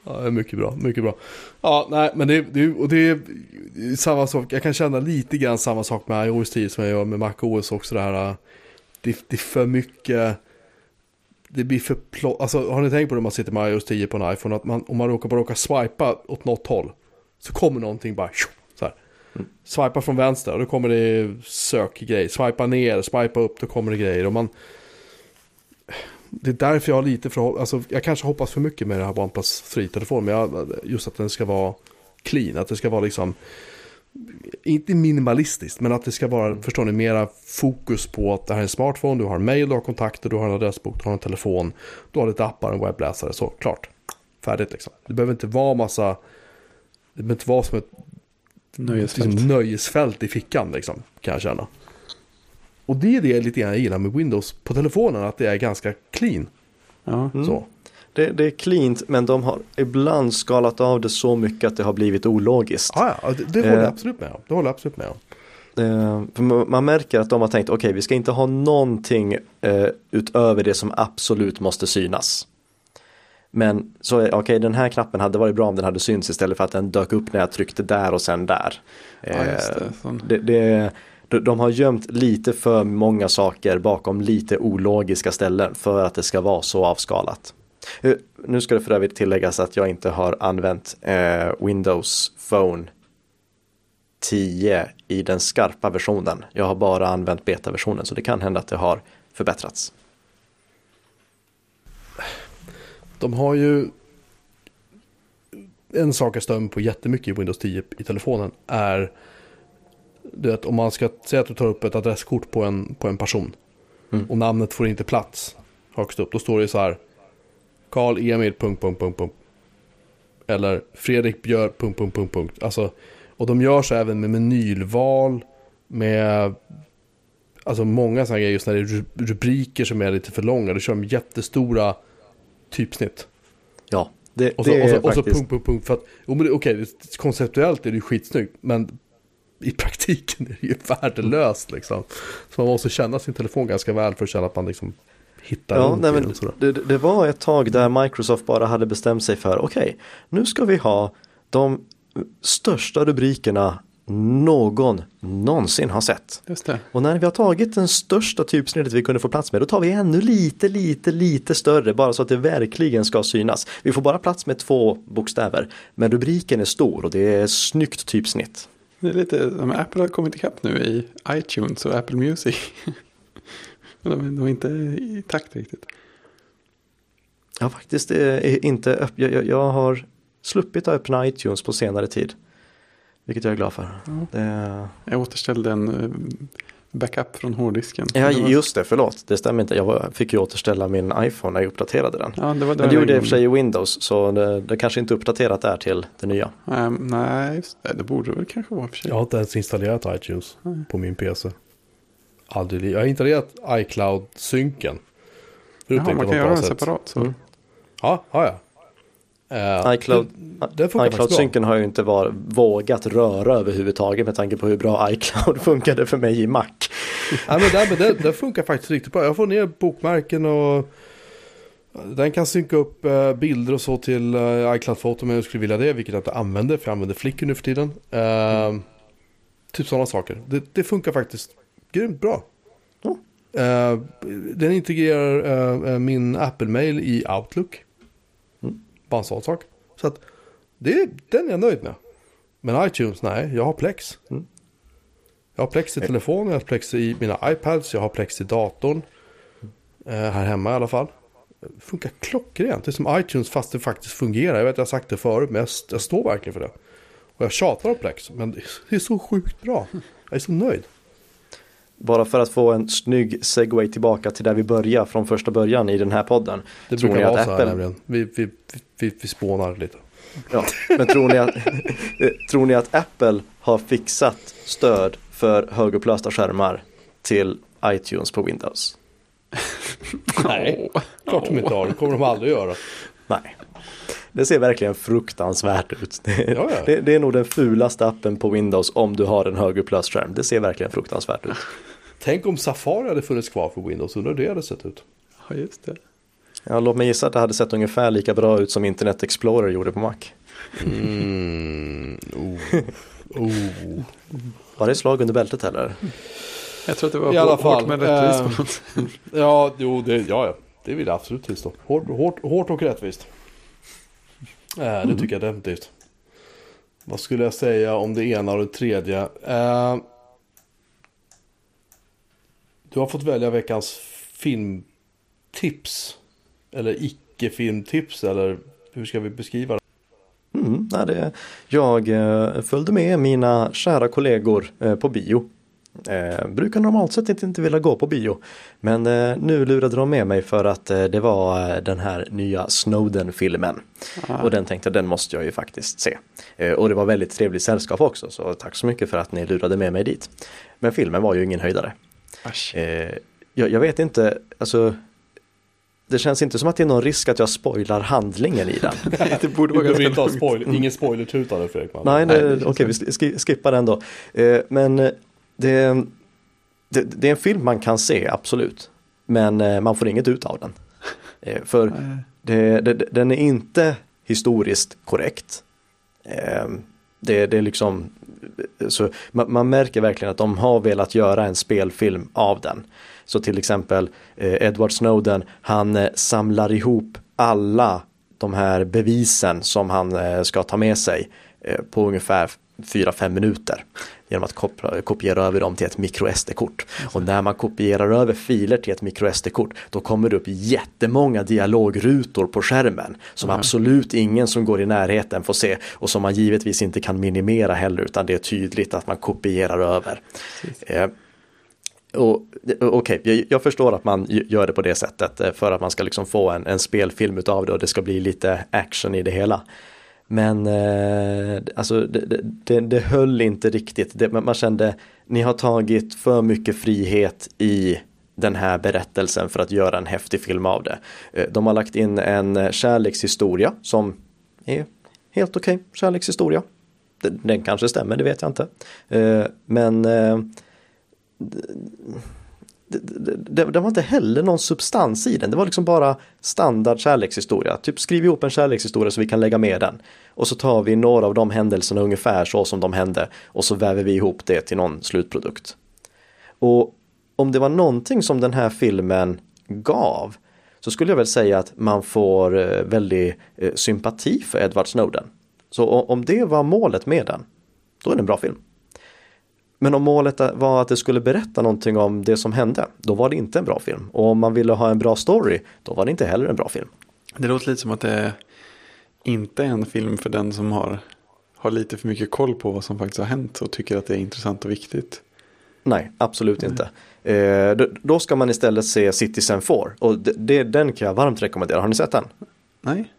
Speaker 1: Ja, mycket bra, mycket bra. Ja, nej, men det, det, och det är samma sak. Jag kan känna lite grann samma sak med iOS 10 som jag gör med MacOS också. Det, här, det, det är för mycket. Det blir för plott. Alltså, har ni tänkt på det när man sitter med iOS 10 på en iPhone? Att man, om man råkar bara råkar swipa åt något håll. Så kommer någonting bara så här. Swipa från vänster och då kommer det sökgrej. Swipa ner, swipa upp, då kommer det grejer. Och man, det är därför jag har lite för, alltså jag kanske hoppas för mycket med det här OnePlus 3-telefonen. Men jag, just att den ska vara clean, att det ska vara liksom, inte minimalistiskt, men att det ska vara, förstår ni, mera fokus på att det här är en smartphone, du har mail, du har kontakter, du har en adressbok, du har en telefon, du har lite appar, en webbläsare, så klart. Färdigt liksom. Det behöver inte vara massa, det behöver inte vara som ett
Speaker 2: Nöjesfält.
Speaker 1: liksom, nöjesfält i fickan liksom, kan jag känna. Och det är det lite grann jag gillar med Windows på telefonen, att det är ganska clean.
Speaker 2: Ja.
Speaker 1: Så.
Speaker 3: Det, det är cleant men de har ibland skalat av det så mycket att det har blivit ologiskt.
Speaker 1: Ah, ja, det, det håller jag
Speaker 3: Eh.
Speaker 1: absolut med om. Det håller absolut med om.
Speaker 3: Eh, för man- man märker att de har tänkt okej vi ska inte ha någonting eh, utöver det som absolut måste synas. Men så okej den här knappen hade varit bra om den hade synts istället för att den dök upp när jag tryckte där och sen där.
Speaker 2: Ja, just det.
Speaker 3: Eh,
Speaker 2: Sån.
Speaker 3: det, det, de- de har gömt lite för många saker bakom lite ologiska ställen för att det ska vara så avskalat. Eh, Nu ska det för övrigt tilläggas att jag inte har använt eh, Windows Phone 10 i den skarpa versionen. Jag har bara använt betaversionen så det kan hända att det har förbättrats.
Speaker 1: De har ju... En sak jag stör på jättemycket i Windows 10 i telefonen är... Du vet, om man ska säga att du tar upp ett adresskort på en, på en person.
Speaker 3: Mm.
Speaker 1: Och namnet får inte plats högst upp. Då står det så här. Karl Emil... Punkt, punkt, punkt, punkt. Eller Fredrik Björ... Punkt, punkt, punkt, punkt. Alltså, och de gör så även med menylval. Med... Alltså många sådana grejer. Just när det är ru- rubriker som är lite för långa. Då kör de jättestora typsnitt.
Speaker 3: Ja, det,
Speaker 1: Och så,
Speaker 3: det
Speaker 1: och så,
Speaker 3: är
Speaker 1: och så
Speaker 3: faktiskt...
Speaker 1: punkt, punkt, punkt. För att, okej, det- konceptuellt är det ju skitsnyggt. Men i praktiken är det ju värdelöst liksom. Så man måste känna sin telefon ganska väl för att känna att man liksom hittar
Speaker 3: Ja, nej, men det, det var ett tag där Microsoft bara hade bestämt sig för okej, nu ska vi ha de största rubrikerna någon någonsin har sett.
Speaker 2: Just det.
Speaker 3: Och när vi har tagit den största typsnittet vi kunde få plats med, då tar vi ännu lite, lite, lite större, bara så att det verkligen ska synas. Vi får bara plats med två bokstäver, men rubriken är stor och det är snyggt typsnitt.
Speaker 2: Det är lite, Apple har kommit ikapp nu i iTunes och Apple Music. De, de är inte i takt riktigt.
Speaker 3: Jag faktiskt eh, inte öpp- jag, jag, jag har sluppit att öppna iTunes på senare tid. Vilket jag är glad för. Det,
Speaker 2: Jag återställde en eh, backup från hårddisken.
Speaker 3: ja, just det, förlåt. Det stämmer inte. Jag var, fick ju återställa min iPhone när jag uppdaterade den.
Speaker 2: Ja, det var det
Speaker 3: Men det gjorde jag i och för sig i Windows, så det, det kanske inte är uppdaterat där till det nya.
Speaker 2: Ehm, nej, det, det borde väl kanske vara för sig.
Speaker 1: Jag har inte ens installerat iTunes på min PC. Aldrig. Jag har installerat iCloud-synken.
Speaker 2: Jaha, man
Speaker 1: jag
Speaker 2: kan göra den separat. Så.
Speaker 3: Mm.
Speaker 1: Ja, ja, ja. Eh,
Speaker 3: iCloud, iCloud-synken har jag ju inte var, vågat röra överhuvudtaget med tanke på hur bra iCloud funkade för mig i Mac.
Speaker 1: Ja, men det, men det, det funkar faktiskt riktigt bra. Jag får ner bokmärken och den kan synka upp eh, bilder och så till uh, iCloud-foto om jag skulle vilja det, vilket jag inte använder, för jag använder Flickr nu för tiden. Eh, Typ sådana saker. Det, det funkar faktiskt grymt bra.
Speaker 3: Ja.
Speaker 1: Eh, den integrerar eh, min Apple-mail i Outlook.
Speaker 3: Mm.
Speaker 1: Bara en sån sak. Så att det, den är jag nöjd med. Men iTunes, nej, jag har Plex.
Speaker 3: Mm.
Speaker 1: Jag har Plex i telefonen, jag har Plex i mina iPads, jag har Plex i datorn. Eh, här hemma i alla fall. Funkar klockrent. Det är som iTunes fast det faktiskt fungerar. Jag vet jag har sagt det förut men jag, jag står verkligen för det. Och jag tjatar om Plex men är- det är så sjukt bra. Jag är så nöjd.
Speaker 3: Bara för att få en snygg segway tillbaka till där vi börjar från första början i den här podden.
Speaker 1: Det
Speaker 3: Tror
Speaker 1: brukar
Speaker 3: ni
Speaker 1: vara
Speaker 3: att
Speaker 1: så här
Speaker 3: Apple-
Speaker 1: nämligen. Vi, vi, vi, vi spånar lite.
Speaker 3: Ja, men tror ni, att, tror ni att Apple har fixat stöd för högupplösta skärmar till iTunes på Windows?
Speaker 1: Nej, klart de inte har. Det kommer de aldrig göra.
Speaker 3: Nej. Det ser verkligen fruktansvärt ut. Det,
Speaker 1: Ja, ja.
Speaker 3: det, det är nog den fulaste appen på Windows om du har en högupplöst-skärm. Det ser verkligen fruktansvärt ut.
Speaker 1: Tänk om Safari hade funnits kvar för Windows. Undrar hur det hade sett ut.
Speaker 2: Ja, just det.
Speaker 3: Ja, låt mig gissa att det hade sett ungefär lika bra ut som Internet Explorer gjorde på Mac.
Speaker 1: Mm. Oh. Oh.
Speaker 3: Var det slag under bältet eller?
Speaker 2: Jag tror att det var
Speaker 1: I alla
Speaker 2: hårt
Speaker 1: fall,
Speaker 2: men rättvist
Speaker 1: eh. Ja, jo, det, ja, ja. det vill jag absolut tillstå. Hårt, hårt, hårt och rättvist. Äh, det tycker jag definitivt. Vad skulle jag säga om det ena och det tredje? Eh, du har fått välja veckans filmtips. Eller icke-filmtips, eller hur ska vi beskriva det?
Speaker 3: Mm, nej, det, jag eh, följde med mina kära kollegor eh, på bio. Eh, brukar normalt sett inte, inte vilja gå på bio. Men eh, nu lurade de med mig för att eh, det var eh, den här nya Snowden-filmen. Och den tänkte den måste jag ju faktiskt se. Eh, och det var väldigt trevligt sällskap också så tack så mycket för att ni lurade med mig dit. Men filmen var ju ingen höjdare. Eh, jag, jag vet inte, alltså det känns inte som att det är någon risk att jag spoilar handlingen i den.
Speaker 2: Nej, det borde vara ganska
Speaker 1: inte ha spoiler, ingen spoiler-tuta nu Fredrik. Man.
Speaker 3: Nej, okej, vi sk- skippar den då. Eh, men det, det, det är en film man kan se, absolut. Men eh, man får inget ut av den. Eh, för det, den är inte historiskt korrekt. Eh, det, det är liksom, så man, man märker verkligen att de har velat göra en spelfilm av den. Så till exempel eh, Edward Snowden, han eh, samlar ihop alla de här bevisen som han eh, ska ta med sig eh, på ungefär 4-5 minuter genom att koppla, kopiera över dem till ett micro SD-kort. Och när man kopierar över filer till ett micro SD-kort då kommer det upp jättemånga dialogrutor på skärmen som absolut ingen som går i närheten får se och som man givetvis inte kan minimera heller utan det är tydligt att man kopierar över. Eh, och, Okej, jag, jag förstår att man gör det på det sättet eh, för att man ska liksom få en, en spelfilm utav det och det ska bli lite action i det hela. Men eh, alltså det, det, det, det höll inte riktigt. Det, man man kände, ni har tagit för mycket frihet i den här berättelsen för att göra en häftig film av det. Eh, de har lagt in en kärlekshistoria som är helt okej kärlekshistoria. Den, kanske stämmer, det vet jag inte. Eh, men eh, det, det, det, var inte heller någon substans i den. Det var liksom bara standard kärlekshistoria. Typ skriv ihop en kärlekshistoria så vi kan lägga med den. Och så tar vi några av de händelserna ungefär så som de hände. Och så väver vi ihop det till någon slutprodukt. Och om det var någonting som den här filmen gav så skulle jag väl säga att man får eh, väldigt eh, sympati för Edward Snowden. Så om det var målet med den, då är det en bra film. Men om målet var att det skulle berätta någonting om det som hände, då var det inte en bra film. Och om man ville ha en bra story, då var det inte heller en bra film.
Speaker 2: Det låter lite som att det inte är en film för den som har, har lite för mycket koll på vad som faktiskt har hänt och tycker att det är intressant och viktigt.
Speaker 3: Nej, absolut inte. Eh, då, då ska man istället se Citizen 4 och det, det, den kan jag varmt rekommendera. Har ni sett den?
Speaker 2: Nej,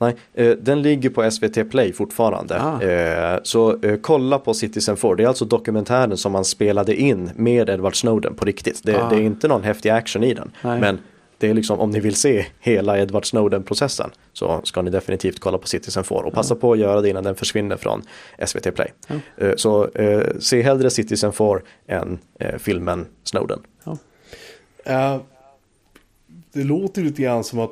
Speaker 3: Nej, eh, den ligger på SVT Play fortfarande.
Speaker 2: Ah.
Speaker 3: Eh, så eh, kolla på Citizen 4. Det är alltså dokumentären som man spelade in med Edward Snowden på riktigt. Det,
Speaker 2: Ah.
Speaker 3: det är inte någon häftig action i den.
Speaker 2: Nej.
Speaker 3: Men det är liksom om ni vill se hela Edward Snowden-processen så ska ni definitivt kolla på Citizen 4 och passa på att göra det innan den försvinner från SVT Play.
Speaker 2: Ja.
Speaker 3: Eh, så eh, se hellre Citizen 4 än eh, filmen Snowden.
Speaker 1: Eh, det låter lite grann som att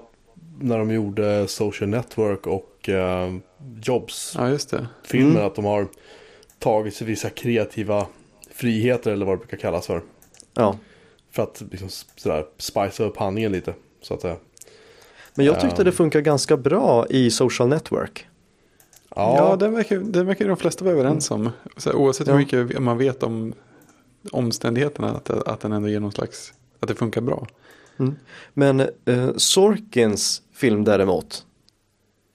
Speaker 1: när de gjorde Social Network och eh, Jobs
Speaker 2: ja just det.
Speaker 1: filmen
Speaker 3: Mm.
Speaker 1: att de har tagit sig vissa kreativa friheter eller vad det brukar kallas för.
Speaker 3: Ja.
Speaker 1: För att liksom sådär spicea upp handlingen lite. Så att säga.
Speaker 3: Men jag tyckte
Speaker 1: Ja.
Speaker 3: det funkar ganska bra i Social Network.
Speaker 2: Ja,
Speaker 1: Ja,
Speaker 2: den, verkar, den verkar de flesta vara överens om. Så här, oavsett
Speaker 3: Ja.
Speaker 2: hur mycket man vet om omständigheterna, att, det- att den ändå ger någon slags, att det funkar bra.
Speaker 3: Men eh, Sorkins film däremot.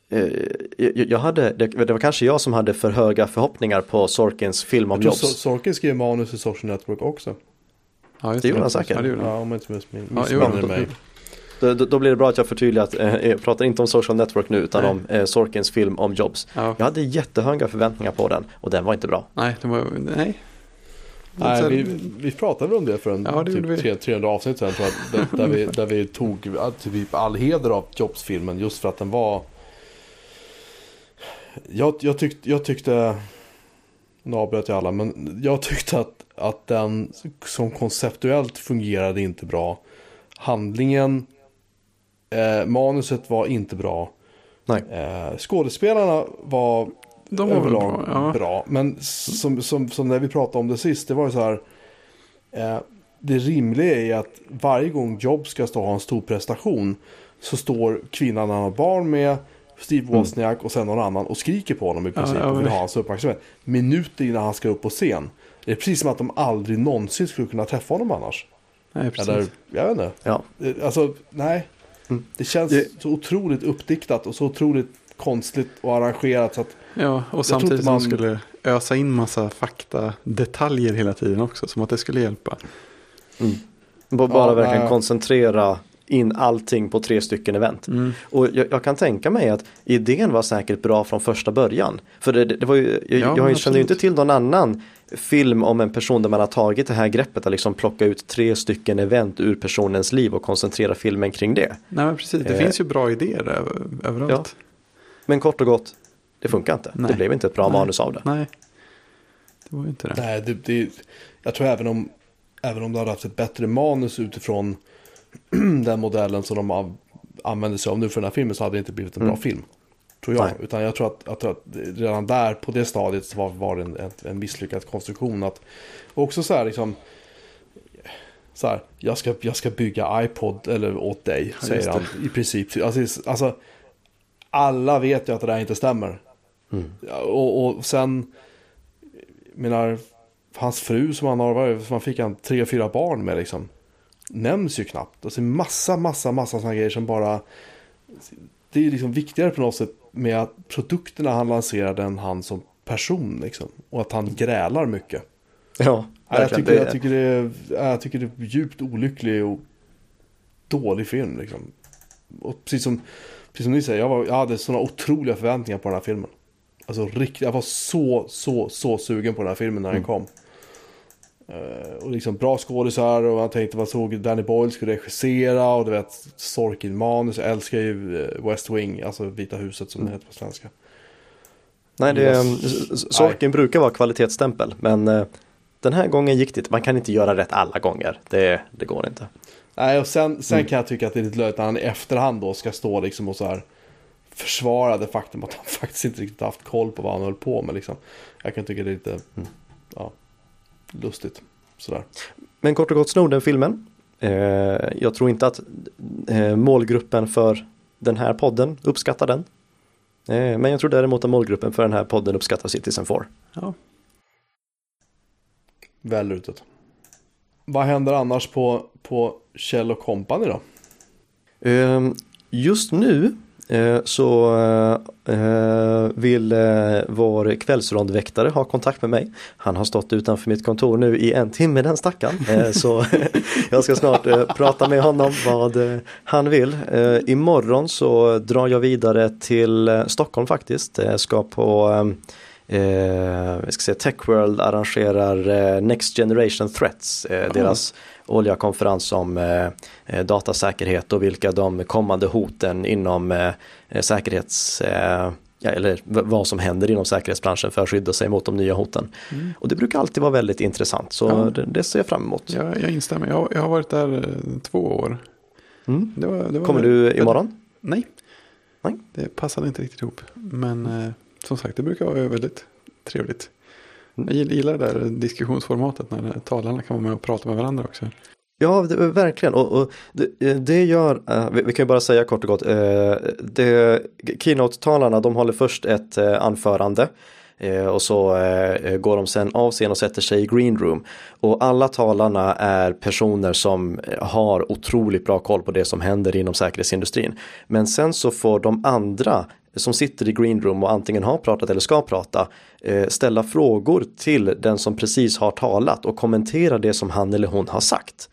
Speaker 3: Eh, jag, hade, det, var kanske jag som hade för höga förhoppningar på Sorkins film om Jobs.
Speaker 1: So- Sorkin skrev manus i Social Network också.
Speaker 2: Ja,
Speaker 3: Det gjorde han säkert.
Speaker 2: Ja, det gjorde han.
Speaker 1: Ja, om inte missminner
Speaker 2: då-
Speaker 1: mig.
Speaker 3: Då, då, då blir det bra att jag förtydligar att eh, jag pratar inte om Social Network nu utan
Speaker 2: Nej.
Speaker 3: om eh, Sorkins film om Jobs.
Speaker 2: Ja.
Speaker 3: Jag hade jättehöga förväntningar på den och den var inte bra.
Speaker 2: Nej, det var, nej.
Speaker 1: Nej, vi, vi pratade väl om det för en
Speaker 2: Ja, det vi.
Speaker 1: typ 300 300 avsnitt sedan tror jag. Där, vi, där vi tog typ all heder av Jobs-filmen just för att den var... Jag, jag, tyckte, jag tyckte... Nu avbröt jag alla, men jag tyckte att, att den som konceptuellt fungerade inte bra. Handlingen, eh, manuset var inte bra. Eh, skådespelarna var
Speaker 2: De var väl
Speaker 1: överlag
Speaker 2: bra, ja.
Speaker 1: bra. Men som, som, som när vi pratade om det sist, det var ju så här. Eh, det rimliga är att varje gång Job ska stå och ha en stor prestation så står kvinnan han har barn med, Steve Wozniak och sen någon annan och skriker på honom i princip
Speaker 2: ja,
Speaker 1: och vill ha hans uppmärksamhet. Minuter innan han ska upp på scen. Det är precis som att de aldrig någonsin skulle kunna träffa honom annars.
Speaker 2: Nej, precis.
Speaker 1: Eller, jag vet inte.
Speaker 3: Ja.
Speaker 1: Eh, Alltså, nej. Det känns
Speaker 3: Det-
Speaker 1: så otroligt uppdiktat och så otroligt konstigt och arrangerat så att
Speaker 2: Ja, och samtidigt som
Speaker 1: man-
Speaker 2: de skulle ösa in massa fakta, detaljer hela tiden också, som att det skulle hjälpa.
Speaker 3: B- Bara
Speaker 1: Ja,
Speaker 3: verkligen
Speaker 1: nej.
Speaker 3: koncentrera in allting på tre stycken event.
Speaker 2: Mm.
Speaker 3: Och jag, jag kan tänka mig att idén var säkert bra från första början. För det, det var ju, jag,
Speaker 2: Ja,
Speaker 3: jag känner ju inte till någon annan film om en person där man har tagit det här greppet att liksom plocka ut tre stycken event ur personens liv och koncentrera filmen kring det.
Speaker 2: Nej, men precis. Det
Speaker 3: Eh.
Speaker 2: finns ju bra idéer över, överallt.
Speaker 3: Men kort och gott, det funkar inte.
Speaker 2: Nej.
Speaker 3: Det blev inte ett bra
Speaker 2: Nej.
Speaker 3: manus av det.
Speaker 2: Nej, det var ju inte det.
Speaker 1: Nej, det, det, jag tror även om, även om det hade haft ett bättre manus utifrån den modellen som de av, använder sig av nu för den här filmen så hade det inte blivit en bra film. Tror jag.
Speaker 3: Nej.
Speaker 1: Utan jag tror att, jag tror att redan där på det stadiet så var, var det en, en, en misslyckad konstruktion. Att, också så här liksom. Så här, jag ska, jag ska bygga iPod eller åt dig, säger han i princip. Alltså, alltså, alla vet ju att det där inte stämmer. Ja, Och, och sen, menar, hans fru som han har, som han fick han tre, fyra barn med liksom. Nämns ju knappt. Alltså massa, massa, massa sådana grejer som bara. Det är ju liksom viktigare på något sätt med att produkterna han lanserade än han som person liksom. Och att han grälar mycket.
Speaker 3: Ja,
Speaker 1: Ja, jag, tycker,
Speaker 3: Det-
Speaker 1: jag, tycker det är, ja, jag tycker det är djupt olycklig och dålig film. Liksom. Och precis som, precis som ni säger, jag, var, jag hade sådana otroliga förväntningar på den här filmen. Alltså riktigt, jag var så, så, så sugen på den här filmen när
Speaker 3: Mm.
Speaker 1: den kom. Eh, och liksom bra skådisar och man tänkte man såg Danny Boyle skulle regissera och du vet Sorkin manus. Jag älskar ju eh, West Wing, alltså Vita huset som det heter på svenska.
Speaker 3: Nej, det, S- Sorkin brukar vara kvalitetsstämpel men eh, den här gången gick det. Man kan inte göra rätt alla gånger. Det, det går inte.
Speaker 1: Nej, och sen, sen
Speaker 3: Mm.
Speaker 1: kan jag tycka att det är lite löjligt när han i efterhand då ska stå liksom och så här försvara det faktum att han faktiskt inte riktigt haft koll på vad han höll på med liksom. Jag kan tycka det är lite,
Speaker 3: Mm.
Speaker 1: ja, lustigt. Sådär.
Speaker 3: Men kort och gott Snowden-filmen. Eh, jag tror inte att eh, målgruppen för den här podden uppskattar den. Eh, men jag tror däremot att målgruppen för den här podden uppskattar Citizen 4.
Speaker 2: Ja.
Speaker 1: Väl rutet. Vad händer annars på, på Kjell Company då?
Speaker 3: Eh, just nu så eh, vill eh, vår kvällsrondväktare ha kontakt med mig. Han har stått utanför mitt kontor nu i en timme den stackaren. Eh, så jag ska snart eh, prata med honom vad eh, han vill. Eh, imorgon så drar jag vidare till eh, Stockholm faktiskt. Jag ska på eh, ska säga Techworld arrangerar eh, Next Generation Threats, eh, deras årliga konferens om eh, eh, datasäkerhet och vilka de kommande hoten inom eh, säkerhets eh, eller vad som händer inom säkerhetsbranschen för att skydda sig mot de nya hoten. Och det brukar alltid vara väldigt intressant så
Speaker 2: Ja.
Speaker 3: det, det ser jag fram emot.
Speaker 2: Jag, jag instämmer. Jag, jag har varit där två år.
Speaker 3: Mm.
Speaker 2: Det var, det var
Speaker 3: Kommer du imorgon?
Speaker 2: Nej.
Speaker 3: Nej.
Speaker 2: Det passade inte riktigt ihop. Men som sagt, det brukar vara väldigt trevligt. Jag gillar det där diskussionsformatet när talarna kan vara med och prata med varandra också.
Speaker 3: Ja, det, verkligen. Och, och det, det gör, eh, vi, vi kan ju bara säga kort och gott, uh, det, keynote-talarna de håller först ett eh, anförande och så går de sen av scen och sätter sig i green room. Och alla talarna är personer som har otroligt bra koll på det som händer inom säkerhetsindustrin. Men sen så får de andra som sitter i green room och antingen har pratat eller ska prata eh, ställa frågor till den som precis har talat och kommentera det som han eller hon har sagt.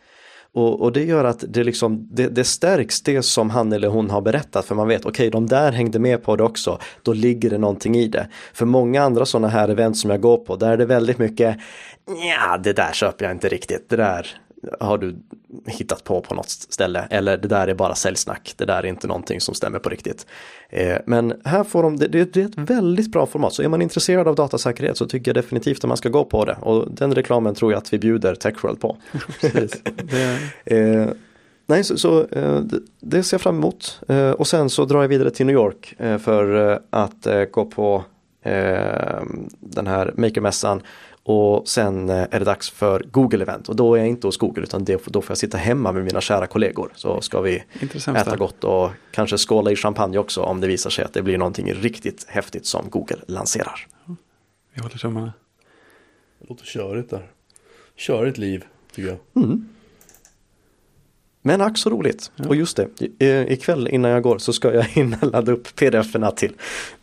Speaker 3: Och, och det gör att det, liksom, det, det stärks det som han eller hon har berättat för man vet okej okay, de där hängde med på det också. Då ligger det någonting i det. För många andra sådana här event som jag går på där är det väldigt mycket ja det där köper jag inte riktigt. Det där har du hittat på på något ställe eller det där är bara säljsnack. Det där är inte någonting som stämmer på riktigt. Eh, men här får de, det, är ett väldigt bra format så är man intresserad av datasäkerhet så tycker jag definitivt att man ska gå på det och den reklamen tror jag att vi bjuder Techworld på. eh, nej, så, så eh, det, ser jag fram emot och sen så drar jag vidare till New York för att gå på den här Makermässan och sen eh, är det dags för Google-event och då är jag inte hos Google utan det, då får jag sitta hemma med mina kära kollegor. Så ska vi äta gott och kanske skåla i champagne också om det visar sig att det blir någonting riktigt häftigt som Google lanserar.
Speaker 2: Vi håller tummarna.
Speaker 1: Det låter körigt där. Körigt liv tycker jag. Mm.
Speaker 3: Men ack så roligt. Ja. Och just det, ikväll innan jag går så ska jag hinna ladda upp pdf-erna till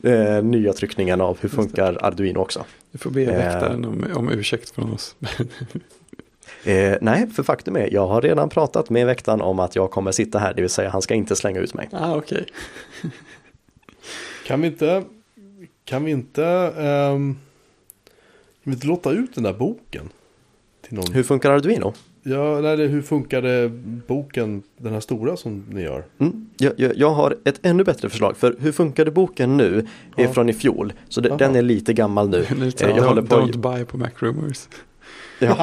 Speaker 3: eh, nya tryckningen av hur funkar Arduino också.
Speaker 2: Du får be eh, väktaren om, om ursäkt från oss.
Speaker 3: eh, nej, för faktum är, jag har redan pratat med väktaren om att jag kommer sitta här, det vill säga han ska inte slänga ut mig.
Speaker 2: Ah, okay.
Speaker 1: kan vi inte, kan vi inte, um, kan vi inte låta ut den där boken?
Speaker 3: Någon... Hur funkar Arduino?
Speaker 1: Ja, nej, hur funkade boken, den här stora som ni gör?
Speaker 3: Mm. Jag, jag, jag, har ett ännu bättre förslag, för hur funkade boken nu ja. är från i fjol. Så det, den är lite gammal nu.
Speaker 2: lite, jag håller på... Don't buy på Macrumors.
Speaker 3: Ja.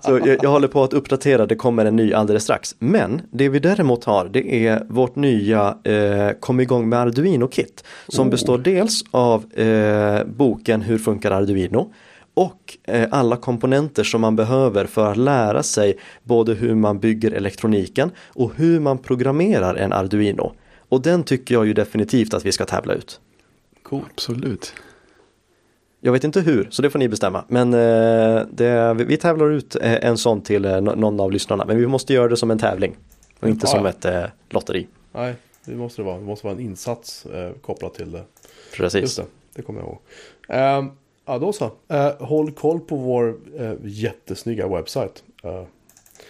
Speaker 3: så jag, jag, håller på att uppdatera, det kommer en ny alldeles strax. Men det vi däremot har det är vårt nya eh, Kom igång med Arduino-kit. Som oh. består dels av eh, boken Hur funkar Arduino? Och eh, alla komponenter som man behöver för att lära sig både hur man bygger elektroniken och hur man programmerar en Arduino. Och den tycker jag ju definitivt att vi ska tävla ut.
Speaker 2: Cool. Absolut.
Speaker 3: Jag vet inte hur, så det får ni bestämma. Men eh, det, vi tävlar ut eh, en sån till någon av lyssnarna. Men vi måste göra det som en tävling och inte ja, som ett lotteri.
Speaker 1: Nej, det måste det vara. Det måste vara en insats eh, kopplat till det.
Speaker 3: Precis. Just
Speaker 1: det, det kommer jag ihåg. Um, Ja, då så. Uh, håll koll på vår uh, jättesnygga webbsajt. Uh,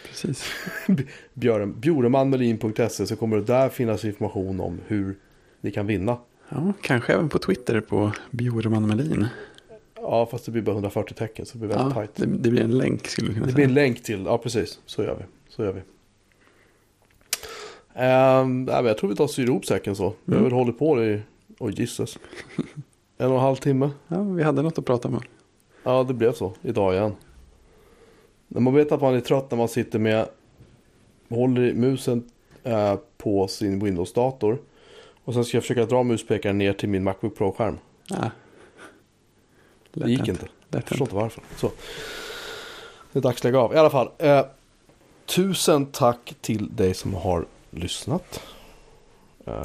Speaker 2: Precis.
Speaker 1: Bjuremanmelin.se så kommer det där finnas information om hur ni kan vinna.
Speaker 2: Ja, kanske även på Twitter på Bjureman
Speaker 1: Ja, fast det blir bara 140 tecken så det blir väldigt ja, tajt.
Speaker 2: Det, det, blir en länk skulle vi kunna
Speaker 1: det
Speaker 2: säga.
Speaker 1: Det blir en länk till, ja precis. Så gör vi. Så gör vi. Um, jag tror vi tar syr ihop säcken så. Mm. Vi har mm. väl hållit på i, oj gisses. En och en halv timme.
Speaker 2: Ja, vi hade något att prata om.
Speaker 1: Ja, det blev så. Idag igen. När man vet att man är trött när man sitter med håller musen eh, på sin Windows-dator. Och sen ska jag försöka dra muspekaren ner till min Macbook Pro-skärm. Ja. Det gick inte. Jag förstår inte varför. Så. Det är dags att lägga av. I alla fall. Eh, tusen tack till dig som har lyssnat. Eh,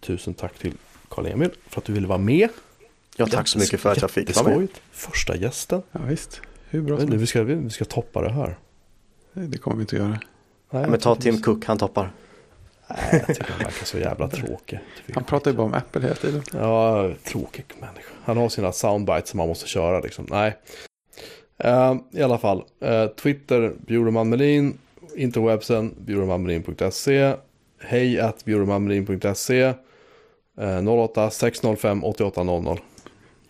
Speaker 1: tusen tack till Karl-Emil för att du ville vara med.
Speaker 3: Ja, tack så mycket för att jag fick vara med.
Speaker 1: Första gästen.
Speaker 2: Ja, visst. Hur bra
Speaker 1: som vi ska, vi ska toppa det här.
Speaker 2: Nej, det kommer vi inte att göra.
Speaker 3: Nej, ja, men ta Tim Cook, han toppar.
Speaker 1: Nej, jag tycker han verkar så jävla tråkig.
Speaker 2: Han pratar ju bara om Apple hela tiden.
Speaker 1: Ja, tråkig människa. Han har sina soundbites som man måste köra liksom. Nej. Uh, I alla fall. Uh, Twitter, Bjurman Melin. Interwebsen, bjurmanmelin.se. Hej at bjurmanmelin.se. 08 605 8800.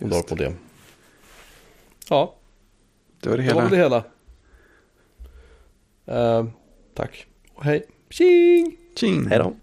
Speaker 1: Om du har problem. Ja.
Speaker 2: Det var det hela.
Speaker 1: Det var det hela. Uh, tack. Och hej. Tjing!
Speaker 2: Tjing.
Speaker 3: Hej då.